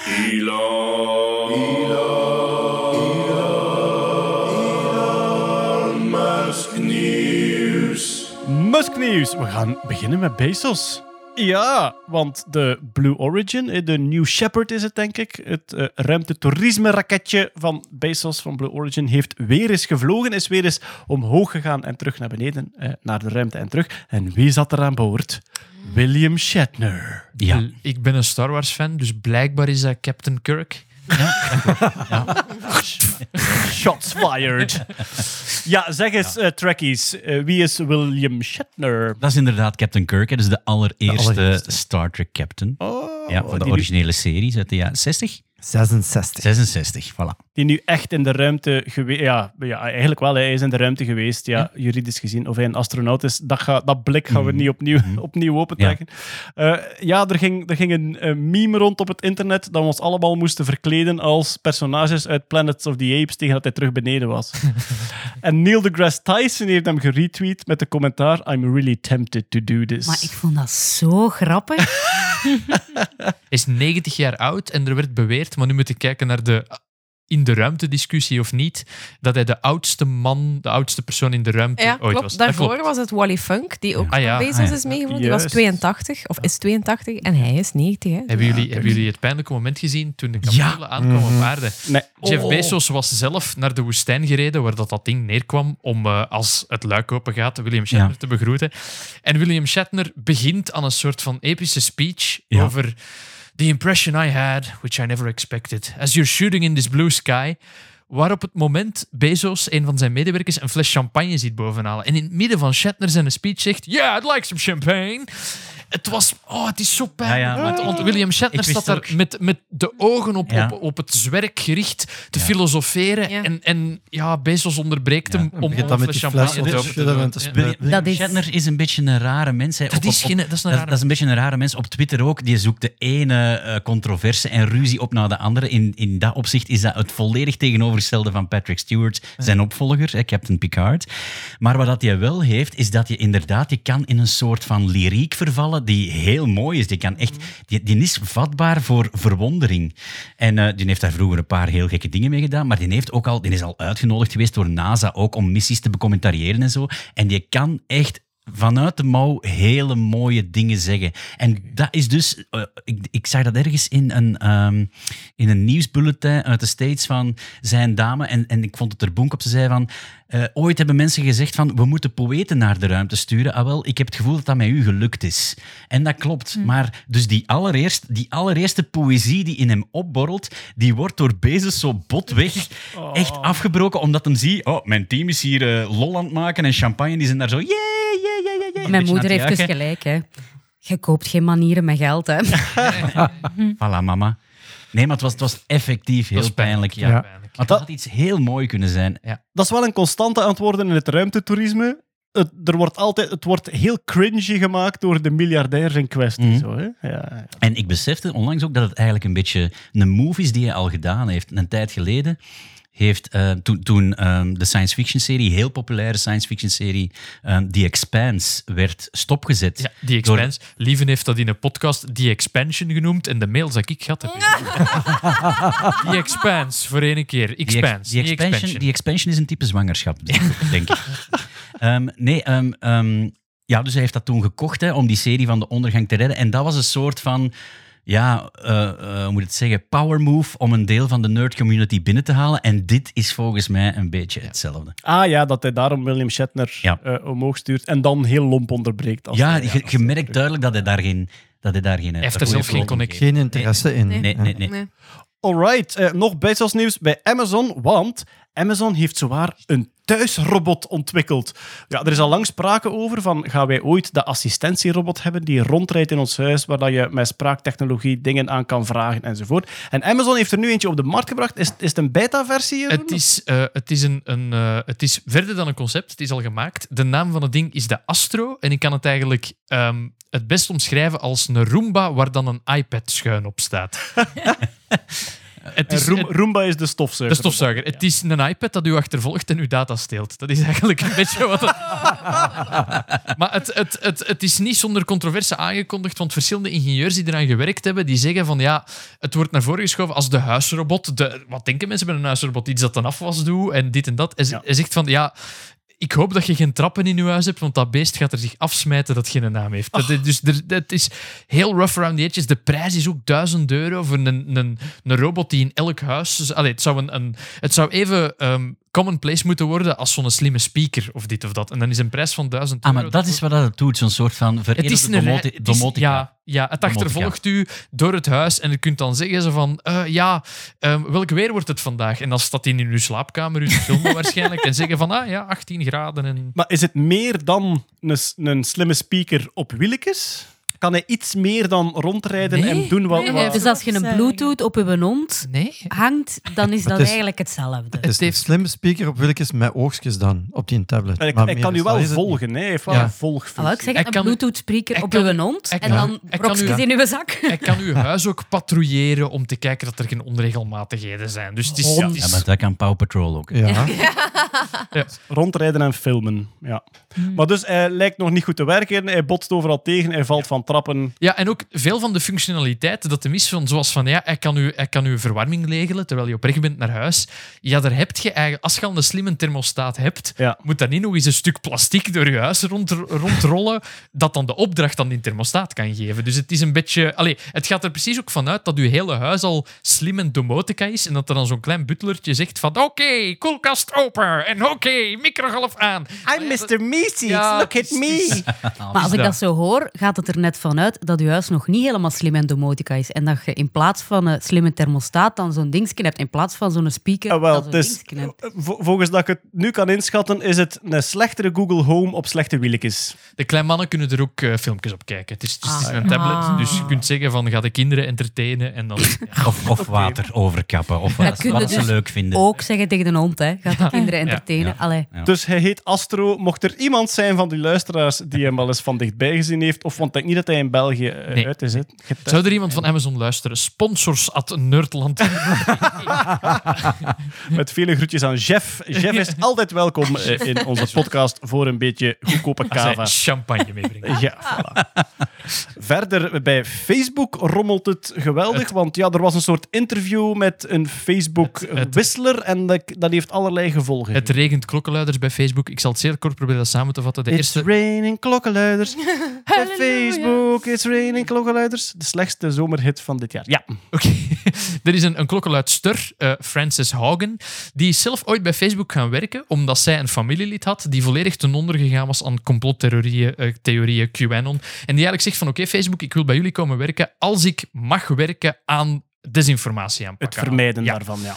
Musk-nieuws. We gaan beginnen met Bezos. Ja, want de Blue Origin, eh, de New Shepard is het denk ik, het eh, ruimtetoerisme-raketje van Bezos van Blue Origin, heeft weer eens gevlogen, is weer eens omhoog gegaan en terug naar beneden, eh, naar de ruimte en terug. En wie zat er aan boord? William Shatner. Ja. Ik ben een Star Wars fan, dus blijkbaar is dat Captain Kirk. Shots fired. ja, zeg eens, eh, Trekkies, eh, wie is William Shatner? Dat is inderdaad Captain Kirk. hè. Dat is de allereerste, De allereerste. Star Trek Captain. Oh, ja, van de originele series uit de jaren 60? 66. 66, voilà. die nu echt in de ruimte geweest... Ja, ja, eigenlijk wel. Hij is in de ruimte geweest, ja, juridisch gezien. Of hij een astronaut is, dat, ga, dat blik gaan we Mhm. niet opnieuw, Mhm. opnieuw opentrekken. Ja, ja er, ging, er ging een, een meme rond op het internet dat we ons allemaal moesten verkleden als personages uit Planets of the Apes tegen dat hij terug beneden was. en Neil deGrasse Tyson heeft hem geretweet met de commentaar I'm really tempted to do this. Maar ik vond dat zo grappig. Is 90 jaar oud en er werd beweerd, maar nu moet ik kijken naar de in de ruimtediscussie of niet, dat hij de oudste man, de oudste persoon in de ruimte Ja, ooit klopt. was. Daarvoor klopt. was het Wally Funk, die ook Ah, ja. Ah, ja. is meegevoerd. Die was Juist. 82, of is 82, en hij is 90. Hè. Hebben jullie, hebben jullie het pijnlijke moment gezien toen de capsule aankwam op aarde? Nee. Jeff Oh. Bezos was zelf naar de woestijn gereden, waar dat, dat ding neerkwam, om eh, als het luik open gaat, William Shatner Ja. te begroeten. En William Shatner begint aan een soort van epische speech Ja. over the impression I had, which I never expected, as you're shooting in this blue sky. Waar op het moment Bezos, een van zijn medewerkers, een fles champagne ziet bovenhalen. En in het midden van Shatner zijn speech zegt: Yeah, I'd like some champagne. Het was, oh, het is zo pijnlijk. Ja, ja, maar- want William Shatner staat daar met, met de ogen op, Ja. op, op het zwerk gericht te Ja. filosoferen. Ja. En, en ja, Bezos onderbreekt Ja. hem om, een met fles die fles champagne te doen. William Dat is- Shatner is een beetje een rare mens. hè. Dat Op- is op- geen- dat is een rare dat is een beetje een rare mens. Op Twitter ook. Die zoekt de ene eh, controverse en ruzie op na de andere. In, in dat opzicht is dat het volledig tegenovergestelde van Patrick Stewart, zijn opvolger, hè, Captain Picard. Maar wat dat je wel heeft, is dat je inderdaad, je kan in een soort van lyriek vervallen die heel mooi is. Die, kan echt, die, die is vatbaar voor verwondering. En eh, die heeft daar vroeger een paar heel gekke dingen mee gedaan, maar die, heeft ook al, die is al uitgenodigd geweest door NASA ook om missies te becommentariëren en zo. En die kan echt vanuit de mouw hele mooie dingen zeggen. En dat is dus... eh, ik, ik zag dat ergens in een, ehm, in een nieuwsbulletin uit de States van zijn dame. En, en ik vond het er bonk op. Ze zei van... eh, ooit hebben mensen gezegd van... We moeten poëten naar de ruimte sturen. Ah wel, ik heb het gevoel dat dat met u gelukt is. En dat klopt. Maar dus die, allereerst, die allereerste poëzie die in hem opborrelt... Die wordt door Bezos zo botweg echt afgebroken. Omdat hem ziet... Oh, mijn team is hier eh, lol aan het maken. En champagne, die zijn daar zo... Yeah, Mijn moeder heeft dus gelijk. Hè. Je koopt geen manieren met geld. Hè. Voilà, mama. Nee, maar het was, het was effectief heel pijnlijk. Ja. Ja. Pijnlijk. Want dat had iets heel mooi kunnen zijn. Dat is wel een constante aan het worden in het ruimtetoerisme. Het, er wordt altijd, het wordt heel cringy gemaakt door de miljardairs in kwestie. Mhm. Zo, hè? Ja, ja. En ik besefte onlangs ook dat het eigenlijk een beetje een move is die hij al gedaan heeft. Een tijd geleden heeft, eh, toen, toen ehm, de science fiction serie, heel populaire science fiction serie, ehm, The Expanse, werd stopgezet. Ja, die Door- Expanse. Lieven heeft dat in een podcast The Expansion genoemd en de mails dat ik gehad heb. The Expanse, voor één keer. Ex- Expanse, die niet expansion, expansion. die expansion is een type zwangerschap, denk ik. Ehm, nee, ehm, ehm, ja, dus hij heeft dat toen gekocht hè, om die serie van de ondergang te redden. En dat was een soort van, ja, eh, eh, hoe moet ik het zeggen, power move om een deel van de nerd community binnen te halen. En dit is volgens mij een beetje hetzelfde. Ah ja, dat hij daarom William Shatner Ja. eh, omhoog stuurt en dan heel lomp onderbreekt. Als Ja, je, merkt duidelijk dat hij daar geen... Dat hij daar geen heeft er zelf geen connectie. Geen interesse in. Nee. Nee, nee, nee. Nee. Alright, nog Bezos nieuws bij Amazon, want Amazon heeft zowaar een thuisrobot ontwikkeld. Ja, er is al lang sprake over van gaan wij ooit de assistentierobot hebben die rondrijdt in ons huis, waar dat je met spraaktechnologie dingen aan kan vragen enzovoort. En Amazon heeft er nu eentje op de markt gebracht. Is, is het een beta-versie? Het is, eh, het, is een, een, eh, het is verder dan een concept, het is al gemaakt. De naam van het ding is de Astro en ik kan het eigenlijk ehm, het best omschrijven als een Roomba waar dan een iPad schuin op staat. het is, Room- het- Roomba is de de stofzuiger. stofzuiger. Het is een iPad dat u achtervolgt en uw data steelt. Dat is eigenlijk een beetje wat het... maar het, het, het, het is niet zonder controverse aangekondigd, want verschillende ingenieurs die eraan gewerkt hebben, die zeggen van ja, het wordt naar voren geschoven als de huisrobot. De, wat denken mensen bij een huisrobot? Iets dat een afwas doet en dit en dat. Hij, Ja. hij zegt van ja... Ik hoop dat je geen trappen in je huis hebt, want dat beest gaat er zich afsmijten dat geen naam heeft. Dat, dus het is heel rough around the edges. De prijs is ook 1000 euro voor een, een, een robot die in elk huis... Dus, allee, het, zou een, een, het zou even ehm, commonplace moeten worden als zo'n slimme speaker of dit of dat. En dan is een prijs van 1000 Ah, euro. maar dat is wat dat het doet, zo'n soort van Het is veredelde een domoti- het is-. Ja, ja, het Domotica. achtervolgt u door het huis en je kunt dan zeggen zo van, eh, ja, ehm, welk weer wordt het vandaag? En dan staat hij in uw slaapkamer, u te filmen waarschijnlijk, en zeggen van, ah ja, 18 graden. En... Maar is het meer dan een, een slimme speaker op wieltjes? Kan hij iets meer dan rondrijden Nee. en doen wat... Nee, wat- Dus als je een bluetooth op je hond Nee. hangt, dan is dat Het is- eigenlijk hetzelfde. Het is een slimme speaker op wieltjes met oogstjes dan, op die tablet. En ik, Maar ik meer kan u wel volgen, hè. Hij heeft wel Ja. een volgfunctie. Ah, ik zeg een bluetooth-spreker hij op kan- je hond en dan brokjes in je zak. Hij kan uw huis ook patrouilleren om te kijken dat er geen onregelmatigheden zijn. Dus het is... Het is- Ja, maar dat kan Paw Patrol ook. Ja. Rondrijden en filmen, ja. Hmm. Maar dus hij lijkt nog niet goed te werken. Hij botst overal tegen, hij valt van trappen. Ja, en ook veel van de functionaliteiten dat de mis van, zoals van ja, hij kan, u, hij kan uw verwarming regelen terwijl je op weg bent naar huis. Ja, daar heb je eigenlijk, als je al een slimme thermostaat hebt, Ja. moet daar niet nog eens een stuk plastic door je huis rond, rondrollen dat dan de opdracht aan die thermostaat kan geven. Dus het is een beetje... Allee, het gaat er precies ook vanuit dat je hele huis al slim en domotica is en dat er dan zo'n klein butlertje zegt van oké, koelkast open en oké, microgolf aan. I'm Mr. Meeseeks, Ja, look at me. Maar als ik dat. dat zo hoor, gaat het er net vanuit dat je huis nog niet helemaal slim en domotica is. En dat je in plaats van een slimme thermostaat dan zo'n dingetje hebt. In plaats van zo'n speaker Ah, wel, dan zo'n dus, dingetje hebt. vo- volgens dat ik het nu kan inschatten, is het een slechtere Google Home op slechte wieltjes. De kleine mannen kunnen er ook eh, filmpjes op kijken. Het is, het Ah. een tablet, Ah. dus je kunt zeggen van ga de kinderen entertainen en dan... ja. Of, of water overkappen. Of wat, ze dus leuk vinden. Ook zeggen tegen de hond, hè. Gaat de kinderen entertainen. Ja. Dus hij heet Astro. Mocht er iemand zijn van die luisteraars die hem wel eens van dichtbij gezien heeft, of want ik niet dat hij in België eh, Nee. uit is. hè. Getest. Zou er iemand van Amazon luisteren? Sponsors at Nerdland. Met vele groetjes aan Jeff. Jeff is altijd welkom eh, in onze podcast voor een beetje goedkope kava. champagne meebrengt. Ja, voilà. Verder bij Facebook rommelt het geweldig, want ja, er was een soort interview met een Het- Facebook-wissler en dat, dat heeft allerlei gevolgen. Het regent klokkenluiders bij Facebook. Ik zal het zeer kort proberen dat samen te vatten. De It's eerste... raining klokkenluiders. Bij Facebook, it's raining klokkenluiders. De slechtste zomerhit van dit jaar. Ja. Oké. er is een, een klokkenluidster, eh, Frances Haugen, die is zelf ooit bij Facebook gaan werken omdat zij een familielid had die volledig ten onder gegaan was aan complottheorieën, eh, theorieën, QAnon. En die eigenlijk zegt van oké, Facebook, ik wil bij jullie komen werken als ik mag werken aan desinformatie Het aanpakken. vermijden Ja. daarvan, ja.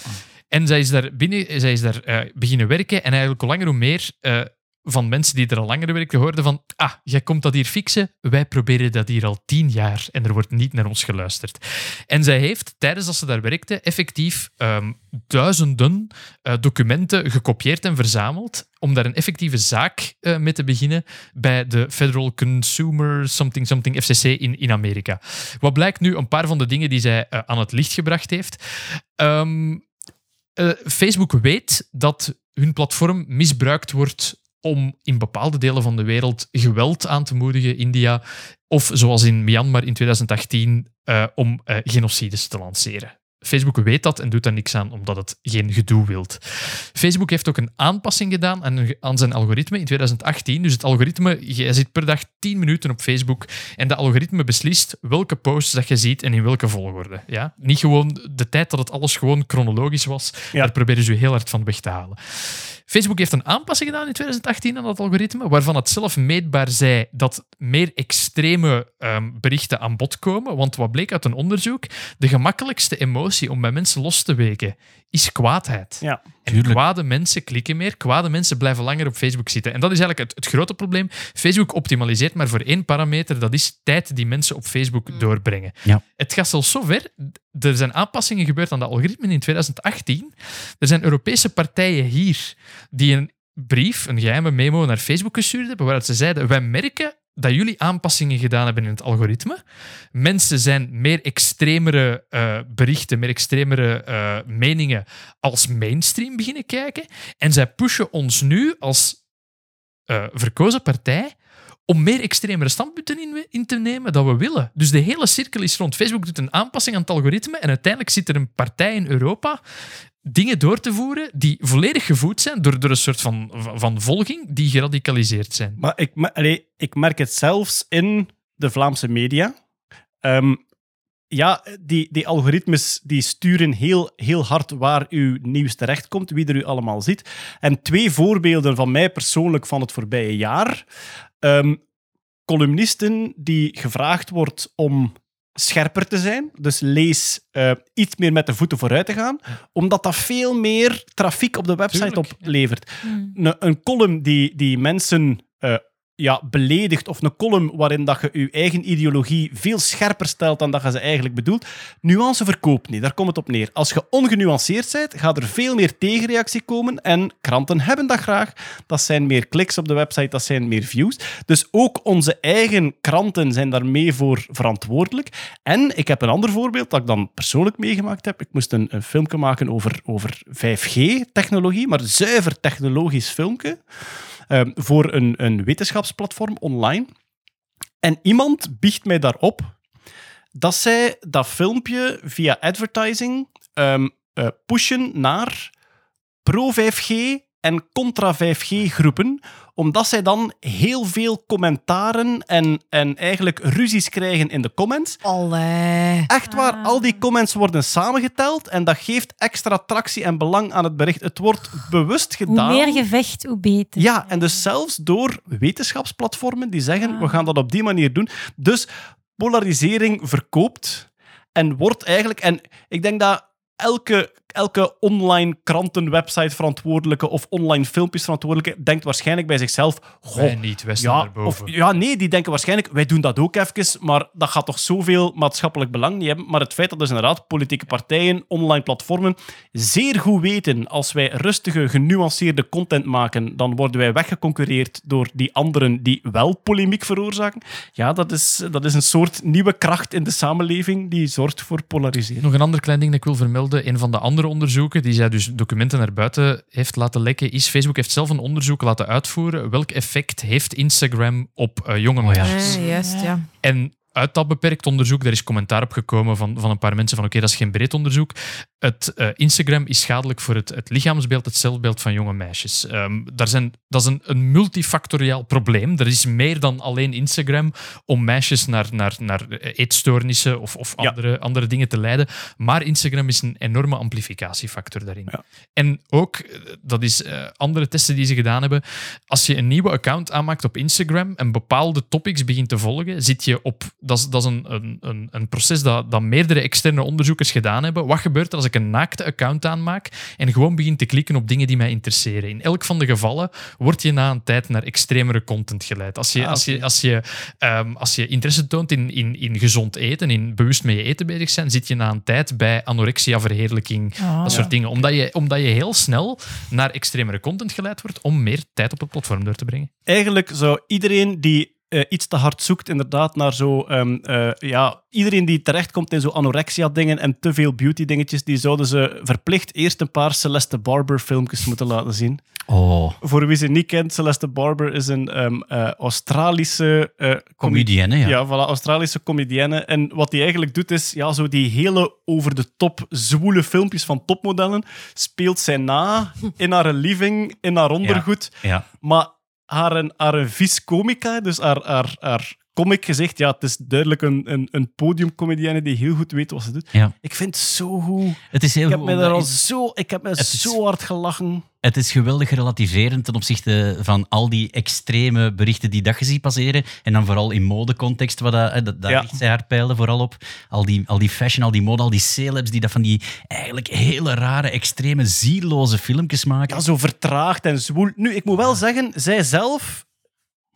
En zij is daar, binnen, zij is daar eh, beginnen werken. En eigenlijk hoe langer hoe meer van mensen die er al langer werken hoorden van ah, jij komt dat hier fixen. Wij proberen dat hier al tien jaar en er wordt niet naar ons geluisterd. En zij heeft, tijdens dat ze daar werkte, effectief ehm, duizenden eh, documenten gekopieerd en verzameld om daar een effectieve zaak eh, mee te beginnen bij de Federal Consumer Something Something FCC in, in Amerika. Wat blijkt nu een paar van de dingen die zij eh, aan het licht gebracht heeft. Ehm, eh, Facebook weet dat hun platform misbruikt wordt om in bepaalde delen van de wereld geweld aan te moedigen, India, of zoals in Myanmar in 2018, eh, om eh, genocides te lanceren. Facebook weet dat en doet daar niks aan, omdat het geen gedoe wilt. Facebook heeft ook een aanpassing gedaan aan, aan zijn algoritme in 2018. Dus het algoritme, je zit per dag 10 minuten op Facebook en de algoritme beslist welke posts dat je ziet en in welke volgorde. Ja? Niet gewoon de tijd dat het alles gewoon chronologisch was, Ja. daar proberen ze je heel hard van weg te halen. Facebook heeft een aanpassing gedaan in 2018 aan dat algoritme, waarvan het zelf meetbaar zei dat meer extreme ehm, berichten aan bod komen. Want wat bleek uit een onderzoek? De gemakkelijkste emotie om bij mensen los te weken is kwaadheid. Ja. En kwade mensen klikken meer, kwade mensen blijven langer op Facebook zitten. En dat is eigenlijk het, het grote probleem. Facebook optimaliseert maar voor één parameter, dat is tijd die mensen op Facebook doorbrengen. Ja. Het gaat zelfs zover, er zijn aanpassingen gebeurd aan de algoritmen in 2018. Er zijn Europese partijen hier die een brief, een geheime memo naar Facebook gestuurd hebben, waaruit ze zeiden, wij merken dat jullie aanpassingen gedaan hebben in het algoritme. Mensen zijn meer extremere eh, berichten, meer extremere eh, meningen als mainstream beginnen kijken. En zij pushen ons nu als eh, verkozen partij om meer extremere standpunten in, in te nemen dan we willen. Dus de hele cirkel is rond. Facebook doet een aanpassing aan het algoritme en uiteindelijk zit er een partij in Europa dingen door te voeren die volledig gevoed zijn door, door een soort van, van, volging die geradicaliseerd zijn. Maar ik, allee, ik merk het zelfs in de Vlaamse media. Ehm, ja, die, die algoritmes die sturen heel, heel hard waar uw nieuws terechtkomt, wie er u allemaal ziet. En twee voorbeelden van mij persoonlijk van het voorbije jaar. Ehm, columnisten die gevraagd wordt om scherper te zijn. Dus lees eh, iets meer met de voeten vooruit te gaan. Omdat dat veel meer trafiek op de website Tuurlijk, ja. oplevert. Een, een column die, die mensen eh, ja, beledigt, of een column waarin dat je je eigen ideologie veel scherper stelt dan dat je ze eigenlijk bedoelt. Nuance verkoopt niet, daar komt het op neer. Als je ongenuanceerd bent, gaat er veel meer tegenreactie komen en kranten hebben dat graag. Dat zijn meer kliks op de website, dat zijn meer views. Dus ook onze eigen kranten zijn daarmee voor verantwoordelijk. En ik heb een ander voorbeeld dat ik dan persoonlijk meegemaakt heb. Ik moest een, een filmpje maken over, over 5G-technologie, maar zuiver technologisch filmpje. Ehm, voor een, een wetenschapsplatform online. En iemand biecht mij daarop dat zij dat filmpje via advertising ehm, eh, pushen naar pro-5G en contra-5G groepen, omdat zij dan heel veel commentaren en, en eigenlijk ruzies krijgen in de comments. Allee. Echt waar, al die comments worden samengeteld en dat geeft extra tractie en belang aan het bericht. Het wordt bewust Hoe gedaan. meer gevecht, hoe beter. Ja, en dus zelfs door wetenschapsplatformen die zeggen, we gaan dat op die manier doen. Dus polarisering verkoopt en wordt eigenlijk... En ik denk dat elke, elke online krantenwebsite verantwoordelijke of online filmpjes verantwoordelijke denkt waarschijnlijk bij zichzelf... Goh, Wij niet, wij staan ja, daarboven. of, ja, nee, die denken waarschijnlijk, wij doen dat ook even, maar dat gaat toch zoveel maatschappelijk belang niet hebben. Maar het feit dat dus inderdaad politieke partijen, online platformen, zeer goed weten, als wij rustige, genuanceerde content maken, dan worden wij weggeconcureerd door die anderen die wel polemiek veroorzaken. Ja, dat is, dat is een soort nieuwe kracht in de samenleving die zorgt voor polarisering. Nog een ander klein ding dat ik wil vermelden. Een van de andere onderzoeken die zij dus documenten naar buiten heeft laten lekken, is Facebook heeft zelf een onderzoek laten uitvoeren. Welk effect heeft Instagram op eh, jonge Oh ja. meisjes? Eh, juist, ja. En uit dat beperkt onderzoek, daar is commentaar op gekomen van, van een paar mensen van oké, dat is geen breed onderzoek. Het eh, Instagram is schadelijk voor het, het lichaamsbeeld, het zelfbeeld van jonge meisjes. Ehm, daar zijn, dat is een, een multifactoriaal probleem. Er is meer dan alleen Instagram om meisjes naar, naar, naar eetstoornissen of, of Ja. andere, andere dingen te leiden. Maar Instagram is een enorme amplificatiefactor daarin. Ja. En ook, eh, dat is eh, andere testen die ze gedaan hebben, als je een nieuwe account aanmaakt op Instagram en bepaalde topics begint te volgen, zit je op... Dat is, dat is een, een, een, proces dat, dat meerdere externe onderzoekers gedaan hebben. Wat gebeurt er als ik een naakte account aanmaak en gewoon begin te klikken op dingen die mij interesseren? In elk van de gevallen word je na een tijd naar extremere content geleid. Als je, Ah, als je, oké. als je, ehm, als je interesse toont in, in, in gezond eten, in bewust met je eten bezig zijn, zit je na een tijd bij anorexia-verheerlijking, Ah, dat soort dingen. Omdat je, omdat je heel snel naar extremere content geleid wordt om meer tijd op het platform door te brengen. Eigenlijk zou iedereen die eh, iets te hard zoekt, inderdaad, naar zo... ehm, eh, ja, iedereen die terechtkomt in zo anorexia-dingen en te veel beauty-dingetjes, die zouden ze verplicht eerst een paar Celeste Barber-filmpjes moeten laten zien. Oh, Voor wie ze niet kent, Celeste Barber is een ehm, eh, Australische... comedienne, ja. Ja, voilà, Australische comedienne. En wat hij eigenlijk doet, is ja, zo die hele over-de-top zwoele filmpjes van topmodellen speelt zij na in haar living, in haar ondergoed. ja. Maar haar, haar vis comica, dus haar, haar, haar comic gezicht, ja, het is duidelijk een, een, een podiumcomedienne die heel goed weet wat ze doet. Ja. Ik vind het zo goed. Het is heel Ik heb goed. me daar al zo, ik heb me is- zo hard gelachen. Het is geweldig relativerend ten opzichte van al die extreme berichten die dat je ziet passeren. En dan vooral in modecontext, wat dat, dat, daar Ja. richt zij haar pijlen vooral op. Al die, al die fashion, al die mode, al die celebs die dat van die eigenlijk hele rare, extreme, zieloze filmpjes maken. Ja, zo vertraagd en zwoel. Nu, ik moet wel zeggen, zij zelf,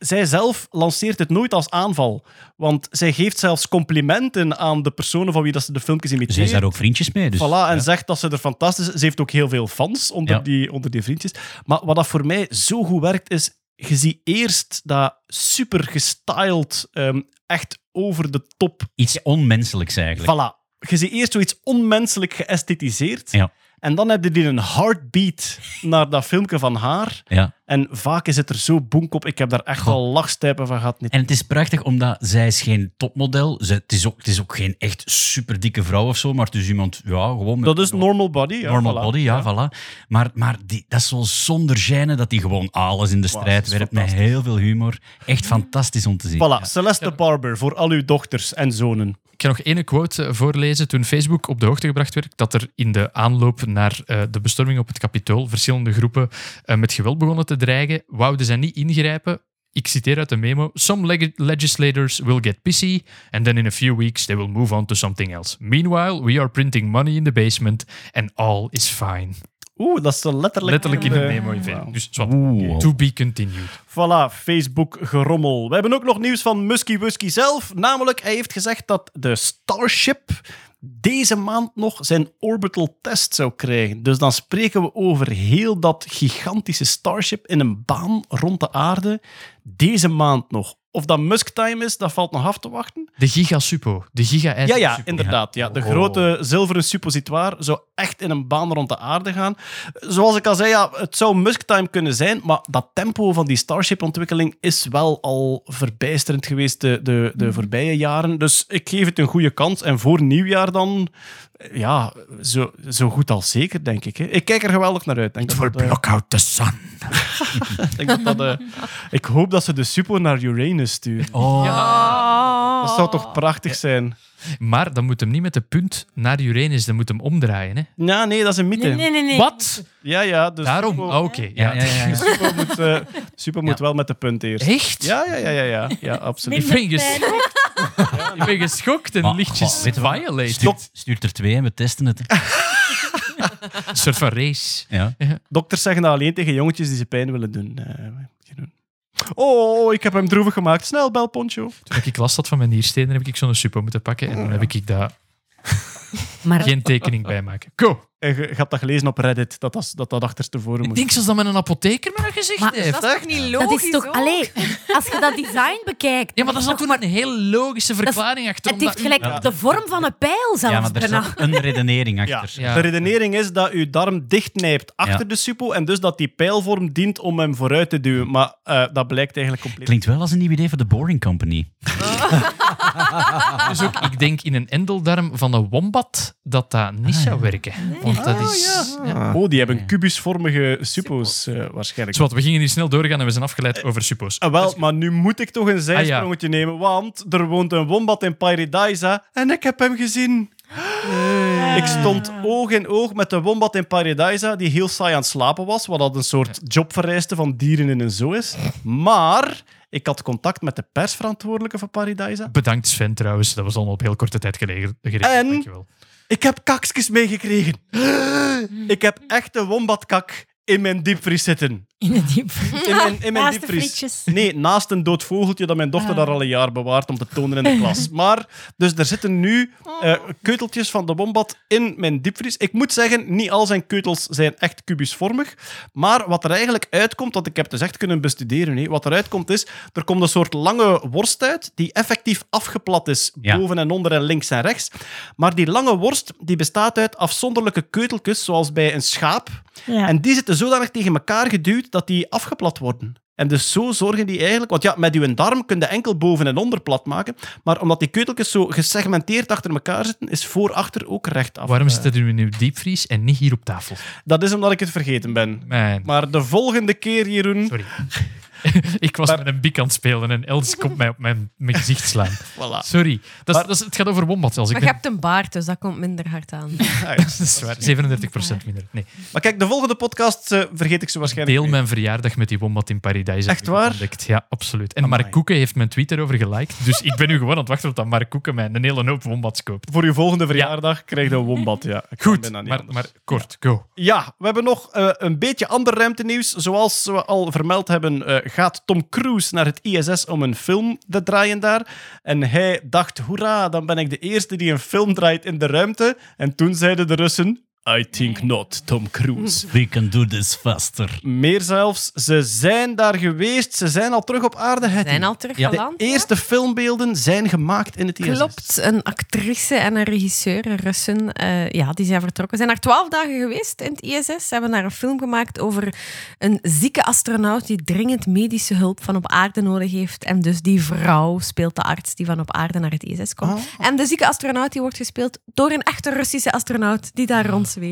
zij zelf lanceert het nooit als aanval. Want zij geeft zelfs complimenten aan de personen van wie dat ze de filmpjes imiteert. Zij is daar ook vriendjes mee. Dus, voilà, en ja. zegt dat ze er fantastisch is. Ze heeft ook heel veel fans onder, Ja. die, onder die vriendjes. Maar wat dat voor mij zo goed werkt, is... Je ziet eerst dat super gestyled, ehm, echt over de top... Iets onmenselijks eigenlijk. Voilà. Je ziet eerst zoiets onmenselijk geësthetiseerd. Ja. En dan heb je die een heartbeat naar dat filmpje van haar. Ja. En vaak is het er zo boenk op. Ik heb daar echt Goh. al lachstijpen van gehad. Niet. En het is prachtig, omdat zij is geen topmodel. Ze, het, is ook, het is ook geen echt super dikke vrouw of zo, maar het is iemand, ja, gewoon... Met, Dat is normal body. Ja, normal voilà. body, ja, voilà. Maar, maar die, dat is zo zonder gêne dat hij gewoon alles in de strijd werpt met heel veel humor. Echt fantastisch om te zien. Voilà, Celeste Barber voor al uw dochters en zonen. Ik ga nog één quote eh, voorlezen. Toen Facebook op de hoogte gebracht werd dat er in de aanloop naar eh, de bestorming op het Capitool verschillende groepen eh, met geweld begonnen te dreigen, wouden zij niet ingrijpen. Ik citeer uit de memo. Some leg- legislators will get pissy and then in a few weeks they will move on to something else. Meanwhile, we are printing money in the basement and all is fine. Oeh, dat is zo letterlijk... Letterlijk in de memo in wauw. Dus to be continued. Voilà, Facebook-gerommel. We hebben ook nog nieuws van Muskie Wuskie zelf. Namelijk, hij heeft gezegd dat de Starship deze maand nog zijn orbital test zou krijgen. Dus dan spreken we over heel dat gigantische Starship in een baan rond de aarde. Deze maand nog. Of dat Musk-time is, dat valt nog af te wachten. De Giga Suppo. De Giga Ja, ja, inderdaad. Ja. De Oh. grote zilveren suppositoire zou echt in een baan rond de aarde gaan. Zoals ik al zei, ja, het zou Musk-time kunnen zijn, maar dat tempo van die Starship-ontwikkeling is wel al verbijsterend geweest de, de, de voorbije jaren. Dus ik geef het een goede kans. En voor nieuwjaar dan, ja, zo, zo goed als zeker, denk ik. Hè. Ik kijk er geweldig naar uit. Denk Het dat will dat, eh, block out the sun. ik denk dat dat, eh, ik hoop dat ze de Suppo naar Uranus sturen. Oh, Dat zou toch prachtig zijn? Maar dan moet hem niet met de punt naar Uranus, dan moet hem omdraaien. Hè? Ja, nee, dat is een mythe. Nee, nee, nee. nee. Wat? Ja, ja. Dus Daarom? Ah, Oké. ja, Ja. ja, ja. ja. Super moet, eh, super moet wel met de punt eerst. Echt? Ja, ja, ja, ja, ja, ja absoluut. Ik ben, ges ik ben geschokt en Maar, lichtjes wat? violated. Stuurt, stuurt er twee en we testen het. Een soort van race. Ja. Dokters zeggen dat alleen tegen jongetjes die ze pijn willen doen. Eh, geen doen. Oh, ik heb hem droevig gemaakt. Snel, bel Poncho. Toen ik last had van mijn nierstenen, heb ik zo'n suppo moeten pakken. En toen heb ik daar Maar geen tekening bij maken. Go! En je, je hebt dat gelezen op Reddit, dat dat, dat, dat achterstevoren Ik moet. denk zelfs dat mijn apotheker me dat gezegd Maar- heeft. Dat is toch niet dat logisch? is toch... Allee, als je dat design bekijkt... Ja, maar dat is toch natuurlijk een heel logische verklaring achter. Het heeft gelijk de vorm van een pijl zelfs ja, maar er zat een redenering Ja. achter. Ja. De redenering is dat uw darm dichtnijpt achter Ja. de suppo en dus dat die pijlvorm dient om hem vooruit te duwen. Maar eh, dat blijkt eigenlijk compleet. Klinkt wel als een nieuw idee voor de Boring Company. Dus ook, ik denk in een endeldarm van een wombat dat dat niet zou werken. Want dat is... ja. Oh, die hebben kubusvormige suppo's eh, waarschijnlijk. Zwat, we gingen hier snel doorgaan en we zijn afgeleid over suppo's. Ah, wel, maar nu moet ik toch een zijsprongetje nemen, want er woont een wombat in Paradisa en ik heb hem gezien. Ik stond oog in oog met de wombat in Paradisa, die heel saai aan het slapen was, wat dat een soort jobvereiste van dieren in een zoo is. Maar ik had contact met de persverantwoordelijke van Paradisa. Bedankt Sven trouwens, dat was al op heel korte tijd gelegen. En- Dankjewel. Ik heb kakjes meegekregen. Ik heb echte wombatkak in mijn diepvries zitten. In de diep. In mijn, in mijn Naast de diepvries. Nee, naast een dood vogeltje dat mijn dochter Ah. daar al een jaar bewaart om te tonen in de klas. Maar, dus er zitten nu eh, keuteltjes van de wombat in mijn diepvries. Ik moet zeggen, niet al zijn keutels zijn echt kubusvormig. Maar wat er eigenlijk uitkomt, want ik heb het dus echt kunnen bestuderen, hè, wat eruit komt is, er komt een soort lange worst uit die effectief afgeplat is, Ja. boven en onder en links en rechts. Maar die lange worst die bestaat uit afzonderlijke keuteltjes, zoals bij een schaap. Ja. En die zitten zodanig tegen elkaar geduwd dat die afgeplat worden. En dus zo zorgen die eigenlijk... Want ja, met uw darm kun je enkel boven en onder plat maken. Maar omdat die keuteltjes zo gesegmenteerd achter elkaar zitten, is voor-achter ook recht af. Waarom Eh, zit dat nu in uw diepvries en niet hier op tafel? Dat is omdat ik het vergeten ben. Mijn... Maar de volgende keer, Jeroen... Sorry. ik was met een bik aan het spelen en Els komt mij op mijn, mijn gezicht slaan. Voilà. Sorry. Dat is, Maar- dat is, het gaat over wombats. Als ik Maar je hebt een baard, dus dat komt minder hard aan. Ah, ja. Dat is waar. 37% minder. Nee. Maar kijk, de volgende podcast eh, vergeet ik ze waarschijnlijk. Deel mijn verjaardag met die wombat in Paradise. Echt waar? Ontdekt. Ja, absoluut. En Amai. Mark Koeken heeft mijn tweet erover geliked. Dus ik ben nu gewoon aan het wachten op dat Mark Koeken mij een hele hoop wombats koopt. Voor uw volgende verjaardag krijg je een wombat. Ja. Ik Goed, maar, anders. maar kort, go. Ja, we hebben nog eh, een beetje ander ruimtenieuws. Zoals we al vermeld hebben, eh, gaat Tom Cruise naar het ISS om een film te draaien daar. En hij dacht, hoera, dan ben ik de eerste die een film draait in de ruimte. En toen zeiden de Russen, I think not, Tom Cruise. We can do this faster. Meer zelfs, ze zijn daar geweest, ze zijn al terug op aarde. Het zijn al terug Ja. de eerste filmbeelden zijn gemaakt in het ISS. Klopt, een actrice en een regisseur, een Russen, eh, ja, die zijn vertrokken. Ze zijn daar twaalf dagen geweest in het ISS. Ze hebben daar een film gemaakt over een zieke astronaut die dringend medische hulp van op aarde nodig heeft. En dus die vrouw speelt de arts die van op aarde naar het ISS komt. En de zieke astronaut die wordt gespeeld door een echte Russische astronaut die daar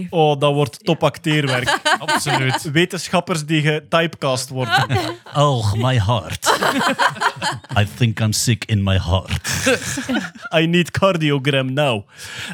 Oh, dat wordt top acteerwerk. Absoluut. Wetenschappers die getypecast worden. Oh, my heart. I think I'm sick in my heart. I need cardiogram now.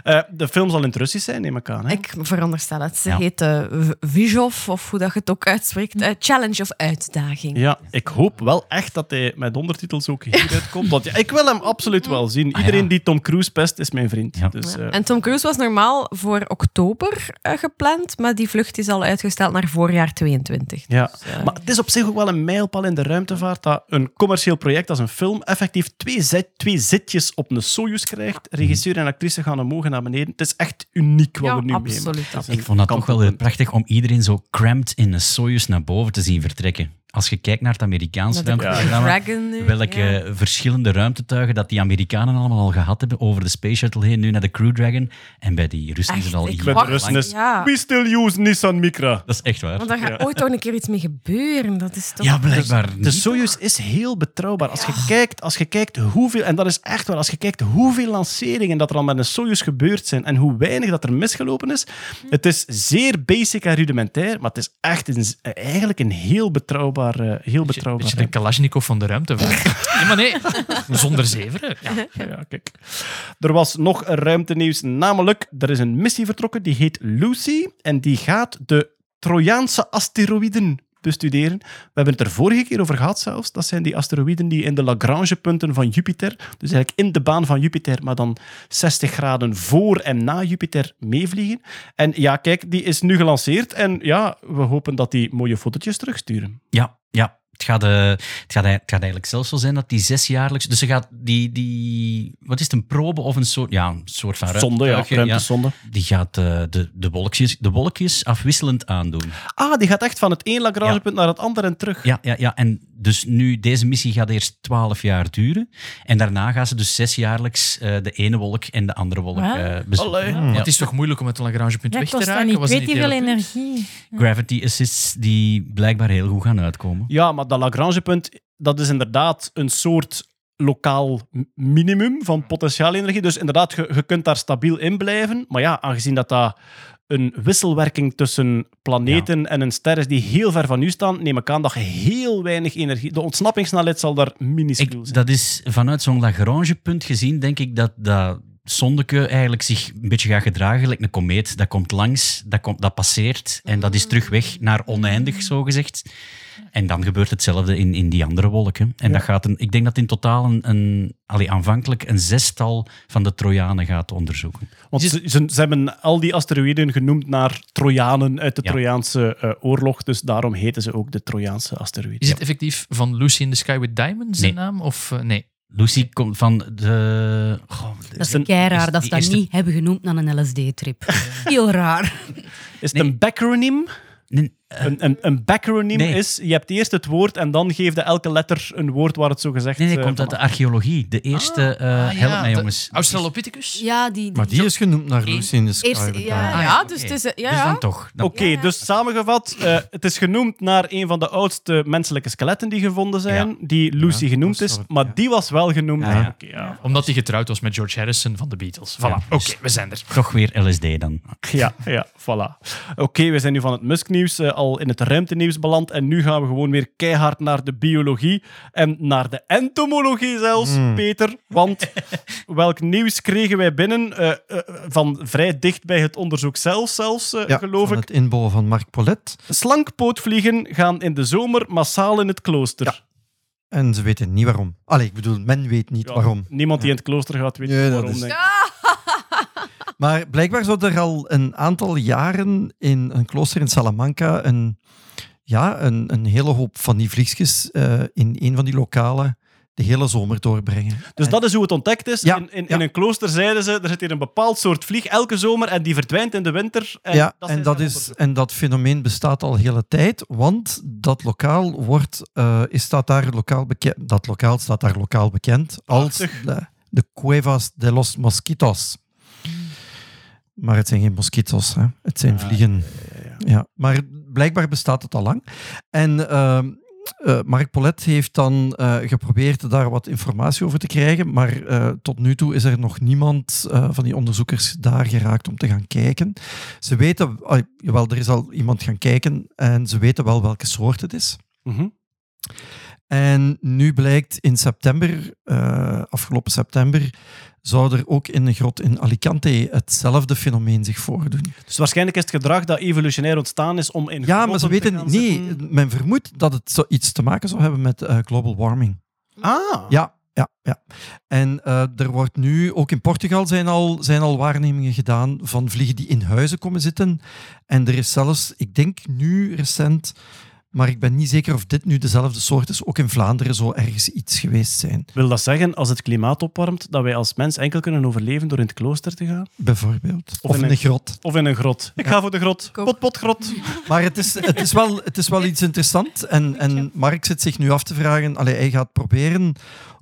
Eh, de film zal in het Russisch zijn, neem ik aan. Hè? Ik veronderstel het. Ze Ja. heet eh, V- Vizhov, of hoe dat je het ook uitspreekt. Eh, challenge of uitdaging. Ja, ik hoop wel echt dat hij met ondertitels ook hieruit komt. Want ja, ik wil hem absoluut wel zien. Ah, Iedereen ja. die Tom Cruise pest, is mijn vriend. Ja. Dus, eh, En Tom Cruise was normaal voor oktober eh, gepland, maar die vlucht is al uitgesteld naar voorjaar 22. ja. eh, Maar het is op zich ook wel een mijlpaal in de ruimtevaart dat een commercieel project traject als een film effectief twee, zet, twee zitjes op een Soyuz krijgt. Regisseur en actrice gaan omhoog naar beneden. Het is echt uniek wat Ja, we nu absoluut. is Ik vond dat toch wel prachtig om iedereen zo cramped in een Soyuz naar boven te zien vertrekken. Als je kijkt naar het Amerikaanse de ruimteprogramma, welke ja. verschillende ruimtetuigen dat die Amerikanen allemaal al gehad hebben over de Space Shuttle heen, nu naar de Crew Dragon. En bij die Russen is het al Bij de Russen is, Ja. we still use Nissan Micra. Dat is echt waar. Want daar gaat ooit toch een keer iets mee gebeuren. Dat is toch... Ja, blijkbaar De niet. Soyuz is heel betrouwbaar. Als je, kijkt, als je kijkt hoeveel, en dat is echt waar, als je kijkt hoeveel lanceringen dat er al met een Soyuz gebeurd zijn en hoe weinig dat er misgelopen is, het is zeer basic en rudimentair, maar het is echt een, eigenlijk een heel betrouwbaar, eh, heel betrouwbaar Beetje de Kalashnikov van de ruimtevaart. nee, maar nee, zonder zeveren. Ja. Ja, kijk. Er was nog een ruimtenieuws, namelijk er is een missie vertrokken, die heet Lucy en die gaat de Trojaanse asteroïden bestuderen. We hebben het er vorige keer over gehad zelfs. Dat zijn die asteroïden die in de Lagrange-punten van Jupiter, dus eigenlijk in de baan van Jupiter, maar dan 60 graden voor en na Jupiter meevliegen. En ja, kijk, die is nu gelanceerd en ja, we hopen dat die mooie fotootjes terugsturen. Ja, ja. Het gaat, eh, het, gaat, het gaat eigenlijk zelfs zo zijn dat die zesjaarlijks... Dus ze gaat die, die... Wat is het, een probe of een soort... Ja, een soort van Zonde, ja, ruimtesonde. Die gaat eh, de, de, wolkjes, de wolkjes afwisselend aandoen. Ah, die gaat echt van het één Lagrange-punt naar het andere en terug. Ja, ja, ja. En dus nu, deze missie gaat eerst twaalf jaar duren. En daarna gaan ze dus zesjaarlijks eh de ene wolk en de andere wolk eh bezoeken. Ja. Het is toch moeilijk om het Lagrangepunt Ja, weg te raken? dat weet niet veel energie. Gravity assists die blijkbaar heel goed gaan uitkomen. Ja, maar dat Lagrangepunt, dat is inderdaad een soort lokaal minimum van potentiaalenergie. Dus inderdaad, je, je kunt daar stabiel in blijven. Maar ja, aangezien dat dat een wisselwerking tussen planeten en een ster die heel ver van u staan, neem ik aan dat je heel weinig energie... De ontsnappingssnelheid zal daar minuscuul zijn. dat is vanuit zo'n Lagrangepunt gezien, denk ik dat dat zondeke eigenlijk zich een beetje gaat gedragen, gelijk een komeet. Dat komt langs, dat, komt, dat passeert en dat is terug weg naar oneindig, zogezegd. En dan gebeurt hetzelfde in, in die andere wolken. En dat gaat een, ik denk dat in totaal een, een allee, aanvankelijk een zestal van de Trojanen gaat onderzoeken. Want ze, ze, ze hebben al die asteroïden genoemd naar Trojanen uit de Ja. Trojaanse eh, oorlog. Dus daarom heten ze ook de Trojaanse asteroïden. Is het effectief van Lucy in the Sky with Diamonds, Nee. de naam? Of eh, nee? Lucy komt van de... goh, Dat is een- raar dat ze die dat eerste- niet hebben genoemd naar een LSD-trip. Heel raar. Is het Nee. een backronym? Nee, Een, een, een backronym Nee. is, je hebt eerst het woord en dan geeft je elke letter een woord waar het zo gezegd nee, nee, eh, komt uit de archeologie. De eerste... eh Ah, help ja, mij, de jongens. Australopithecus? Ja, die... Maar die is genoemd naar Lucy ja. Ah, Ah, ja, ja, dus het is... Ja, Dus dan toch. Oké, Ja, ja. dus samengevat, eh, het is genoemd naar een van de oudste menselijke skeletten die gevonden zijn, Ja. die Lucy Ja, genoemd is, maar ja. die was wel genoemd. Ja, ja. Oké, ja. Omdat hij getrouwd was met George Harrison van de Beatles. Voilà, Ja, oké, dus- we zijn er. Toch weer LSD dan. Ja, ja, voilà. Oké, we zijn nu van het Musk-nieuws eh, al in het ruimtenieuws beland en nu gaan we gewoon weer keihard naar de biologie en naar de entomologie zelfs, Peter. Want welk nieuws kregen wij binnen eh, eh, van vrij dicht bij het onderzoek zelf zelfs, eh, Ja, geloof van ik. het inbouwen van Mark Polet. Slankpootvliegen gaan in de zomer massaal in het klooster. En ze weten niet waarom. Allee, ik bedoel, men weet niet Ja, waarom. Niemand die in het klooster gaat weet Nee, dat waarom. is- denk ik. Maar blijkbaar zou er al een aantal jaren in een klooster in Salamanca een, ja, een, een hele hoop van die vliegjes eh, in een van die lokalen de hele zomer doorbrengen. Dus dat is hoe het ontdekt is. Ja, in, in, ja. in een klooster zeiden ze, er zit hier een bepaald soort vlieg elke zomer en die verdwijnt in de winter. En ja, dat en dat, is, en dat fenomeen bestaat al hele tijd, want dat lokaal, wordt, eh, is, staat daar lokaal bekend, dat lokaal staat daar lokaal bekend als de, de Cuevas de los Mosquitos. Maar het zijn geen mosquitos, hè. het zijn vliegen. Ja, maar blijkbaar bestaat het al lang. En eh, Mark Polet heeft dan eh, geprobeerd daar wat informatie over te krijgen, maar eh, tot nu toe is er nog niemand van die onderzoekers daar geraakt om te gaan kijken. Ze weten, ah, jawel, er is al iemand gaan kijken en ze weten wel welke soort het is. Mhm. En nu blijkt in september, eh, afgelopen september, zou er ook in een grot in Alicante hetzelfde fenomeen zich voordoen. Dus waarschijnlijk is het gedrag dat evolutionair ontstaan is om in Ja, maar ze weten nee. Men vermoedt dat het iets te maken zou hebben met eh, global warming. Ah, Ja, ja, ja. En eh, er wordt nu, ook in Portugal zijn al, zijn al waarnemingen gedaan van vliegen die in huizen komen zitten. En er is zelfs, ik denk nu recent, Maar ik ben niet zeker of dit nu dezelfde soort is. Ook in Vlaanderen zou ergens iets geweest zijn, Wil dat zeggen, als het klimaat opwarmt, dat wij als mens enkel kunnen overleven door in het klooster te gaan? bijvoorbeeld. Of Of, in een- een grot. Of in een grot? Ik ga voor de grot. Koop. Pot, pot, grot. Maar het is, het, is wel, het is wel iets interessants. En, en Mark zit zich nu af te vragen... Allee, hij gaat proberen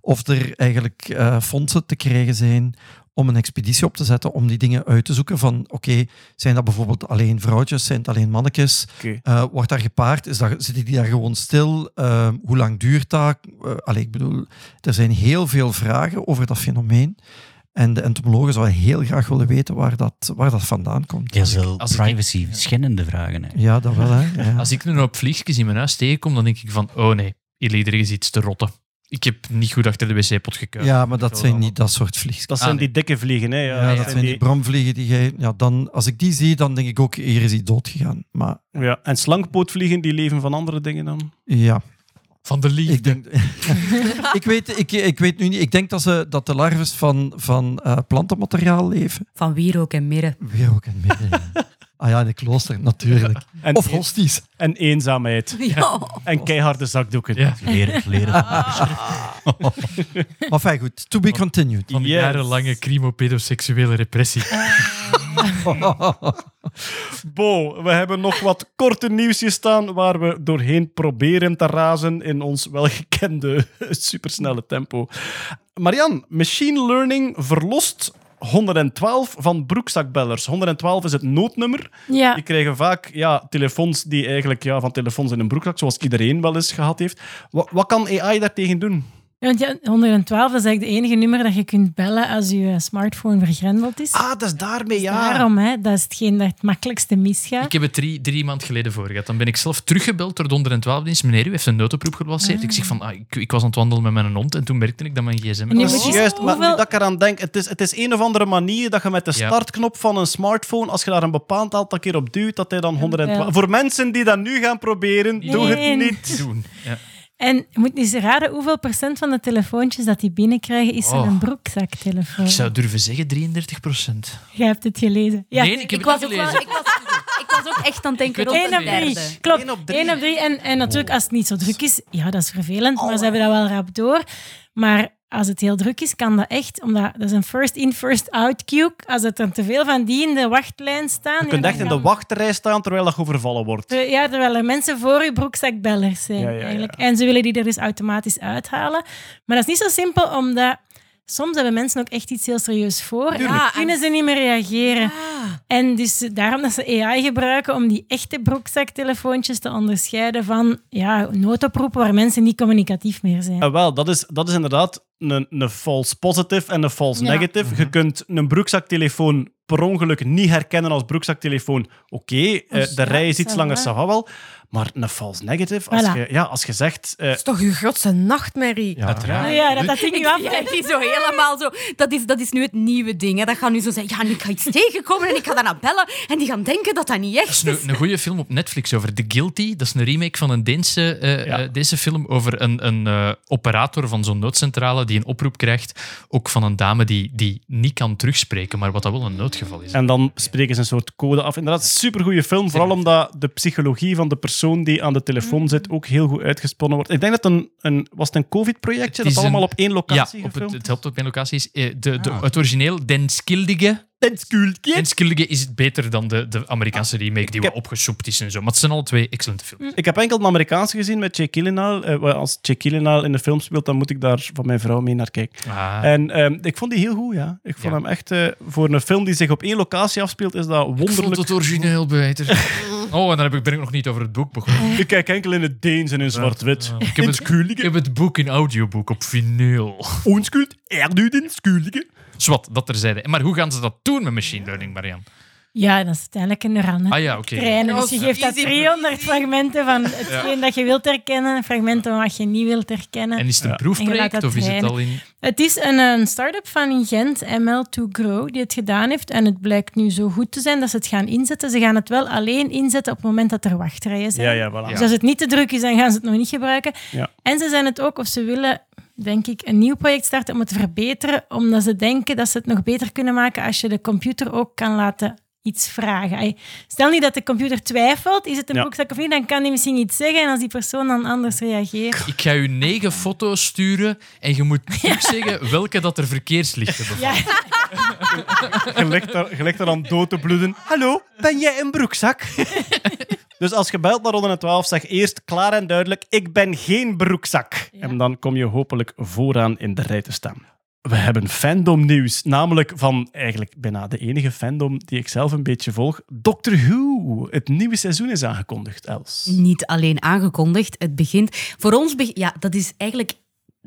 of er eigenlijk eh, fondsen te krijgen zijn om een expeditie op te zetten om die dingen uit te zoeken van oké, zijn dat bijvoorbeeld alleen vrouwtjes, zijn het alleen mannetjes? Oké. Eh, wordt daar gepaard? Is dat, zitten die daar gewoon stil? Eh, hoe lang duurt dat? Allee, ik bedoel, er zijn heel veel vragen over dat fenomeen. En de entomologen zouden heel graag willen weten waar dat, waar dat vandaan komt. Als ik- privacy, schendende vragen. Hè. Ja, dat wel, hè. Ja. Als ik nu op vliegjes in mijn huis tegenkom, dan denk ik van, oh nee, hier ligt er iets te rotten. Ik heb niet goed achter de wc-pot gekeken. Ja, maar dat zijn niet dat soort vliegjes. Dat zijn Ah, die dikke vliegen, hè? Ja, Ja, dat zijn die bromvliegen die jij... Ja, dan, als ik die zie, dan denk ik ook, hier is hij doodgegaan. Maar Ja. En slankpootvliegen, die leven van andere dingen dan? ja, Van de liefde. ik denk... ik, weet, ik, ik weet nu niet... Ik denk dat, ze, dat de larves van, van eh, plantenmateriaal leven. Van wierook en mirre. Weer ook in het midden. ja. Ah ja, in de klooster, natuurlijk. En, Of hosties. en eenzaamheid. Ja. En keiharde zakdoeken. Ja. Leren, leren. Maar fijn, goed. To be continued. Van Yes. jarenlange crimopedoseksuele repressie. Bo, we hebben nog wat korte nieuwsjes staan waar we doorheen proberen te razen in ons welgekende supersnelle tempo. Marian, machine learning verlost 112 van broekzakbellers. 112 is het noodnummer. Ja, Die krijgen vaak ja, telefoons die eigenlijk ja, van telefoons in een broekzak, zoals iedereen wel eens gehad heeft. Wat, wat kan AI daartegen doen? Want ja, 112 dat is eigenlijk de enige nummer dat je kunt bellen als je smartphone vergrendeld is. Ah, dat is daarmee, ja. Daarom, hè, dat is hetgeen dat het makkelijkste misgaat. Ik heb het drie, drie maanden geleden voor gehad. Dan ben ik zelf teruggebeld door de 112-dienst. Meneer, u heeft een noodoproep gelanceerd. Ik zeg van, ah, ik, ik was aan het wandelen met mijn hond en toen merkte ik dat mijn gsm... Nu Dat is juist, maar nu dat ik eraan denk, het is, het is een of andere manier dat je met de Ja. startknop van een smartphone, als je daar een bepaald aantal keer op duwt, dat hij dan 112... Ja. Voor mensen die dat nu gaan proberen, doe het niet. doen. Ja. En je moet eens raden hoeveel procent van de telefoontjes dat die binnenkrijgen is Oh. een broekzaktelefoon. Ik zou durven zeggen 33 procent. Jij hebt het gelezen. Ja. Nee, ik heb Ik het was, niet wel, gelezen. ik, was, ik was ook echt aan het denken Ik op drie. derde. Klopt, Eén op drie. één op drie. En, en natuurlijk, als het niet zo druk is, ja, dat is vervelend, maar ze hebben dat wel rap door. Maar als het heel druk is, kan dat echt, omdat dat is een first in, first out queue. Als er dan te veel van die in de wachtlijn staan... Je kunt echt dan in de wachtrij staan terwijl dat overvallen wordt. Ter- Ja, terwijl er mensen voor je broekzakbellers zijn. Ja, ja, ja. Eigenlijk. En ze willen die er dus automatisch uithalen. Maar dat is niet zo simpel, omdat soms hebben mensen ook echt iets heel serieus voor. En kunnen ze niet meer reageren. Ah. En dus daarom dat ze AI gebruiken om die echte broekzaktelefoontjes te onderscheiden van ja, noodoproepen waar mensen niet communicatief meer zijn. Ah, wel, dat is, dat is inderdaad een, een false positive en een false Ja. negative. Je kunt een broekzaktelefoon per ongeluk niet herkennen als broekzaktelefoon. Oké, eh, Dus de ja, rij is iets langer, ça wel. Maar een false negative, als, Voilà. je, ja, als je zegt... eh, Dat is toch je grootste nachtmerrie? ja, Uiteraard. Ja, dat dat ding nu af. niet zo helemaal zo. Dat is, dat is nu het nieuwe ding. Hè. Dat gaat nu zo zijn. Ja, en ik ga iets tegenkomen en ik ga daarna bellen. En die gaan denken dat dat niet Dat echt is is. een, een goede film op Netflix over The Guilty. Dat is een remake van een Deense, Ja. Deense film over een, een operator van zo'n noodcentrale die een oproep krijgt. Ook van een dame die, die niet kan terugspreken, maar wat dat wel een noodgeval is. En dan spreken ze een soort code af. Inderdaad, supergoeie film. Vooral omdat de psychologie van de persoon die aan de telefoon zit ook heel goed uitgesponnen wordt. Ik denk dat een, een was het een COVID-projectje Het dat is allemaal een- op één ja, locatie op het, het helpt op mijn locatie. Is, eh, de, de, Ah. Het origineel, Den Skildige. Den Skultje. Den Skildige is beter dan de, de Amerikaanse remake die heb- wat opgesoept is en zo. Maar het zijn alle twee excellente films. Ik heb enkel een Amerikaanse gezien met Jake Gyllenhaal. Eh, wel, als Jake Gyllenhaal in de film speelt, dan moet ik daar van mijn vrouw mee naar kijken. Ah. En ehm, ik vond die heel goed, ja. Ik vond Ja. hem echt... eh, voor een film die zich op één locatie afspeelt, is dat Ik vond wonderlijk. het origineel beter. Oh, en dan heb ik, ben ik nog niet over het boek begonnen. Ik kijk enkel in het Deens en in zwart-wit. Ja. Ik heb, het, ik heb het boek in audioboek op vinyl. Onschuld, er nu den schuldige. Zwat, dat terzijde. Maar hoe gaan ze dat doen met machine learning, Marian? Ja, dat is uiteindelijk een neuraal net. Ah ja, oké. trainen. Dus je Ja. geeft dat Easy 300 fragmenten van hetgeen dat je wilt herkennen, fragmenten van wat je niet wilt herkennen. En is het een proefproject dat of is het al in... Het is een, een start-up van in Gent, ML2Grow, die het gedaan heeft. En het blijkt nu zo goed te zijn dat ze het gaan inzetten. Ze gaan het wel alleen inzetten op het moment dat er wachtrijen zijn. Ja, ja, voilà. Dus als het niet te druk is, dan gaan ze het nog niet gebruiken. Ja. En ze zijn het ook, of ze willen, denk ik, een nieuw project starten om het te verbeteren, omdat ze denken dat ze het nog beter kunnen maken als je de computer ook kan laten iets vragen. Stel niet dat de computer twijfelt, is het een Ja. broekzak of niet, dan kan hij misschien iets zeggen en als die persoon dan anders reageert. Ik ga u negen foto's sturen en je moet zeggen welke dat er verkeerslichten bevatten. Ja, Je ligt daar aan dood te bloeden. Hallo, ben jij een broekzak? dus als je belt naar Ronde 12, zeg eerst klaar en duidelijk: ik ben geen broekzak. En dan kom je hopelijk vooraan in de rij te staan. We hebben fandom nieuws, namelijk van eigenlijk bijna de enige fandom die ik zelf een beetje volg. Doctor Who. Het nieuwe seizoen is aangekondigd, Els. Niet alleen aangekondigd, het begint... Voor ons, ja, dat is eigenlijk...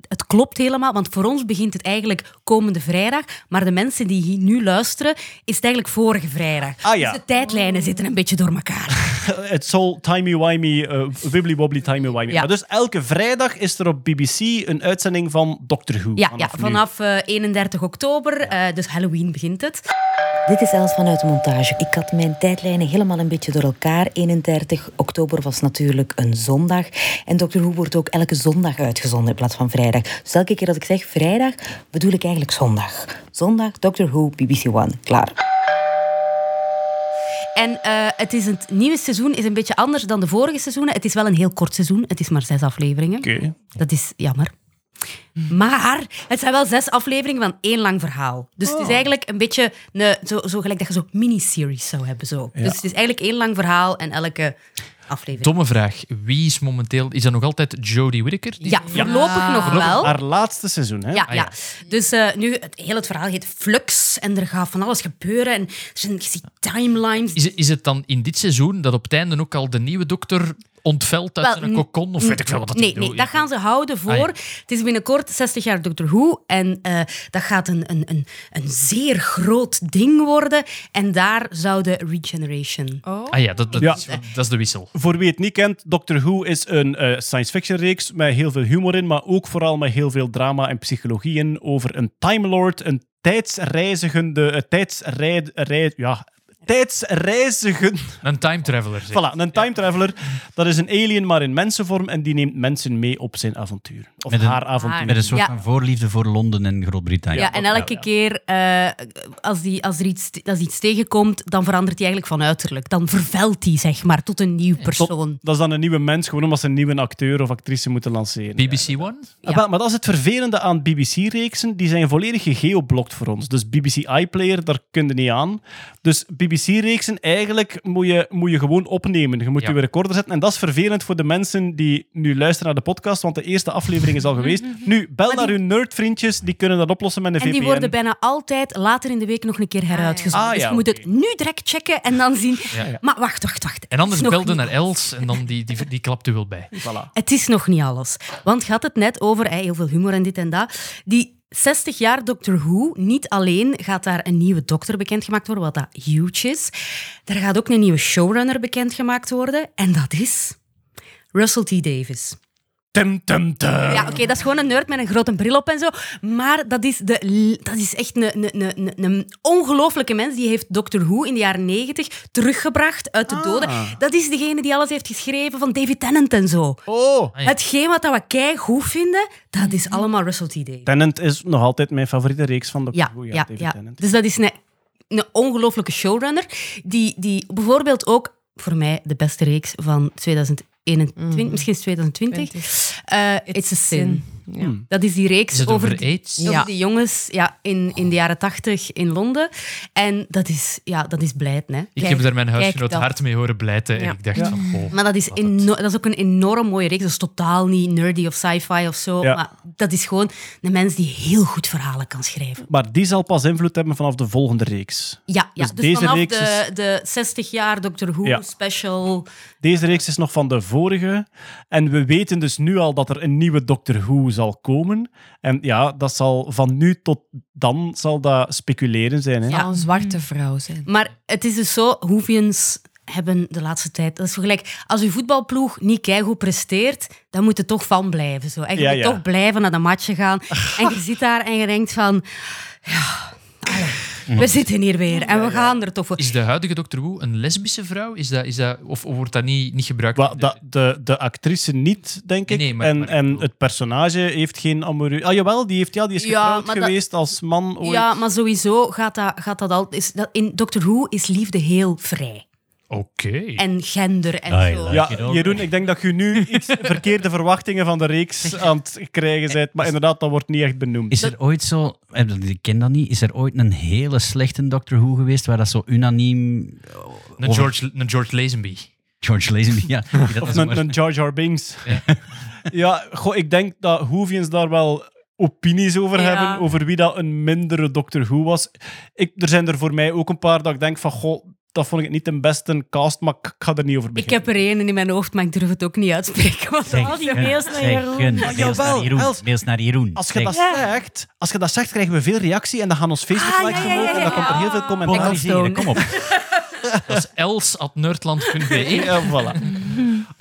Het klopt helemaal, want voor ons begint het eigenlijk komende vrijdag. Maar de mensen die hier nu luisteren, is het eigenlijk vorige vrijdag. Ah, ja. Dus de tijdlijnen zitten een beetje door elkaar. Het zal timey-wimey, eh, wibbly-wobbly timey-wimey. Ja. Maar dus elke vrijdag is er op BBC een uitzending van Doctor Who. Ja, ja nu. vanaf eh, 31 oktober, eh, dus Halloween begint het. Dit is Els vanuit de montage. Ik had mijn tijdlijnen helemaal een beetje door elkaar. 31 oktober was natuurlijk een zondag. En Dr. Who wordt ook elke zondag uitgezonden in plaats van vrijdag. Dus elke keer als ik zeg vrijdag, bedoel ik eigenlijk zondag. Zondag, Dr. Who, BBC One. Klaar. En eh, het, is het nieuwe seizoen is een beetje anders dan de vorige seizoenen. Het is wel een heel kort seizoen. Het is maar zes afleveringen. Oké. Dat is jammer. Maar het zijn wel zes afleveringen van één lang verhaal. Dus het is eigenlijk een beetje een, zo, zo gelijk dat je zo miniseries zou hebben. Zo. Dus het is eigenlijk één lang verhaal en elke aflevering. Domme vraag. Wie is momenteel... Is dat nog altijd Jodie Whittaker? Die- Ja, voorlopig nog wel. Haar laatste seizoen, hè? Ja, Ah, ja. ja. Dus eh, nu, het, heel het verhaal heet Flux en er gaat van alles gebeuren. En er zijn je ziet timelines. Is, is het dan in dit seizoen dat op het einde ook al de nieuwe dokter ontvelt uit Wel, zijn n- kokon? Of weet ik veel wat dat Nee, nee, dat gaan ze houden voor. Ah, ja. Het is binnenkort 60 jaar Doctor Who. En eh, dat gaat een, een, een, een zeer groot ding worden. En daar zou de Regeneration. Ah ja, dat, dat, Ja. Is, dat is de wissel. Voor wie het niet kent, Doctor Who is een eh, science fiction reeks met heel veel humor in, maar ook vooral met heel veel drama en psychologie in over een Time Lord, een tijdsreizigende, tijdsrijd, rijd, ja, tijdsreizigen, Een time traveler. zeg. voilà, een time traveler. Dat is een alien, maar in mensenvorm en die neemt mensen mee op zijn avontuur. Of Met een- haar avontuur. Met een soort Ja. van voorliefde voor Londen en Groot-Brittannië. Ja, en elke keer eh, als, die, als er iets, als iets tegenkomt, dan verandert hij eigenlijk van uiterlijk. Dan vervelt hij, zeg maar, tot een nieuw persoon. Dat is dan een nieuwe mens, gewoon omdat ze een nieuwe acteur of actrice moeten lanceren. BBC One? Ja. Ah, Maar dat is het vervelende aan BBC-reeksen. Die zijn volledig gegeoblokt voor ons. Dus BBC iPlayer, daar kun je niet aan. Dus BBC-reeksen, eigenlijk moet je, moet je gewoon opnemen. Je moet Ja. je recorder zetten. En dat is vervelend voor de mensen die nu luisteren naar de podcast, want de eerste aflevering is al geweest. Nu, bel naar die- uw nerdvriendjes, die kunnen dat oplossen met een En VPN. die worden bijna altijd later in de week nog een keer heruitgezonden. Ah, dus ja, je moet het nu direct checken en dan zien. Ja. Maar wacht, wacht, wacht. En anders belde naar Els en dan die, die, die klapt u wel bij. Voilà. Het is nog niet alles. Want je had het net over heel veel humor en dit en dat. Die 60 jaar Doctor Who, niet alleen gaat daar een nieuwe dokter bekendgemaakt worden, wat dat huge is. Er gaat ook een nieuwe showrunner bekendgemaakt worden. En dat is Russell T. Davis. Ja, oké, dat is gewoon een nerd met een grote bril op en zo. Maar dat is, de, dat is echt een, een, een, een mens. Die heeft Doctor Who in de jaren negentig teruggebracht uit de ah. doden. Dat is degene die alles heeft geschreven van David Tennant en zo. Oh. Hetgeen wat we kei goed vinden, dat is mhm. allemaal Russell T. Davies. Tennant is nog altijd mijn favoriete reeks van Doctor ja, Who. Ja, ja, ja. Dus dat is een, een ongelooflijke showrunner. Die, die bijvoorbeeld ook voor mij de beste reeks van 2000 Misschien mm. misschien 2020. Uh, It's, a Sin. Ja. Hmm. Dat is die reeks over, over, die, die jongens ja, in, in de oh. jaren 80 in Londen. En dat is, ja, dat is blijden. Hè. Ik heb daar mijn huisgenoot hard mee horen blijten. En ik dacht van, Maar dat is, dat is ook een enorm mooie reeks. Dat is totaal niet nerdy of sci-fi of zo. Maar dat is gewoon een mens die heel goed verhalen kan schrijven. Maar die zal pas invloed hebben vanaf de volgende reeks. Ja, ja. Dus, dus deze vanaf de, de 60 jaar Doctor Who special deze reeks is nog van de vorige. En we weten dus nu al dat er een nieuwe Doctor Who zal komen. En ja, dat zal van nu tot dan zal dat speculeren zijn. Hè? Ja, een zwarte vrouw zijn. Maar het is dus zo, Hoevians hebben de laatste tijd... Dat is zo gelijk, als uw voetbalploeg niet keigoed presteert, dan moet je toch van blijven. Zo. En je Ja, moet ja. toch blijven naar de matchen gaan. En je zit daar en je denkt van... We zitten hier weer en we gaan er toch voor. Is de huidige Dr. Who een lesbische vrouw? Is dat, is dat, of, wordt dat niet, niet gebruikt? Wel, de, de, de actrice niet, denk ik. Nee, nee, maar- en maar- en het personage heeft geen amoureus... Ah, jawel, die, heeft, ja, die is Ja, getrouwd dat- geweest als man ooit. Ja, maar sowieso gaat dat, gaat dat altijd... Is dat, in Doctor Who is liefde heel vrij. Oké. En gender en I zo. like Ja. Jeroen, ik denk dat je nu iets verkeerde verwachtingen van de reeks aan het krijgen bent. Maar inderdaad, dat wordt niet echt benoemd. Is er ooit zo, eh, ik ken dat niet, is er ooit een hele slechte Doctor Who geweest waar dat zo unaniem... Een over- George, een George Lazenby. George Lazenby, ja. Of een, een Jar Jar Binks. Ja. Ja, goh, ik denk dat Whovians daar wel opinies over Ja. hebben, over wie dat een mindere Doctor Who was. Ik, er zijn er voor mij ook een paar dat ik denk van, goh, dat vond ik niet de beste cast, maar ik ik ga er niet over Ik beginnen. heb er één in mijn hoofd, maar ik durf het ook niet uitspreken. Want Zeg, Al die gun, mails naar Jeroen. Mails jawel, naar Jeroen. Mails naar Jeroen. Als je, dat zegt, als je dat zegt, krijgen we veel reactie en dan gaan ons Facebook-likes Ah, ja, ja, ja, omhoog en dan komt er heel veel commentaar. Kom op. Dat is els.nerdland.be. Ja, voilà.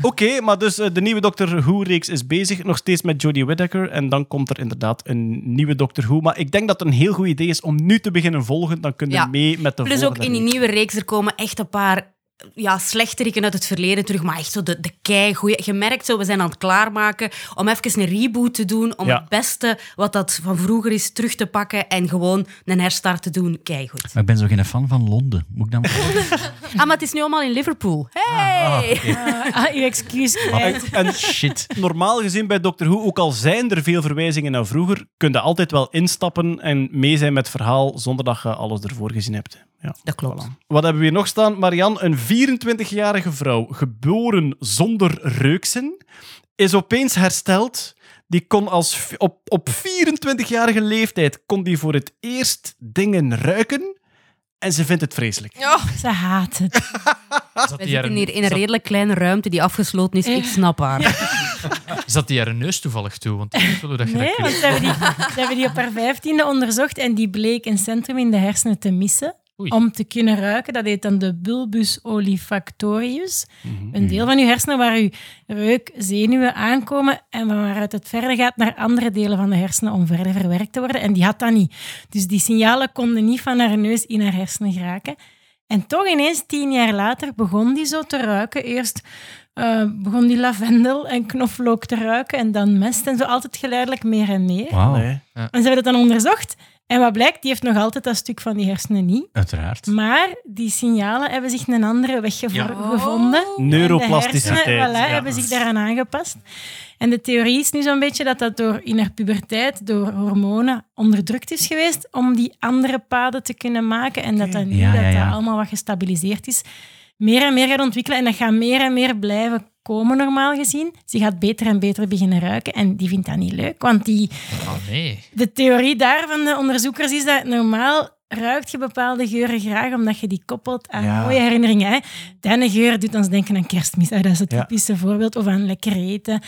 Oké, maar dus eh, de nieuwe Doctor Who-reeks is bezig, nog steeds met Jodie Whittaker. En dan komt er inderdaad een nieuwe Doctor Who. Maar ik denk dat het een heel goed idee is om nu te beginnen volgen. Dan kun je Ja. mee met de Plus ook volgende in die nieuwe reeks, er komen echt een paar ja, slechteriken uit het verleden terug, maar echt zo de, de keigoeie. Je merkt zo, we zijn aan het klaarmaken om even een reboot te doen, om Ja. het beste wat dat van vroeger is terug te pakken en gewoon een herstart te doen. Keigoed. Maar ik ben zo geen fan van Londen. Moet ik dan... Ah, maar het is nu allemaal in Liverpool. Hey! Ah, uw excuus kwijt. En Shit. normaal gezien bij Doctor Who, ook al zijn er veel verwijzingen naar vroeger, kun je altijd wel instappen en mee zijn met het verhaal zonder dat je alles ervoor gezien hebt. Ja. Dat klopt. Wat hebben we hier nog staan? Marian, een 24-jarige vrouw, geboren zonder reuksen, is opeens hersteld. Die kon als, op, op 24-jarige leeftijd kon die voor het eerst dingen ruiken. En ze vindt het vreselijk. Ze haat het. Zat We die zitten hier in een redelijk kleine ruimte die afgesloten is. Ik snap haar. zat die haar neus toevallig toe? Want dat Nee, want ze hebben, die, ze hebben die op haar vijftiende onderzocht en die bleek een centrum in de hersenen te missen. Oei. Om te kunnen ruiken, dat heet dan de bulbus olfactorius. Een deel van uw hersenen waar uw reukzenuwen aankomen en van waaruit het verder gaat naar andere delen van de hersenen om verder verwerkt te worden. En die had dat niet. Dus die signalen konden niet van haar neus in haar hersenen geraken. En toch ineens, tien jaar later, begon die zo te ruiken. Eerst eh, begon die lavendel en knoflook te ruiken en dan mest en zo altijd geleidelijk meer en meer. Wauw. En ze hebben dat dan onderzocht. En wat blijkt, die heeft nog altijd dat stuk van die hersenen niet. uiteraard. Maar die signalen hebben zich een andere weg gevo- Ja. gevonden. Neuroplasticiteit, En de hersenen, voilà, ja. hebben zich daaraan aangepast. En de theorie is nu zo'n beetje dat dat door in haar puberteit, door hormonen, onderdrukt is geweest om die andere paden te kunnen maken. En dat dat nu Ja, ja, dat ja. dat allemaal wat gestabiliseerd is. Meer en meer gaat ontwikkelen en dat gaat meer en meer blijven komen, normaal gezien. Ze gaat beter en beter beginnen ruiken en die vindt dat niet leuk, want die... Oh nee. De theorie daar van de onderzoekers is dat normaal ruikt je bepaalde geuren graag omdat je die koppelt aan Ja. mooie herinneringen. Hè. Deine geur doet ons denken aan kerstmis. hè. Dat is het Ja. typische voorbeeld. Of aan lekker eten.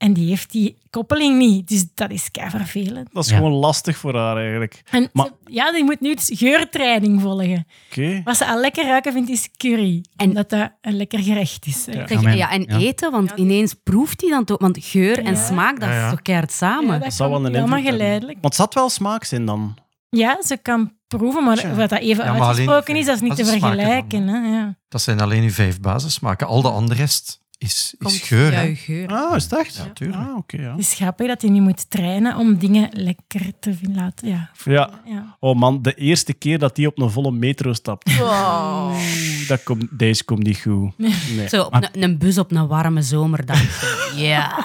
En die heeft die koppeling niet. Dus dat is kei vervelend. Dat is Ja. gewoon lastig voor haar eigenlijk. En Maar- ze- ja, die moet nu dus geurtraining volgen. Oké. Wat ze al lekker ruiken vindt, is curry. En dat dat een lekker gerecht is. Ja. Zeg, Amen. ja, en Ja. eten, want ineens proeft hij dan toch... Want geur en smaak, dat Ja, ja. is toch keihard samen? Ja, Dat zou wel een hebben. geleidelijk. Want zat wel smaaks in dan. Ja, ze kan proeven, maar Tja. wat dat even Ja, maar alleen uitgesproken is, dat is niet te vergelijken. Hè? Ja. Dat zijn alleen uw vijf basissmaken. Al de andere rest is, is Komt- geur. Ja, geur. Ah, is het echt? Ja, tuurlijk. Ah, oké, ja. Het is grappig dat hij nu moet trainen om dingen lekker te vinden laten. Ja. Ja. Ja. Oh man, de eerste keer dat hij op een volle metro stapt. Oeh, dat komt, deze komt niet goed. Nee. Zo, op een, een bus op een warme zomerdag. Ja.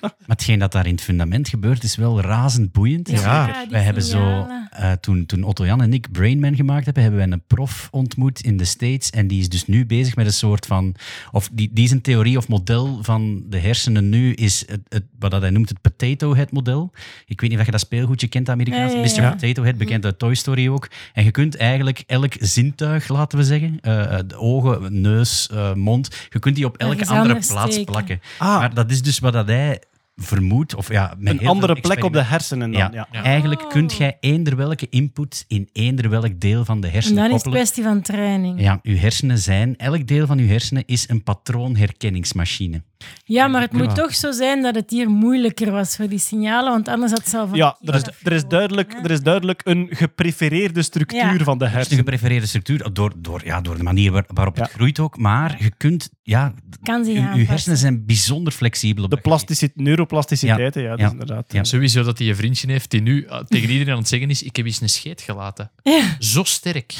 Maar hetgeen dat daar in het fundament gebeurt, is wel razend boeiend. Ja. Wij hebben zo, eh, toen, toen Otto Jan en ik Brain Man gemaakt hebben, hebben wij een prof ontmoet in de States. En die is dus nu bezig met een soort van. Of die, die is een theorie of model van de hersenen nu, is het, het, wat dat hij noemt het potato head model. Ik weet niet of je dat speelgoedje kent, Amerikaanse Ja, ja, Mr. ja. Potato Head, bekend uit Toy Story ook. En je kunt eigenlijk elk zintuig, laten we zeggen, eh, de ogen, neus, eh, mond, je kunt die op elke andere plaats steken. plakken. Ah. Maar dat is dus wat dat hij vermoedt, of ja, met Een andere plek op de hersenen dan. Ja. ja. Eigenlijk kunt jij eender welke input in eender welk deel van de En hersenen dan is het koppelen. kwestie van training. Ja, uw hersenen zijn, elk deel van uw hersenen is een patroonherkenningsmachine. Ja, maar het moet toch zo zijn dat het hier moeilijker was voor die signalen, want anders had het zelf van... Ja, er is, er, is duidelijk, er is duidelijk een geprefereerde structuur Ja. van de Het is een hersenen. geprefereerde structuur door, door, ja, door de manier waar- waarop het groeit ook. Maar je kunt, ja, Kan zich je, je hersenen zijn bijzonder flexibel. Op De dat gebied. plastici- neuroplasticiteit, ja, ja, dat Ja. is inderdaad. Ja. Sowieso dat hij een vriendje heeft die nu uh, tegen iedereen aan het zeggen is: Ik heb eens een scheet gelaten. Ja. Zo sterk.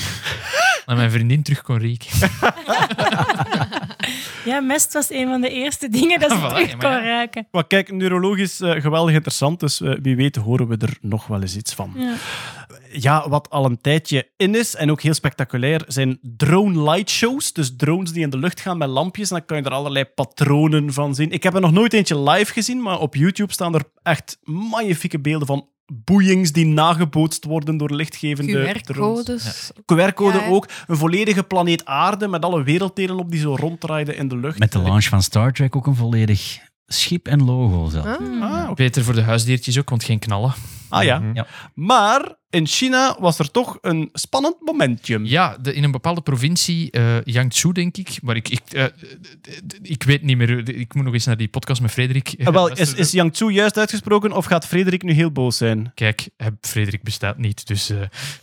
Dat mijn vriendin terug kon rieken. Ja, mest was een van de eerste dingen dat ze Voilà, terug ja, kon maar ja. raken. Maar kijk, neurologisch eh, geweldig interessant, dus eh, wie weet horen we er nog wel eens iets van. Ja. Wat al een tijdje in is, en ook heel spectaculair, zijn drone light shows. Dus drones die in de lucht gaan met lampjes. En dan kan je er allerlei patronen van zien. Ik heb er nog nooit eentje live gezien, maar op YouTube staan er echt magnifieke beelden van boeiings die nagebootst worden door lichtgevende drones. QR-codes. QR-code Ja, ook. Een volledige planeet aarde met alle werelddelen op die zo ronddraaiden in de lucht. Met de launch van Star Trek ook een volledig schip en logo. Zelf. Ah. Ah, oké. Beter voor de huisdiertjes ook, want geen knallen. ah ja. Ja. Maar in China was er toch een spannend momentje. Ja, de, in een bepaalde provincie, eh Jiangsu, denk ik. Maar ik, ik, eh, ik weet niet meer. Ik moet nog eens naar die podcast met Frederik. Ah, wel, is, is Jiangsu juist uitgesproken of gaat Frederik nu heel boos zijn? Kijk, eh, Frederik bestaat niet, dus... eh,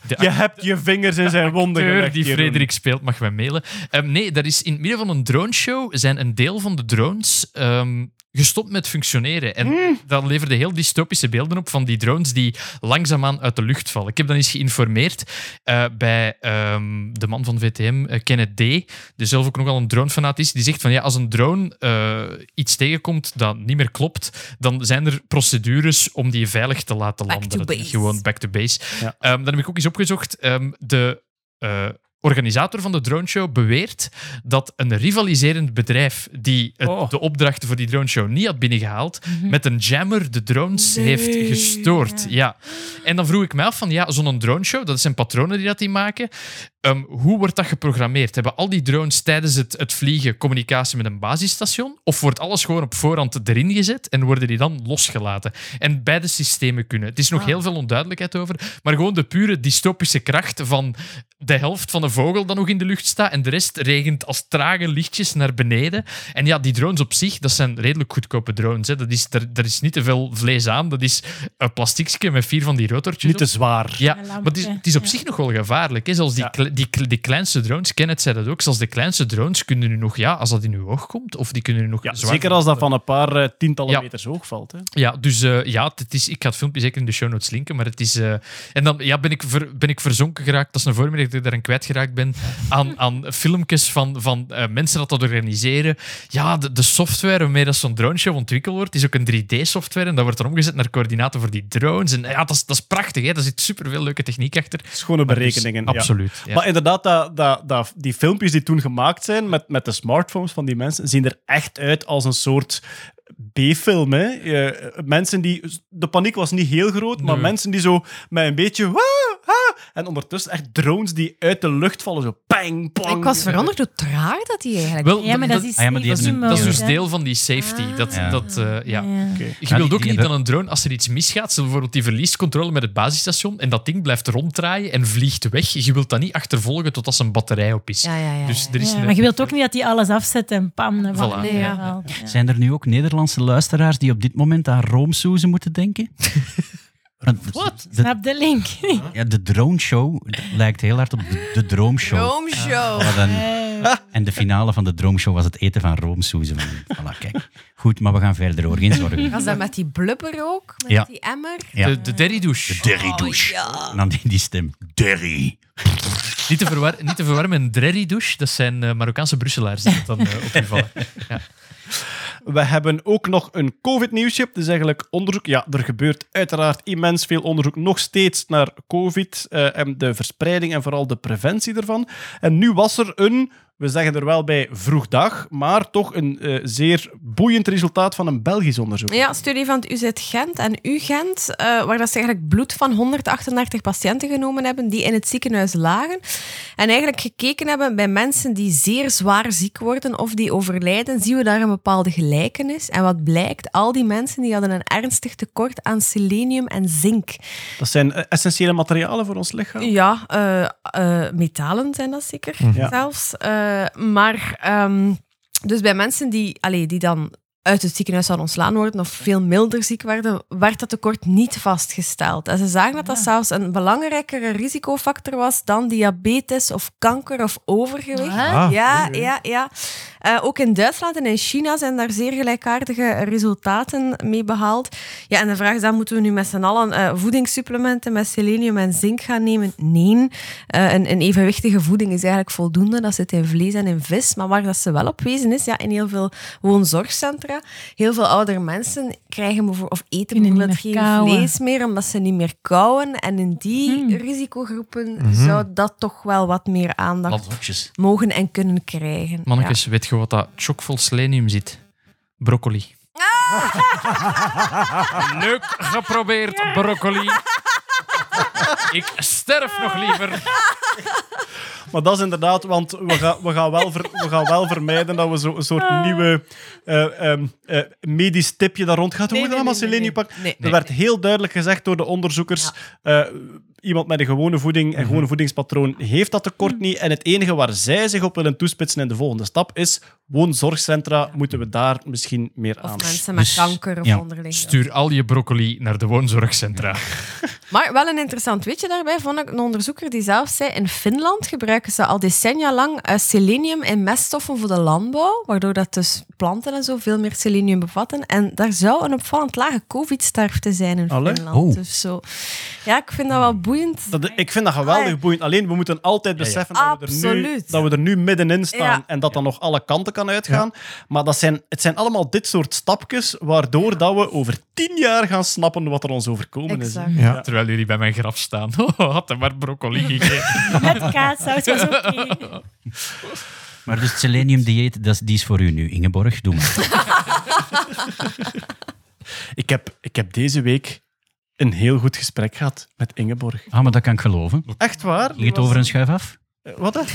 de Je hebt je vingers in zijn wonden acteur gelegd. die. Frederik speelt mag mij mailen. Ehm, nee, dat is in het midden van een droneshow zijn een deel van de drones ehm, gestopt met functioneren. En Hmm. dat leverde heel dystopische beelden op van die drones die langzaamaan uit de lucht vallen. Ik heb dan eens geïnformeerd eh, bij ehm, de man van VTM, eh, Kenneth D., die zelf ook nogal een dronefanaat is, die zegt van ja, als een drone eh, iets tegenkomt dat niet meer klopt, dan zijn er procedures om die veilig te laten Back landen. base. Gewoon back to base. Ja. Ehm, dan heb ik ook eens opgezocht. ehm, de eh, organisator van de droneshow beweert dat een rivaliserend bedrijf die het- Oh. de opdrachten voor die droneshow niet had binnengehaald, met een jammer de drones heeft gestoord. Ja. En dan vroeg ik me af van, ja, zo'n droneshow, dat zijn patronen die dat die maken. Ehm, hoe wordt dat geprogrammeerd? Hebben al die drones tijdens het, het vliegen communicatie met een basisstation? Of wordt alles gewoon op voorhand erin gezet en worden die dan losgelaten? En beide systemen kunnen. Het is nog heel veel onduidelijkheid over, maar gewoon de pure dystopische kracht van de helft van de vogel dan nog in de lucht staat en de rest regent als trage lichtjes naar beneden. En ja, die drones op zich, dat zijn redelijk goedkope drones. Hè. Dat is, er, er is niet te veel vlees aan. Dat is een plastiekje met vier van die rotortjes Niet te zwaar. Ja, maar het is, het is op ja. zich nog wel gevaarlijk. Hè? Zelfs die, Ja. Die, kle- die kleinste drones, Kenneth zei dat ook, zelfs de kleinste drones kunnen nu nog, ja, als dat in uw oog komt, of die kunnen nu nog Ja, zwaar zeker als dat van een paar eh, tientallen Ja. meters hoog valt. Hè. Ja, dus eh, ja, het is, ik ga het filmpje zeker in de show notes linken, maar het is... eh, en dan ja, ben, ik ver- ben ik verzonken geraakt, dat is een voormiddag dat ik daarin kwijtgeraakt ben, aan, aan filmpjes van, van mensen dat dat organiseren. Ja, de, de software waarmee dat zo'n drone show ontwikkeld wordt, is ook een 3D-software en dat wordt dan omgezet naar coördinaten voor die drones. En ja, dat is, dat is prachtig, hè? daar zit superveel leuke techniek achter. Schone dus, berekeningen. ja. absoluut. ja. Maar inderdaad, dat, dat, dat, die filmpjes die toen gemaakt zijn met, met de smartphones van die mensen, zien er echt uit als een soort B-film. Hè? Eh, mensen die... De paniek was niet heel groot, maar Nee. mensen die zo met een beetje... "Wah, ah", en ondertussen echt drones die uit de lucht vallen, zo pang, pang. Ik was veranderd hoe traag dat die eigenlijk Wel, Ja, maar dat is Ah ja, maar die niet hebben een- Dat is mogelijk, dus deel van die safety. Dat, Ja. dat, eh, ja. Ja. Oké. Je wilt ook niet dat een drone, als er iets misgaat, bijvoorbeeld die verliest controle met het basisstation en dat ding blijft ronddraaien en vliegt weg. Je wilt dat niet achtervolgen tot als een batterij op is. Ja, ja, ja. Dus er is Ja, een- maar je wilt ook niet dat die alles afzet en pam. Voilà. Nee, ja. valt. Ja. Zijn er nu ook Nederlandse luisteraars die op dit moment aan roomsoezen moeten denken? Wat? Snap de link. ja, de drone show lijkt heel hard op de, de droomshow. Droomshow. Wat een- en de finale van de droomshow was het eten van roomsoezen. Voilà, kijk. Goed, maar we gaan verder hoor, geen zorgen. Was dat met die blubber ook? Met Ja. die emmer? Ja. De, de derry douche. Derry douche. En dan die, die stem. Derry. Niet te, verwar, niet te verwarren met een derry douche. Dat zijn eh, Marokkaanse Brusselaars die het dan eh, op je vallen. Ja. We hebben ook nog een COVID-nieuwsje. Dus eigenlijk onderzoek. Ja, er gebeurt uiteraard immens veel onderzoek nog steeds naar COVID eh, en de verspreiding en vooral de preventie ervan. En nu was er een, we zeggen er wel bij vroeg dag, maar toch een eh, zeer boeiend resultaat van een Belgisch onderzoek. Ja, studie van het UZ Gent en UGent, eh waar dat ze eigenlijk bloed van 138 patiënten genomen hebben die in het ziekenhuis lagen. En eigenlijk gekeken hebben bij mensen die zeer zwaar ziek worden of die overlijden, zien we daar een bepaalde gelijkenis. En wat blijkt, al die mensen die hadden een ernstig tekort aan selenium en zink. Dat zijn eh, essentiële materialen voor ons lichaam. Ja, metalen zijn dat zeker Ja. zelfs. Eh, maar... ehm, dus bij mensen die, allee, die dan uit het ziekenhuis zouden ontslaan worden of veel milder ziek werden, werd dat tekort niet vastgesteld. En ze zagen dat dat zelfs een belangrijkere risicofactor was dan diabetes of kanker of overgewicht. Ah, ja, oké. ja, ja. Eh, ook in Duitsland en in China zijn daar zeer gelijkaardige resultaten mee behaald. Ja, en de vraag is dan, moeten we nu met z'n allen eh, voedingssupplementen met selenium en zink gaan nemen? Nee. Eh, een, een evenwichtige voeding is eigenlijk voldoende. Dat zit in vlees en in vis. Maar waar dat ze wel op wezen is, ja, in heel veel woonzorgcentra, heel veel oudere mensen krijgen bijvoorbeeld, of eten bijvoorbeeld geen vlees meer, omdat ze niet meer kauwen. En in die Hmm. risicogroepen zou dat toch wel wat meer aandacht mogen en kunnen krijgen. Mannekes, weet je wat dat chockvol selenium zit? Broccoli. Leuk geprobeerd, broccoli. Ik sterf nog liever. Maar dat is inderdaad, want we gaan, we gaan, wel, ver- we gaan wel vermijden dat we zo een soort nieuwe eh, ehm, eh, medisch tipje daar rond gaat. Hoe Nee, moet je nee, allemaal nee, selenium pakken? nee. Er werd heel duidelijk gezegd door de onderzoekers, eh, iemand met een gewone voeding en gewone voedingspatroon heeft dat tekort niet. En het enige waar zij zich op willen toespitsen in de volgende stap is woonzorgcentra. Moeten we daar misschien meer Of aan? mensen met Dus, kanker of ja. onderliggende. Stuur al je broccoli naar de woonzorgcentra. Maar wel een interessant weetje daarbij vond ik een onderzoeker die zelf zei: in Finland gebruiken ze al decennia lang eh, selenium in meststoffen voor de landbouw, waardoor dat dus planten en zo veel meer selenium bevatten. En daar zou een opvallend lage covid-sterfte zijn in Allee? Finland. Oh. Dus zo. Ja, ik vind dat wel boeiend. Dat, ik vind dat geweldig boeiend. Alleen, we moeten altijd beseffen dat, we er nu, dat we er nu middenin staan Ja. en dat dat nog alle kanten kan uitgaan. Maar dat zijn, het zijn allemaal dit soort stapjes waardoor dat we over tien jaar gaan snappen wat er ons overkomen is. Exact. Terwijl jullie bij mijn graf staan. Oh, had er maar broccoli gegeten. Met kaassaus was oké. Maar dus het selenium-dieet, dat is- die is voor u nu. Ingeborg, doe maar. Ik, heb, ik heb deze week een heel goed gesprek gehad met Ingeborg. Ah, maar dat kan ik geloven. Echt waar? Ging het over een schuif af? Eh, Wat? hè?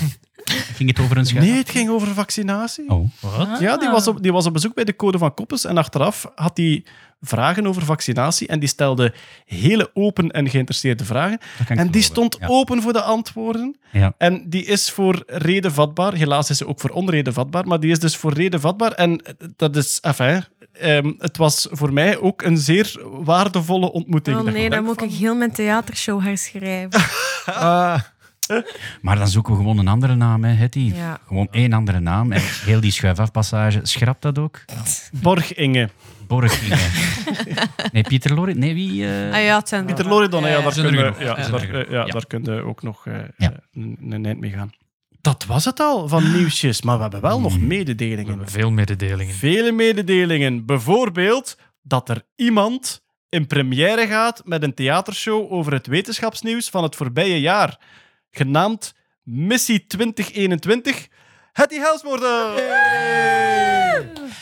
Ging het over een schuif Nee, het ging over vaccinatie. Oh. Wat? Ja, die was, op, die was op bezoek bij de Code van Koppes en achteraf had hij vragen over vaccinatie en die stelde hele open en geïnteresseerde vragen. Dat kan ik En die stond Ja. open voor de antwoorden. Ja. En die is voor reden vatbaar. Helaas is ze ook voor onreden vatbaar, maar die is dus voor reden vatbaar. En dat is, enfin, ehm, het was voor mij ook een zeer waardevolle ontmoeting. Oh nee, dan moet ik heel mijn theatershow herschrijven. Ah, Maar dan zoeken we gewoon een andere naam, hè, Hetty. Ja. Gewoon één andere naam. En heel die schuifafpassage, schrap dat ook. Borg Inge. Borgingen. nee, Pieter Lorit. Nee, wie? eh, Ah ja, Pieter Loridon, ja, daar ja, daar, eh, ja, Ja. daar kun je ook nog eh, Ja. een, een eind mee gaan. Dat was het al van nieuwsjes, maar we hebben wel nog We mededelingen. hebben veel mededelingen. Vele mededelingen. Bijvoorbeeld dat er iemand in première gaat met een theatershow over het wetenschapsnieuws van het voorbije jaar. Genaamd Missie 2021. Hetty Helsmoorden!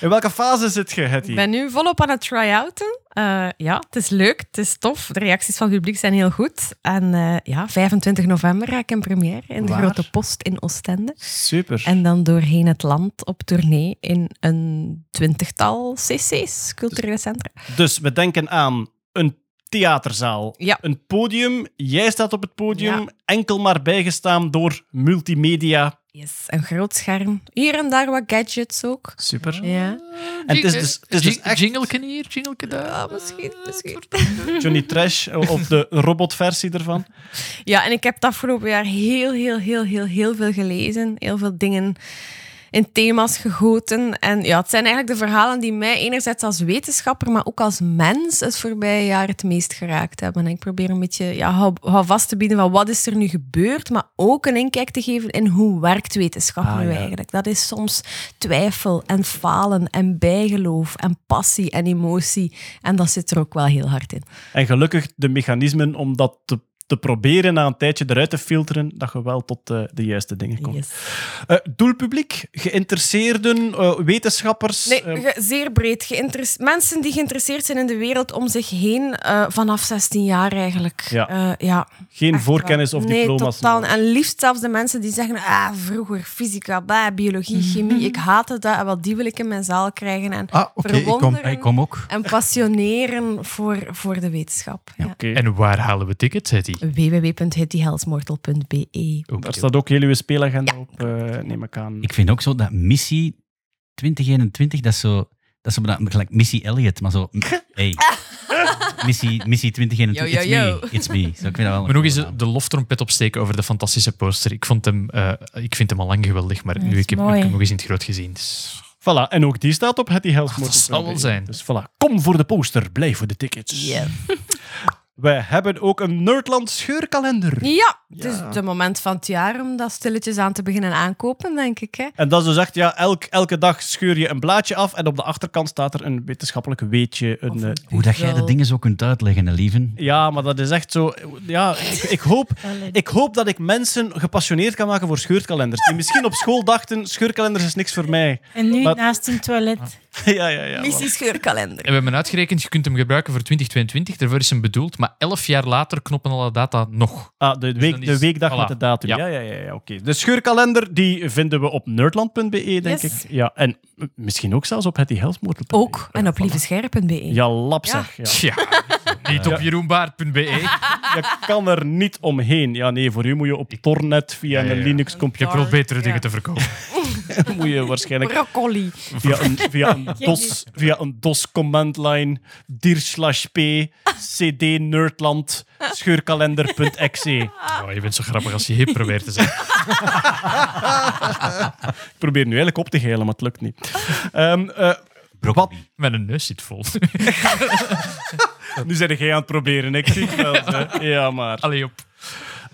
In welke fase zit je, Hetty? Ik ben nu volop aan het try-outen. Eh, ja, het is leuk, het is tof. De reacties van het publiek zijn heel goed. En eh, ja, 25 november ga ik in première in de Waar? Grote Post in Oostende. Super. En dan doorheen het land op tournee in een twintigtal cc's, culturele centra. Dus we denken aan een theaterzaal, Ja. een podium. Jij staat op het podium, Ja. enkel maar bijgestaan door multimedia. Yes, een groot scherm. Hier en daar wat gadgets ook. Super. Ja, En het is dus, het is dus echt Jingleken hier, jingleken daar. ja misschien, misschien. Johnny Trash of de robotversie ervan. Ja, en ik heb het afgelopen jaar heel, heel, heel, heel, heel veel gelezen. Heel veel dingen in thema's gegoten. En ja, het zijn eigenlijk de verhalen die mij enerzijds als wetenschapper, maar ook als mens het voorbije jaar het meest geraakt hebben. En ik probeer een beetje ja, hou, hou vast te bieden van wat is er nu gebeurd, maar ook een inkijk te geven in hoe werkt wetenschap Ah, nu ja. eigenlijk. Dat is soms twijfel en falen en bijgeloof en passie en emotie. En dat zit er ook wel heel hard in. En gelukkig de mechanismen om dat te, te proberen na een tijdje eruit te filteren, dat je wel tot eh, de juiste dingen komt. Yes. Eh, doelpubliek, geïnteresseerden, eh, wetenschappers. Nee, ge- zeer breed. Geïnteresse- mensen die geïnteresseerd zijn in de wereld om zich heen, eh, vanaf 16 jaar eigenlijk. Ja. Eh, ja geen echt voorkennis wel. of nee, diploma's. totaal. En liefst zelfs de mensen die zeggen, ah, vroeger fysica, bah, biologie, Mhm. chemie, ik haatte dat, en wat die wil ik in mijn zaal krijgen. En ah oké, ik kom. verwonderen Ik kom ook. en passioneren voor, voor de wetenschap. Ja. Oké. En waar halen we tickets, Hetty? www.hittyhelsmortal.be Daar staat ook heel uw speelagenda op, eh, neem ik aan. Ik vind ook zo dat missie 2021, dat is zo... Dat is zo bijna gelijk Missy Elliott, maar zo... Hey. Missie, missie 2021, Yo, yo, it's me. It's me. Zo, ik vind dat wel Maar nog eens een de loftrompet opsteken over de fantastische poster. Ik, vond hem, eh, ik vind hem al lang geweldig, maar Dat nu ik heb, ik hem nog eens in het groot gezien. Dus... Voilà, en ook die staat op Hetty. Dat zal wel zijn. Dus voilà, kom voor de poster, blijf voor de tickets. Wij hebben ook een Nerdland scheurkalender. Ja, het is het moment van het jaar om dat stilletjes aan te beginnen aankopen, denk ik. Hè? En dat is dus echt, ja, elk, elke dag scheur je een blaadje af en op de achterkant staat er een wetenschappelijk weetje. Een, eh, Hoe dat jij de dingen zo kunt uitleggen, hè, lieven. ja, maar dat is echt zo... Ja, ik, ik, hoop, ik hoop dat ik mensen gepassioneerd kan maken voor scheurkalenders. Die misschien op school dachten, scheurkalenders is niks voor mij. En nu Maar- naast een toilet. ja, ja, ja. Missie scheurkalender. En we hebben uitgerekend, je kunt hem gebruiken voor 2022, daarvoor is hem bedoeld, maar elf jaar later knoppen alle data nog. Ah, de, week, dan de weekdag voilà. met de datum. Ja, Ja. ja, ja, ja, oké. De scheurkalender die vinden we op nerdland.be, denk Yes. ik. Ja, en misschien ook zelfs op hettyhelsmoortel.be. Ook. En op lievescherp.be. Ja, lap Ja. zeg. Ja. Tja, niet op jeroenbaard.be. Je kan er niet omheen. Ja, nee, voor u moet je op Tornet via Ja, ja, een. Oh, Je Linux-computer hebt wel betere Ja. dingen te verkopen. moet je waarschijnlijk Broccoli. via een, via een DOS, via een DOS command line dir slash p cd nerdland scheurkalender.exe. Oh, je bent zo grappig als je hip probeert te zijn. Ik probeer nu eigenlijk op te geilen, maar het lukt niet. Ehm, eh, wat, Mijn neus zit vol. nu zijn jij aan het proberen, ik zie het wel. hè. Ja, maar. Allee op.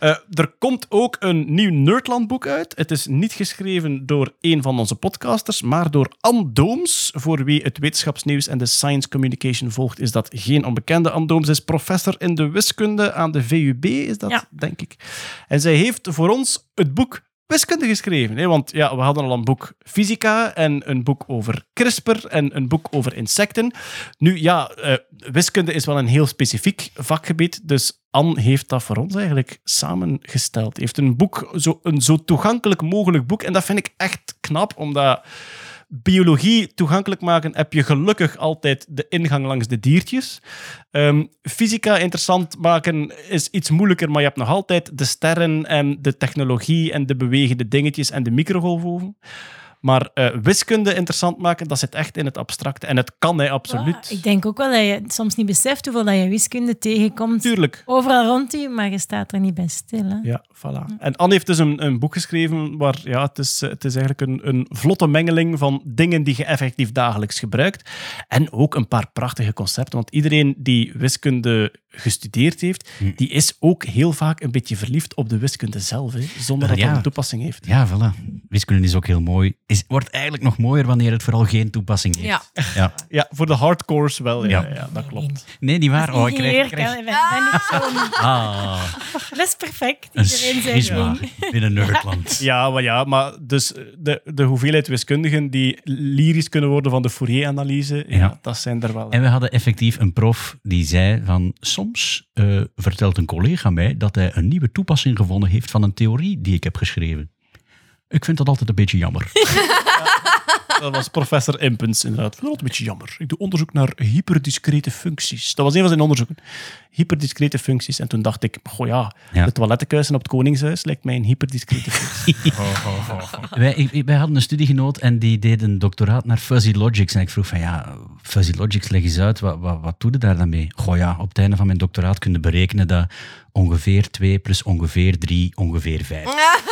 Eh, er komt ook een nieuw Nerdland-boek uit. Het is niet geschreven door een van onze podcasters, maar door Anne Dooms. Voor wie het wetenschapsnieuws en de science communication volgt, is dat geen onbekende. Anne Dooms is professor in de wiskunde aan de VUB, is dat, Ja. denk ik. En zij heeft voor ons het boek wiskunde geschreven. Hè? Want ja, we hadden al een boek fysica en een boek over CRISPR en een boek over insecten. Nu ja, eh, wiskunde is wel een heel specifiek vakgebied, dus Anne heeft dat voor ons eigenlijk samengesteld. Heeft een boek, zo, een zo toegankelijk mogelijk boek. En dat vind ik echt knap, omdat biologie toegankelijk maken heb je gelukkig altijd de ingang langs de diertjes. Ehm, fysica interessant maken is iets moeilijker, maar je hebt nog altijd de sterren en de technologie en de bewegende dingetjes en de microgolfoven. Maar eh, wiskunde interessant maken, dat zit echt in het abstracte. En het kan hij absoluut. Ik denk ook wel dat je soms niet beseft hoeveel dat je wiskunde tegenkomt. Tuurlijk. Overal rond u, maar je staat er niet bij stil. Hè? Ja, voilà. En Anne heeft dus een, een boek geschreven waar ja, het, is, eh, het is eigenlijk een, een vlotte mengeling van dingen die je effectief dagelijks gebruikt. En ook een paar prachtige concepten. Want iedereen die wiskunde gestudeerd heeft, die is ook heel vaak een beetje verliefd op de wiskunde zelf, hè, zonder dat Ja. dat een toepassing heeft. Ja, voilà. Wiskunde is ook heel mooi. Is, wordt eigenlijk nog mooier wanneer het vooral geen toepassing heeft. Ja. Ja. Ja, voor de hardcores wel, ja, Ja. ja. dat klopt. Nee, niet waar. Oh, ik krijg, ik krijg- ben, ben ik zo'n- Ah, Dat is perfect. een Iedereen zegt schisma binnen Nerdland. Ja, maar ja, maar dus de, de hoeveelheid wiskundigen die lyrisch kunnen worden van de Fourier-analyse, ja. Ja. dat zijn er wel. En we hadden effectief een prof die zei van soms eh, vertelt een collega mij dat hij een nieuwe toepassing gevonden heeft van een theorie die ik heb geschreven. Ik vind dat altijd een beetje jammer. Dat was professor Impens, inderdaad. Dat is een beetje jammer. Ik doe onderzoek naar hyperdiscrete functies. Dat was een van zijn onderzoeken. Hyperdiscrete functies. En toen dacht ik, goh ja, Ja. de toilettenkuisen op het Koningshuis lijkt mij een hyperdiscrete functie. wij, ik- wij hadden een studiegenoot en die deed een doctoraat naar fuzzy logics. En ik vroeg van ja, fuzzy logics, leg eens uit, wat, wat, wat doe je daar dan mee? Goh ja, op het einde van mijn doctoraat kun je berekenen dat ongeveer 2 plus ongeveer 3 ongeveer 5.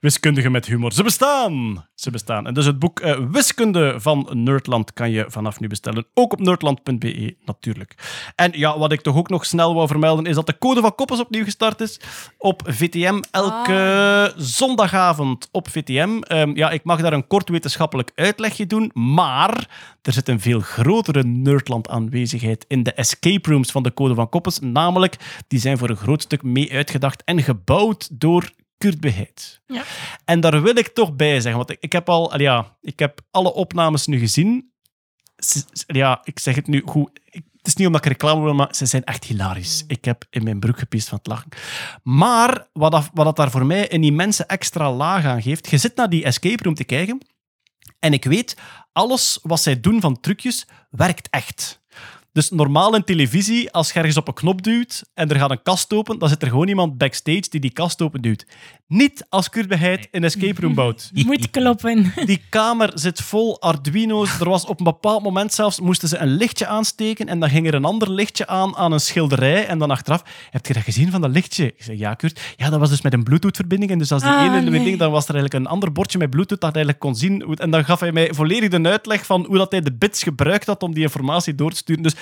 Wiskundigen met humor. Ze bestaan! Ze bestaan. En dus het boek eh, Wiskunde van Nerdland kan je vanaf nu bestellen. Ook op nerdland.be, natuurlijk. En ja, wat ik toch ook nog snel wou vermelden, is dat de Code van Koppels opnieuw gestart is op VTM. Elke zondagavond op VTM. Ehm, ja, ik mag daar een kort wetenschappelijk uitlegje doen, maar er zit een veel grotere Nerdland-aanwezigheid in de escape rooms van de Code van Koppels. Namelijk, die zijn voor een groot stuk mee uitgedacht en gebouwd door Kurt Beheid. Ja. En daar wil ik toch bij zeggen, want ik, ik heb al, ja, ik heb alle opnames nu gezien. Ja, ik zeg het nu goed. Ik- het is niet omdat ik reclame wil, maar ze zijn echt hilarisch. Ik heb in mijn broek gepiest van het lachen. Maar wat, dat, wat dat daar voor mij een immense extra laag aan geeft, je zit naar die escape room te kijken en ik weet, alles wat zij doen van trucjes werkt echt. Dus normaal in televisie, als je ergens op een knop duwt en er gaat een kast open, dan zit er gewoon iemand backstage die die kast open duwt. Niet als Kurt Beheid een escape room bouwt. Moet kloppen. Die kamer zit vol Arduino's. Er was op een bepaald moment zelfs, moesten ze een lichtje aansteken en dan ging er een ander lichtje aan aan een schilderij. En dan achteraf, heb je dat gezien van dat lichtje? Ik zei, ja Kurt. Ja, dat was dus met een Bluetooth-verbinding. En dus als die Ah, ene nee. ding, dan was er eigenlijk een ander bordje met Bluetooth dat hij eigenlijk kon zien. En dan gaf hij mij volledig de uitleg van hoe dat hij de bits gebruikt had om die informatie door te sturen. Dus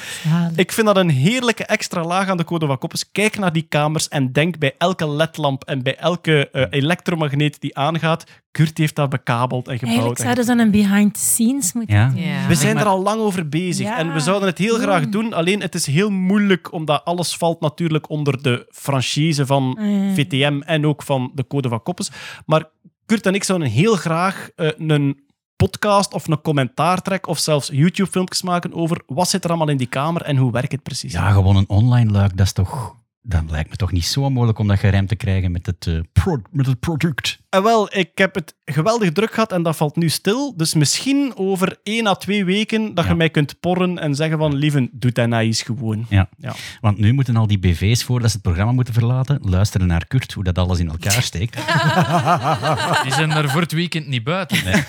ik vind dat een heerlijke extra laag aan de code van Koppes. Kijk naar die kamers en denk bij elke ledlamp en bij elke eh, elektromagneet die aangaat, Kurt heeft dat bekabeld en gebouwd. Eigenlijk en zouden ze dan een behind the scenes moeten Ja. doen. Ja. we zijn er al lang over bezig Ja, en we zouden het heel graag doen. Alleen het is heel moeilijk, omdat alles valt natuurlijk onder de franchise van Mm. VTM en ook van de Code van Koppes. Maar Kurt en ik zouden heel graag eh, een podcast of een commentaartrek of zelfs YouTube-filmpjes maken over wat zit er allemaal in die kamer en hoe werkt het precies. Ja, gewoon een online luik, dat is toch... Dat lijkt me toch niet zo moeilijk om dat geremd te krijgen met het, eh, pro- met het product. En wel, ik heb het geweldig druk gehad en dat valt nu stil. Dus misschien over één à twee weken dat Ja. je mij kunt porren en zeggen van, lieve, doe dat nou eens gewoon. Ja. Ja. Want nu moeten al die BV's, voordat ze het programma moeten verlaten, luisteren naar Kurt, hoe dat alles in elkaar steekt. Die zijn er voor het weekend niet buiten. Nee.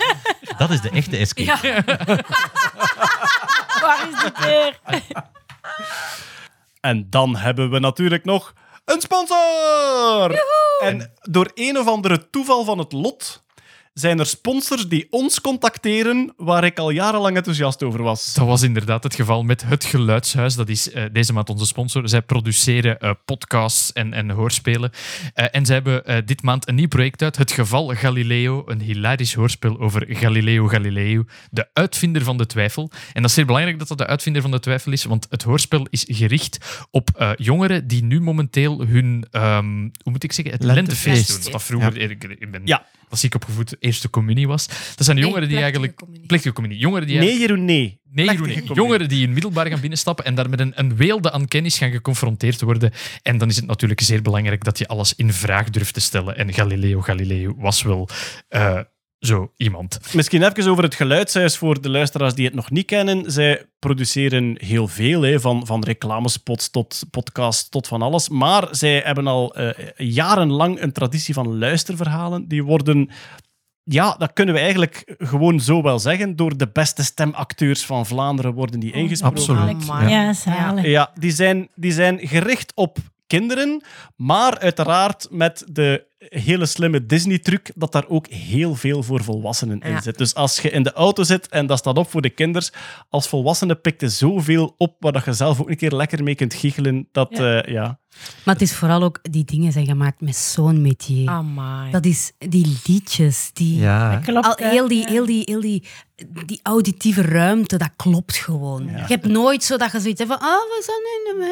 Dat is de echte escape. Waar is die deur? En dan hebben we natuurlijk nog een sponsor! En door een of andere toeval van het lot zijn er sponsors die ons contacteren waar ik al jarenlang enthousiast over was. Dat was inderdaad het geval met Het Geluidshuis. Dat is eh, deze maand onze sponsor. Zij produceren eh, podcasts en, en hoorspelen. Eh, en zij hebben eh, dit maand een nieuw project uit. Het Geval Galileo. Een hilarisch hoorspel over Galileo Galileo. De uitvinder van de twijfel. En dat is zeer belangrijk dat dat de uitvinder van de twijfel is. Want het hoorspel is gericht op eh, jongeren die nu momenteel hun... ehm, hoe moet ik zeggen? Het Lentefeest. lentefeest doen. Dat vroeger... Ik, ik ben Ja. Klassiek opgevoed eerste communie was. Dat zijn de Nee, jongeren die eigenlijk... communie. Plechtige communie. Jongeren die Nee, Jeroen, nee. Nee, Jeroen, nee. jongeren die in middelbaar gaan binnenstappen en daar met een, een weelde aan kennis gaan geconfronteerd worden. En dan is het natuurlijk zeer belangrijk dat je alles in vraag durft te stellen. En Galileo Galileo was wel eh, zo iemand. Misschien even over het geluidshuis voor de luisteraars die het nog niet kennen. Zij produceren heel veel, hè, van, van reclamespots tot podcasts tot van alles. Maar zij hebben al eh, jarenlang een traditie van luisterverhalen. Die worden, ja, dat kunnen we eigenlijk gewoon zo wel zeggen, door de beste stemacteurs van Vlaanderen worden die ingesproken. Absoluut. Ja, zalig. Ja, die zijn, die zijn gericht op kinderen, maar uiteraard met de hele slimme Disney-truc dat daar ook heel veel voor volwassenen in Ja. zit. Dus als je in de auto zit en dat staat op voor de kinders, als volwassene pikt er zoveel op waar dat je zelf ook een keer lekker mee kunt giechelen. Dat, Ja. ja. ja. Maar het is vooral ook, die dingen zijn gemaakt met zo'n métier. Amai. Dat is die liedjes, die... Ja. Klopt. Al, heel die, heel die, heel die, die auditieve ruimte, dat klopt gewoon. Je hebt nooit zo dat je zoiets hebt van, ah, we zijn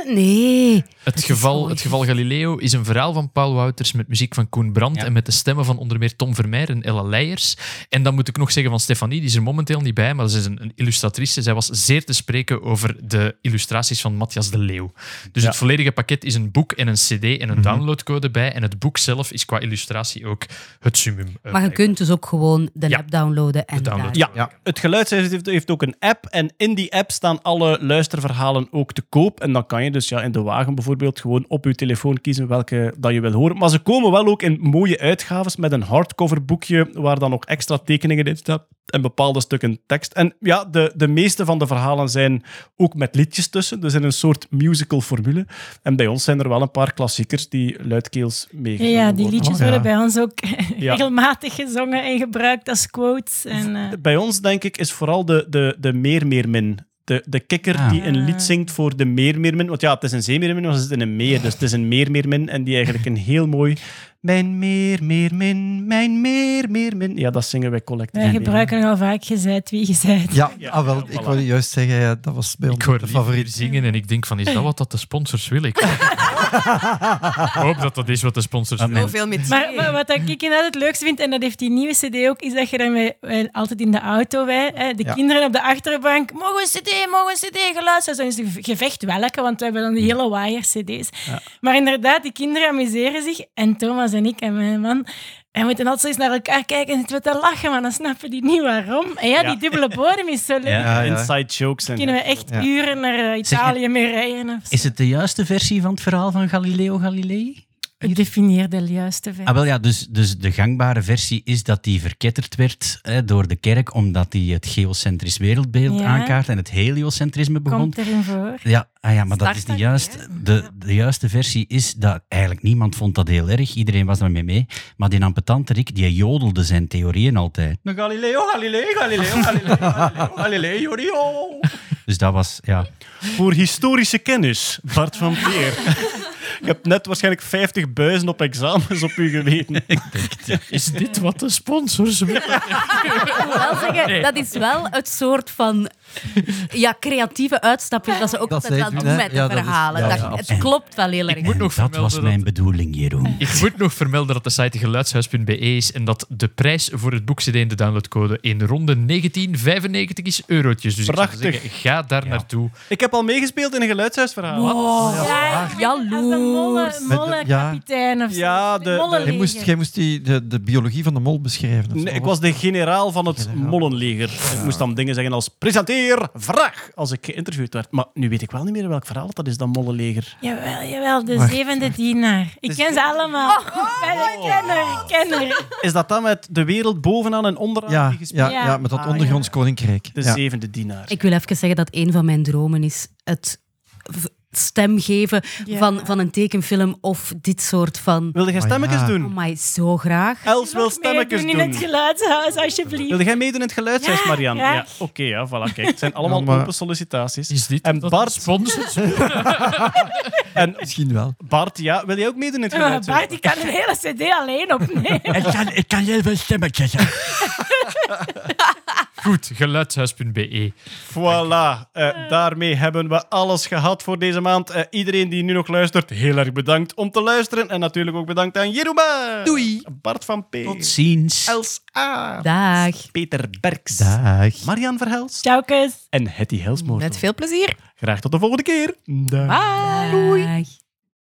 in de... Nee. Het is geval, het geval Galileo is een verhaal van Paul Wouters met muziek van Koen Brandt Ja. en met de stemmen van onder meer Tom Vermeer en Ella Leijers. En dan moet ik nog zeggen van Stefanie, die is er momenteel niet bij, maar ze is een, een illustratrice. Zij was zeer te spreken over de illustraties van Matthias de Leeuw. Dus Ja. het volledige pakket is een boek en een cd en Mhm. een downloadcode bij. En het boek zelf is qua illustratie ook het summum. eh, Maar je kunt dus ook gewoon de Ja. app downloaden. En download. daar- Ja, het geluidshuis heeft, heeft ook een app en in die app staan alle luisterverhalen ook te koop. En dan kan je dus ja, in de wagen bijvoorbeeld gewoon op je telefoon kiezen welke dat je wil horen. Maar ze komen wel ook in mooie uitgaves met een hardcover boekje waar dan ook extra tekeningen in staan en bepaalde stukken tekst. En ja, de, de meeste van de verhalen zijn ook met liedjes tussen, dus in een soort musical formule. En bij ons zijn er wel een paar klassiekers die luidkeels Ja, meegezongen ja, die worden. liedjes Oh, ja. worden bij ons ook Ja. regelmatig gezongen en gebruikt als quotes. En, eh, Bij ons, denk ik, is vooral de, de, de meer, meer, min. De, de kikker Ah. die een lied zingt voor de meer, meer, min. Want ja, het is een zee, meer, min, maar ze zit in een meer. Dus het is een meer, meer, min. En die eigenlijk een heel mooi... Mijn meer, meer, min. Mijn meer, meer, min. Ja, dat zingen wij collectief. wij gebruiken al vaak gezegd wie gezegd. Ja, Ja, ah, wel, ja, ik voilà. wilde juist zeggen, ja, dat was bij ons Ik de favoriet. zingen en ik denk van, is dat wat dat de sponsors willen? Ik ik hoop dat dat is wat de sponsors Zoveel met Maar, maar wat ik inderdaad het leukste vind, en dat heeft die nieuwe CD ook, is dat je daarmee wij altijd in de auto, wij, hè, de Ja. kinderen op de achterbank, mogen een CD, mogen een CD geluisterd. Dan is het gevecht welke, want we hebben dan die hele wire CD's. Maar inderdaad, die kinderen amuseren zich. En Thomas en ik en mijn man En we moeten altijd zo eens naar elkaar kijken en zitten we te lachen, maar dan snappen die niet waarom. En ja, Ja. die dubbele bodem is zo leuk. Ja. Inside jokes. En, Kunnen we echt Ja. uren naar eh, Italië mee rijden. Of zo. Is het de juiste versie van het verhaal van Galileo Galilei? Ik definieer de juiste versie. Ah, wel ja, dus, dus de gangbare versie is dat die verketterd werd hè, door de kerk, omdat die het geocentrisch wereldbeeld Ja. aankaart en het heliocentrisme begon. Komt erin voor. Ja, ah ja maar dat is niet juist. De, de juiste versie is dat eigenlijk niemand vond dat heel erg. Iedereen was daarmee mee. Maar die ampetante Rick, die jodelde zijn theorieën altijd. Galileo, Galileo, Galileo, Galileo, Galileo, Galileo, Galileo. Dus dat was, ja. Voor historische kennis, Bart van Peer. Je hebt net waarschijnlijk 50 buizen op examens op u geweten. Is dit wat de sponsors willen? Ik moet wel zeggen, dat is wel het soort van ja, creatieve uitstapje dat ze ook Dat altijd zij wel doen, doen hè? met de Ja, dat is- verhalen. ja, Dat- ja, het klopt wel heel erg. Ik moet nog dat was mijn dat- bedoeling, Jeroen. Ik moet nog vermelden dat de site geluidshuis.be is en dat de prijs voor het boek CD in de downloadcode in ronde 1995 is eurotjes. Dus ik Prachtig. zou zeggen, ga daar naartoe. Ik heb al meegespeeld in een geluidshuisverhaal. Ja, als de molle, Jaloers. mollenkapitein of zo. Ja, de-. Jij moest, jij moest die, de, de biologie van de mol beschrijven. of. Nee, ik was de generaal van het Generaal. mollenleger. Ik moest dan dingen zeggen als presenteer, vraag, als ik geïnterviewd werd. Maar nu weet ik wel niet meer welk verhaal dat is, dat mollenleger. Jawel, jawel, de Wacht, zevende dienaar. Ik ken ze allemaal. Ik ben een kenner, kenner. Is dat dan met de wereld bovenaan en onderaan Ja, die gespeeld? ja, Ja. ja, met dat Ah, ondergronds koninkrijk. De Ja. zevende dienaar. Ik wil even zeggen dat een van mijn dromen is het v- stem geven Ja. van, van een tekenfilm of dit soort van... Wilde jij Maar stemmetjes ja. doen? Oh my, zo graag. Els wil stemmetjes meedoen in het doen. geluidshuis, alsjeblieft. Wilde jij meedoen in het geluidshuis, Ja, Marianne? Ja, oké, ja, voilà. Kijk, het zijn allemaal Ja, maar- open sollicitaties. Is dit En Bart- sponsors? En Misschien wel. Bart, ja, wil jij ook meedoen in het Ja, geluidshuis? Bart, ik kan een hele cd alleen opnemen. Ik kan, ik kan heel veel stemmetjes. Goed, geluidshuis.be. Voilà, eh, daarmee hebben we alles gehad voor deze maand. Eh, iedereen die nu nog luistert, heel erg bedankt om te luisteren. En natuurlijk ook bedankt aan Jeruma. Doei. Bart van P. Tot ziens. Els A. Dag. Peter Berks. Dag. Marian Verhels. Ciao, kus. En Hetty Helsmoort. Met veel plezier. Graag tot de volgende keer. Dag. Bye. Dag.